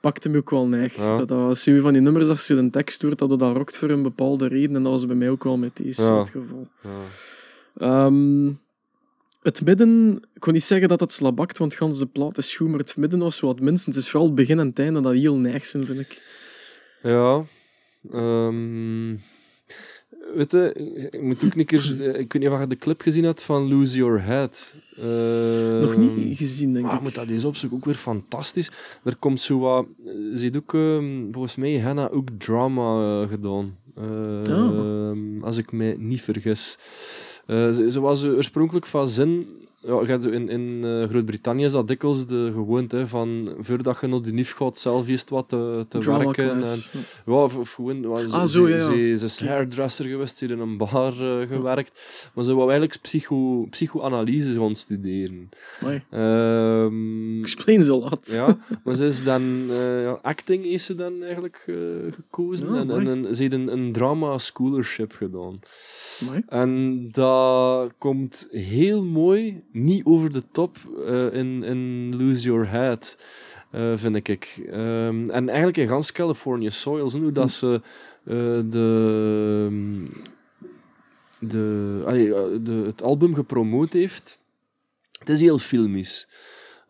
Pakte me ook wel neig. Ja. Dat, als je van die nummers, als je een tekst hoort, dat dat rokt voor een bepaalde reden. En dat was bij mij ook wel met deze Ja. het geval. ja. Ehm, het midden, ik kon niet zeggen dat het slabakt, want gans de plaat is goed, maar het midden was wat minst. Het is vooral het begin en het einde dat heel neig zijn, vind ik. Ja. ehm, weet je, ik moet ook een keer... [laughs] eh, Ik weet niet of je de clip gezien hebt van Lose Your Head. Nog Ehm, niet gezien, denk Ah, ik. moet dat eens opzoeken, ook weer fantastisch. Er komt zo wat... Ze heeft ook, ehm, volgens mij, Hannah ook drama eh, gedaan. Eh, Ah. Als ik mij niet vergis. Eh, ze, ze was oorspronkelijk van zin. Ja, in in eh, Groot-Brittannië is dat dikwijls de gewoonte van voordat je naar de NIF gaat, zelf eerst wat te, te Drama werken. En, class. ja. ja, of, of gewoon, ze, Ah, zo, ja, ja. Ze, ze is hairdresser geweest, ze heeft in een bar eh, gewerkt. Maar ze wou eigenlijk psycho, psychoanalyse gaan studeren. Amai. Ehm, Explains a lot. ja, maar ze is dan ja, acting heeft ze dan eigenlijk gekozen. En, en, ze heeft een, een drama scholarship gedaan. Amai. En dat komt heel mooi, niet over de top, eh, in, in Lose Your Head, eh, vind ik. Ehm, en eigenlijk in gans California Soils, hoe dat ze eh, de, de, allee, de, het album gepromoot heeft. Het is heel filmisch.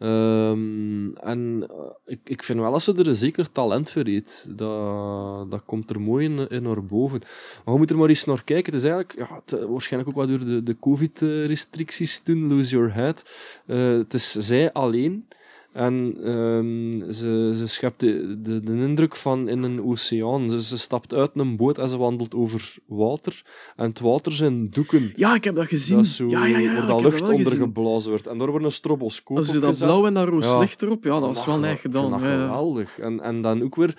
Ehm, en eh, ik, ik vind wel dat ze er een zeker talent heeft. Dat, dat komt er mooi in, naar boven. Maar je moet er maar eens naar kijken. Het is eigenlijk, ja, het, waarschijnlijk ook wel door de, de COVID-restricties toen, Lose Your Head. Eh, het is zij alleen. En ehm, ze, ze schept de, de, de indruk van in een oceaan. Ze, ze stapt uit een boot en ze wandelt over water. En het water zijn doeken. Ja, ik heb dat gezien. Dat zo, ja, ja, ja. waar dat lucht onder gezien. geblazen wordt. En daar wordt een stroboscoop Als je dat blauw en dat roos licht erop, ja, dat was wel vind gedaan. geweldig. En, en dan ook weer,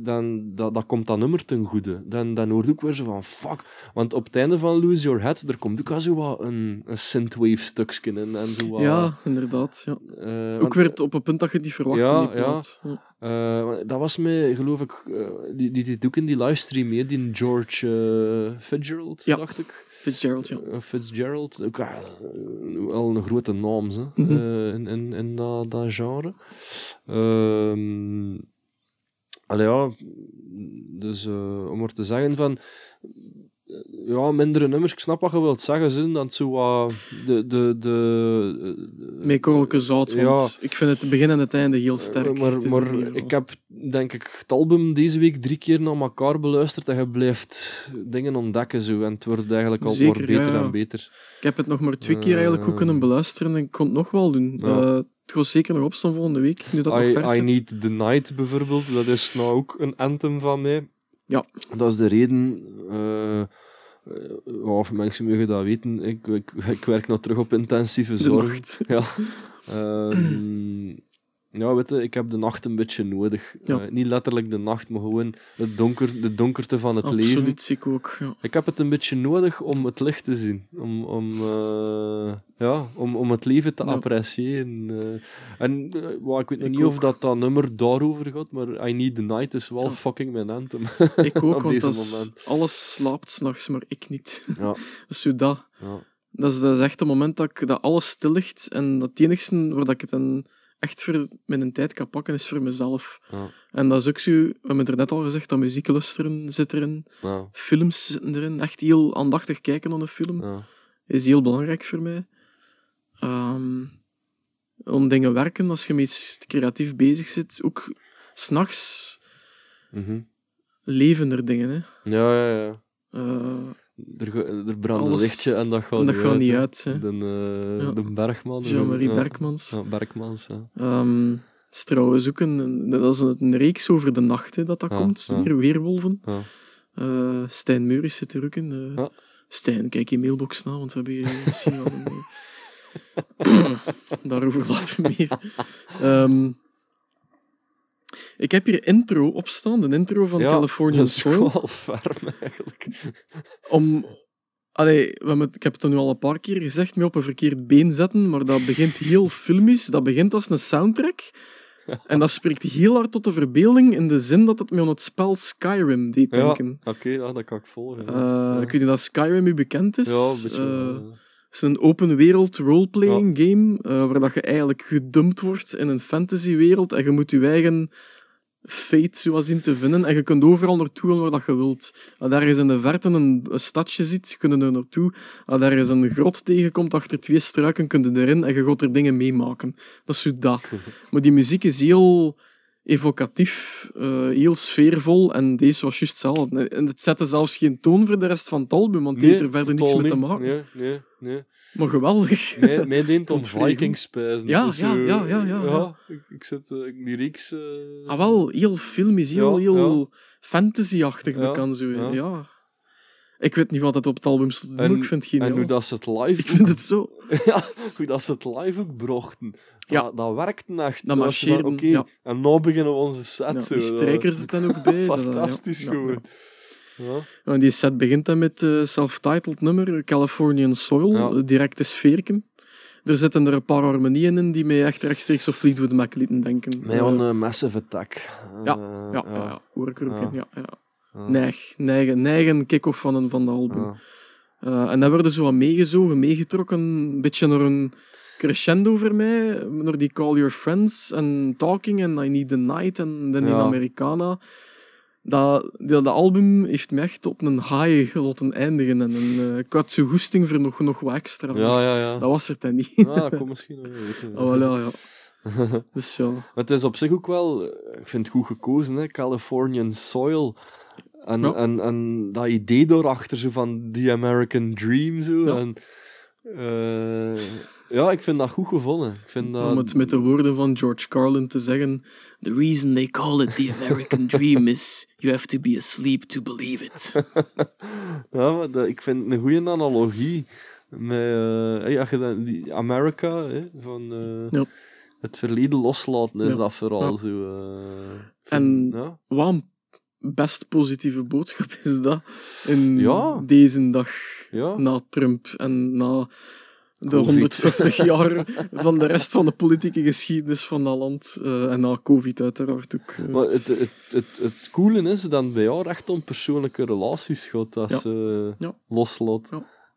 dan, dat, dat komt dat nummer ten goede. Dan, dan hoort ook weer zo van, fuck. Want op het einde van Lose Your Head, er komt ook wel zo wat een, een synthwave stukje in. En zo wat, Ja, inderdaad. Ja. eh, Ook want- weer op een punt dat je niet verwacht Ja, die plaat. Ja. eh, dat was mij, geloof ik, eh, die, die deed ook in die livestream mee, die George Fitzgerald, Ja. dacht ik. Fitzgerald, ja. Fitzgerald, ook wel een grote naam hè, Mhm. in, in, in dat, dat genre. Ehm allee, ja, dus eh, om maar te zeggen van. eh, Ja, mindere nummers, ik snap wat je wilt zeggen, ze dat het zo wat de, de, de, Met korrelke zout, want ik vind het begin en het einde heel sterk. Eh, Maar, maar ik heb denk ik het album deze week drie keer naar elkaar beluisterd en je blijft dingen ontdekken zo. En het wordt eigenlijk al Zeker, maar beter ja, ja. en beter. Ik heb het nog maar twee keer eigenlijk goed Eh. kunnen beluisteren en ik kon het nog wel doen. Het gaat zeker nog opstaan volgende week, nu dat nog I, vers I. Need The Night bijvoorbeeld, dat is nou ook een anthem van mij. Ja. Dat is de reden... eh, eh, of mensen mogen dat weten, ik, ik, ik werk nog terug op intensieve zorg. Ja. Ehm, ja, weet je, ik heb de nacht een beetje nodig. Ja. Eh, niet letterlijk de nacht, maar gewoon het donker, de donkerte van het leven. Absoluut, ik ook. Ja. Ik heb het een beetje nodig om het licht te zien. Om, om, eh, ja, om, om het leven te Ja. appreciëren. eh. en ik weet Ik niet of dat, dat nummer daarover gaat, maar I Need The Night is wel fucking mijn anthem. Ik ook, [laughs] Op want is- alles slaapt s'nachts, maar ik niet. ja, Dat is [laughs] zo dat. ja. Dat is, dat is echt het moment dat, ik, dat alles stil ligt. En dat het enigste waar dat ik het dan echt voor mijn tijd kan pakken, is voor mezelf. Ja. En dat is ook zo, we hebben het er net al gezegd, dat muziek luisteren zit erin. ja, Films zitten erin. Echt heel aandachtig kijken naar een film ja. is heel belangrijk voor mij. Ehm, om dingen werken, als je met iets creatief bezig zit, ook s'nachts Mhm. leven er dingen. Hè. ja, ja, ja. Eh, Er, er brandt een lichtje en dat gaat dat niet gaat uit. niet uit. De, Ja. de Bergman. Jean-Marie ja. Berkmans. Ja, Bergmans, ja. Ehm, het is trouwens ook een, dat is een reeks over de nacht hè, dat dat komt. Weer, Weerwolven. Eh, Stijn Meuris zit er ook in. Eh. Stijn, kijk je mailbox na, want we hebben hier misschien wel een... [laughs] [coughs] [coughs] Daarover later meer. Ehm, ik heb hier intro opstaan, de intro van ja, California dat is wel ferm eigenlijk. Om... Allee, ik heb het er nu al een paar keer gezegd, mee op een verkeerd been zetten, maar dat begint heel filmisch. Dat begint als een soundtrack. En dat spreekt heel hard tot de verbeelding in de zin dat het me aan het spel Skyrim deed Ja, denken. oké, ja, dat kan ik volgen. Eh, ja. Ik weet niet dat Skyrim u bekend is. Ja, een beetje. Eh, is een open wereld roleplaying game, eh, waar dat je eigenlijk gedumpt wordt in een fantasywereld en je moet je eigen fate zo wat zien te vinden en je kunt overal naartoe gaan waar dat je wilt. Als daar is in de verte een, een stadje ziet, kun je er naartoe. Als daar is een grot tegenkomt achter twee struiken, kun je erin en je gaat er dingen meemaken. Dat is zo dat. [laughs] Maar die muziek is heel, evocatief, eh, heel sfeervol. En deze was juist hetzelfde. En het zette zelfs geen toon voor de rest van het album, want die heeft er verder niks mee te maken. Nee, nee, nee. Maar geweldig. Mij, mij deed om het. Vikings. Ja, Dat ja, ja, ja, ja, ja. ik, ik zit eh, die reeks... eh, Ah, wel, heel filmisch, heel, heel fantasy-achtig Ja, bekend zo. ja. Ik weet niet wat het op het album stond, En- ik vind het geniaal. En hoe dat ze het live Ik vind het zo... [laughs] ja, hoe dat ze het live ook brachten. Ja. Dat, dat werkte echt. Dat marcheerden, Oké, ja. en nu beginnen we onze set. Ja, zo. die Dat- strijkers er dan ook bij. [laughs] dat- Fantastisch ja, gewoon. ja. Die set begint dan met eh self-titled nummer, Californian Soil, Ja. directe sfeerken. Er zitten er een paar harmonieën in die mij echt rechtstreeks op Fleetwood Mac lieten denken. Mij Eh, aan eh, Massive Attack. Ja, Eh, ja, ja, ja, hoor ik er ook Ja. in. Ja, ja. ja. Neig, neigen, neigen kick-off van, een, van de album. Ja. Eh, en dan werden zo wat meegezogen, meegetrokken, een beetje naar een crescendo voor mij, naar die Call Your Friends en Talking en I Need the Night en die Ja. Americana. Dat, dat, dat album heeft me echt op een high laten eindigen en een, eh, ik had zo goesting voor nog, nog wat extra. Ja, ja, ja. Dat was er dan niet. Ah, dat komt misschien nog. [laughs] Oh, ja, ja. [laughs] Dus ja. Het is op zich ook wel, eh, ik vind het goed gekozen, hè? Californian Soil. En, Ja. en, en dat idee daarachter, zo van The American Dream. Zo. Ja. En, eh, ja, ik vind dat goed gevonden. Ik vind dat... Om het met de woorden van George Carlin te zeggen. The reason they call it the American [laughs] dream is you have to be asleep to believe it. [laughs] Ja, maar dat, ik vind het een goede analogie. Met, eh, hey, als je dat, die America, hè, van eh, Ja. het verleden loslaten, is Ja. dat vooral Ja. zo. eh, En- vind- ja. Wat een best positieve boodschap [laughs] is dat in Ja. deze dag Ja. na Trump en na de Covid. 150 [laughs] jaar van de rest van de politieke geschiedenis van dat land. eh, en na COVID uiteraard ook. eh. Maar het, het, het, het coole is dat bij jou echt om persoonlijke relaties gaat dat Ja. ze Ja. loslaat.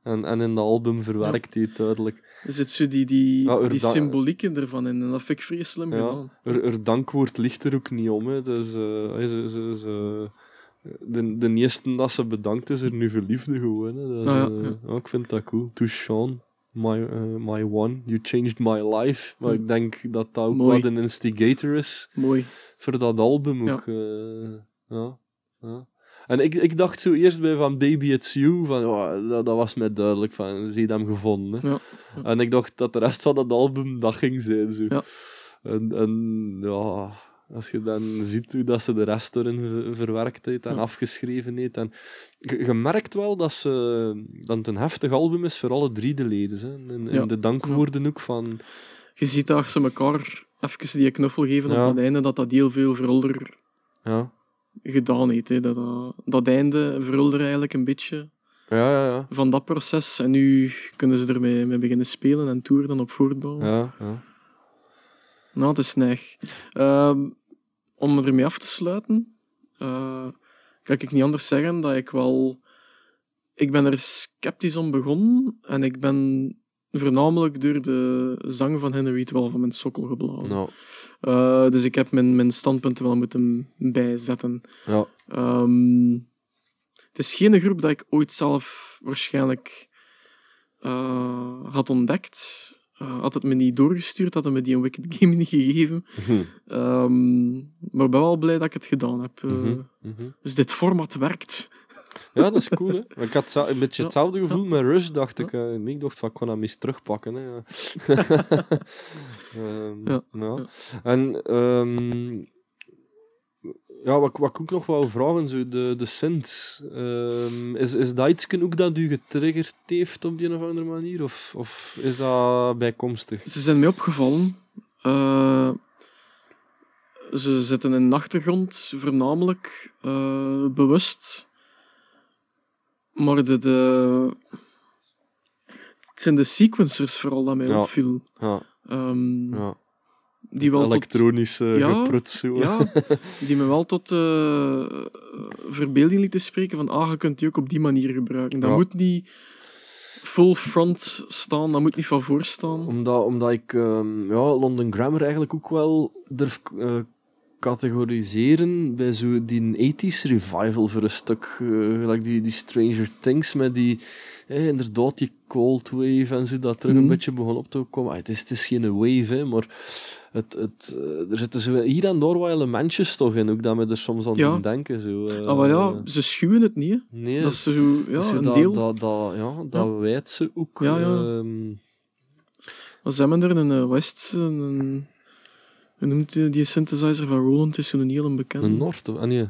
En, en in de album verwerkt hij het duidelijk. Er zit zo die, die, Ja, er die da- symbolieken ervan in en dat vind ik vrij slim Ja. gedaan. Er, er dankwoord ligt er ook niet om. Hè. Dus, eh, ze, ze, ze, de, de eerste dat ze bedankt is er nu verliefde gewoon. Hè. Dat is, Ah, ja, eh, ja, ik vind dat cool. To Sean, my, eh, my one, you changed my life. Maar Hm. ik denk dat dat ook Mooi. wat een instigator is Mooi. voor dat album Ja. ook. eh, ja. Ja. En ik, ik dacht zo eerst bij van Baby It's You, van, oh, dat, dat was mij duidelijk, van, ze hem gevonden. Hè. Ja. En ik dacht dat de rest van het album dat ging zijn. Zo. Ja. En, en ja, als je dan ziet hoe dat ze de rest erin ver- verwerkt heeft en Ja. afgeschreven heeft. En je, merkt wel dat, ze, dat het een heftig album is voor alle drie de leden. Hè. En, Ja. de dankwoorden ook van... Je ziet daar ze elkaar even die knuffel geven op het einde, dat dat heel veel verulder Ja, gedaan heeft. Hè. Dat, dat, einde verulder eigenlijk een beetje ja, ja. ja. van dat proces. En nu kunnen ze ermee mee beginnen spelen en toeren op voortbouwen. ja, ja. Nou, het is neig. Ehm, om ermee af te sluiten, eh, kan ik niet anders zeggen dat ik wel... Ik ben er sceptisch om begonnen en ik ben voornamelijk door de zang van Henry wel van mijn sokkel geblazen. Eh, dus ik heb mijn, mijn standpunten wel moeten bijzetten. ja. Ehm, het is geen groep dat ik ooit zelf waarschijnlijk eh, had ontdekt. Eh, had het me niet doorgestuurd, had het me die een Wicked Game [laughs] niet gegeven. Mhm, Ehm, maar ik ben wel blij dat ik het gedaan heb. Mhm, mhm. Dus dit format werkt. Ja, dat is cool, hè. Maar Ik had een beetje hetzelfde gevoel met Rush, dacht ik. ik dacht van, ik kon hem eens terugpakken, hè. Ja. [laughs] Ehm, Ja, ja. ja. En, ehm, ja, wat, ik- wat ik ook nog wou vragen, zo de, de synths. Ehm, is, is dat iets ook dat u getriggerd heeft op die een of andere manier? Of, of is dat bijkomstig? Ze zijn mij opgevallen. Eh, ze zitten in de achtergrond voornamelijk eh, bewust. Maar de, de... het zijn de sequencers vooral dat mij Ja. opviel. Ja, Ehm, ja. die wel tot, Elektronische Ja, geprut zo. ja, [laughs] die me wel tot eh, verbeelding lieten spreken van ah, je kunt die ook op die manier gebruiken. Dat Ja. moet niet full front staan, dat moet niet van voor staan. Omdat, omdat ik ehm, ja, London Grammar eigenlijk ook wel durf eh, categoriseren bij zo die 80s revival voor een stuk. eh, gelijk die, die Stranger Things met die, hè, inderdaad die cold wave en zo, dat terug Mhm. een beetje begon op te komen. Ah, het, is, het is geen wave, hè, maar het, het, eh, er zitten zo hier en daar wat elementjes toch in, ook dat we er soms aan Ja. denken. Zo, eh, Ah, maar ja, ze schuwen het niet. Hè. nee, Dat is zo, ja, zo een dat, deel. Dat, dat, ja, dat wijt ze ook. Ja, ja. Maar Ze hebben er een eh, West, een, hoe noemt die, die synthesizer van Roland, is zo'n heel bekende. een of ah, nee. eh,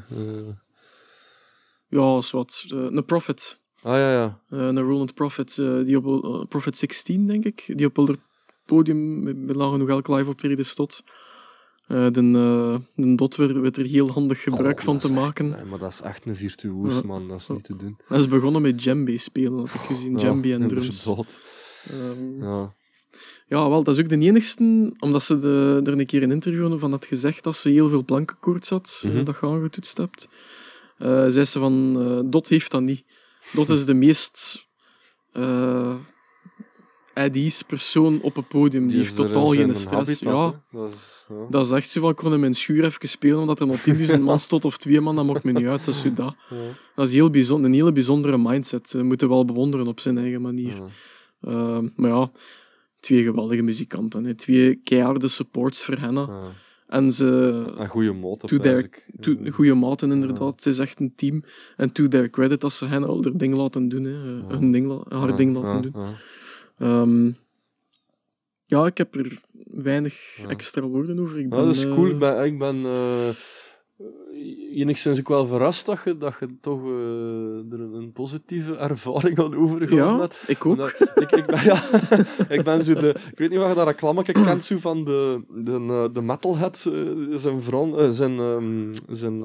Ja, is wat. eh, een Prophet. ah ja, ja. Eh, een Roland Prophet, die op Prophet 16, denk ik, die op het podium met, met Lage nog elk live optreden stond. Eh de, de dot werd, werd er heel handig gebruik van te echt- maken. nee, maar dat is echt een virtuoos, Ja. man. Dat is niet te doen. Hij is begonnen met djembe spelen, had ik gezien. Djembe en drums. Ehm, Ja. Ja, wel, dat is ook de enigste, omdat ze de, er een keer een interview van had gezegd dat ze heel veel plankenkoorts had, eh, Mhm. dat je aangetoetst hebt. Eh zei ze van, eh, Dot heeft dat niet. Dot is de meest at ease persoon op het podium. Die, Die heeft in totaal geen stress. habitat, ja. Dat is, ja. dat is echt zo van, ik kon in mijn schuur even spelen, omdat er nog [laughs] 10.000 man stond of twee man, dat maakt me niet uit. Dat is, zo dat. Ja. dat is heel bijzonder, een hele bijzondere mindset. We moeten wel bewonderen op zijn eigen manier. Ja. Maar ja, twee geweldige muzikanten. Hè. Twee keiharde supports voor hen. Ja. En ze... Een goede To their- to- Goede maten, inderdaad. Het is echt een team. En to their credit, dat ze hen al hun ding laten doen. Hè. Ja. Hun ding, haar ding laten doen. Ja. Ehm, ja, ik heb er weinig extra woorden over. Ik ben, dat is cool. Ik ben, ik ben eh, enigszins ook wel verrast dat je, dat je toch eh, er een, positieve ervaring aan overgehouden Ja, hebt. ik ook. Omdat- ik, ik, ben, ja, [laughs] ik ben zo de... Ik weet niet of je dat reclame kent, zo van de, de, eh, de metalhead. eh, zijn vrouw, eh, zijn, ehm zijn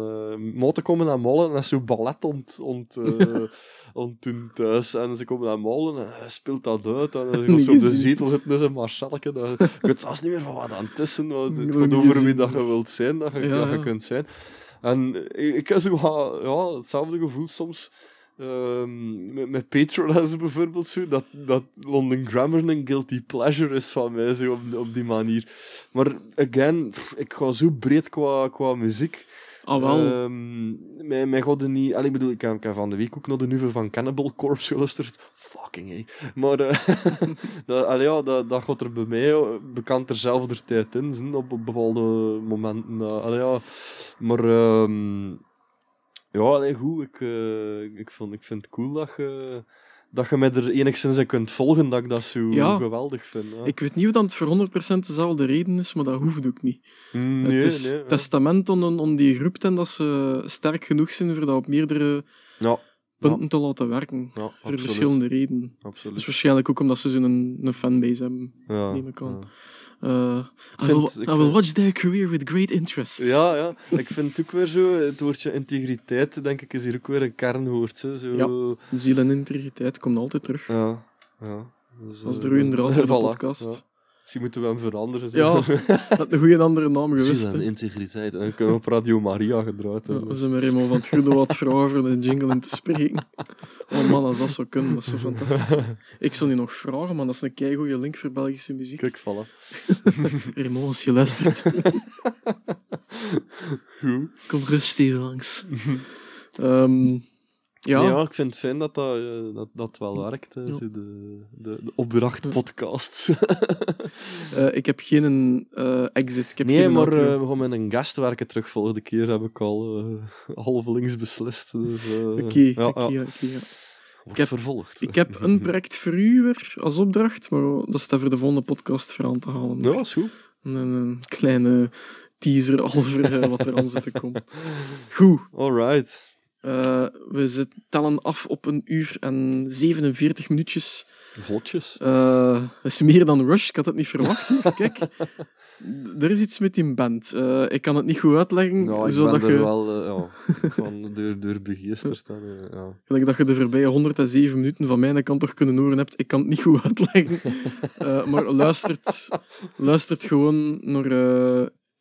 moten komen naar molen en is zo ballet ont, ont, [laughs] ont doen thuis. En ze komen naar molen en hij speelt dat uit. En hij gaat zo op de zetel zitten in zijn marchalke. Dat- Ik weet zelfs niet meer van wat aan het is. Het gaat over wie dat je wilt zijn, dat je, Ja, dat je ja. kunt zijn. En ik, heb zo ja, hetzelfde gevoel soms. ehm, met, met bijvoorbeeld, zo, dat, dat London Grammar een guilty pleasure is van mij, zo, op, op die manier. Maar, again, ik ga zo breed qua, qua muziek. Ah, wel. Ehm, mij, mij gaat er niet... Allee, ik bedoel, ik heb, van de week ook nog de nieuwe van Cannibal Corpse geluisterd. Fucking, hé. Maar, eh, [laughs] dat, allee, ja, dat, dat gaat er bij mij eh, bekend terzelfde tijd in, zin, op, bepaalde momenten. allee, ja. Maar, ehm, ja, allee, goed. Ik, ik, vond, ik vind het cool dat je, dat je mij er enigszins in kunt volgen, dat ik dat zo Ja. geweldig vind. Ja. Ik weet niet of dat voor 100% dezelfde reden is, maar dat hoeft ook niet. nee, het is nee, testament aan, aan die groep en dat ze sterk genoeg zijn voor dat op meerdere Ja, punten te laten werken. Voor absoluut. verschillende redenen. absoluut. Dus waarschijnlijk ook omdat ze zo'n een, een fanbase hebben. Ja, neem ik aan. Uh, I, vind- will, I will vind- watch their career with great interest. Ja, ja. Ik vind het ook weer zo, het woordje integriteit, denk ik, is hier ook weer een kernwoord. Hè. Zo, Ja. Ziel en integriteit komt altijd terug. ja. ja. Dus, Dat is de rode draad van de [laughs] voilà, podcast. ja. Misschien moeten we hem veranderen. Ja, zo. Dat een goede andere naam gewist. En hè. integriteit. En dan kunnen we op Radio Maria gedraaid Ja, hebben. we zijn maar eenmaal van het goede wat vragen voor een jingle in te spreken. Oh man, als dat zou kunnen, dat is zo fantastisch. Ik zou die nog vragen, maar dat is een keigoede link voor Belgische muziek. Kijk, voilà. [laughs] Raymond, als je luistert, Goed. kom rustig even langs. Ehm, ja, Ja. ik vind het fijn dat dat, eh, dat, dat wel werkt. hè. Zo de, de, de opdrachtpodcast. [laughs] eh, ik heb geen eh, exit. Ik heb Nee, geen maar eh, we gaan met een gast werken terug volgende keer, heb ik al eh half links beslist. Dus, eh, Oké, ja, oké, oké. Wordt heb- vervolgd. Ik heb een project voor u weer als opdracht, maar dat is dan voor de volgende podcast voor aan te halen. Ja, is goed. Een, een kleine teaser al voor eh, wat er aan zit te komen. [laughs] Goed, Alright. Eh, we tellen af op een uur en 47 minuutjes. Vlotjes. Eh, dat is meer dan Rush, ik had het niet verwacht. [laughs] Kijk, er is iets met die band. Eh, ik kan het niet goed uitleggen, ik zodat ben er je, wel ja, [laughs] van door, door begeesterd. Ja. gelijk dat je de voorbije 107 minuten van mijn kant toch kunnen horen hebt. Ik kan het niet goed uitleggen. [laughs] Maar luistert, luistert gewoon naar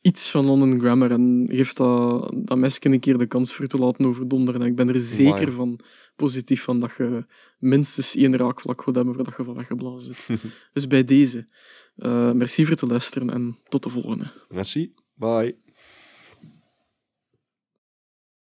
iets van London Grammar en geeft dat, dat meisje een keer de kans voor te laten overdonderen. En ik ben er zeker Amai. van, positief van, dat je minstens één raakvlak gaat hebben waar dat je van weggeblazen zit. [laughs] dus bij deze, eh, merci voor het luisteren en tot de volgende. Merci. Bye.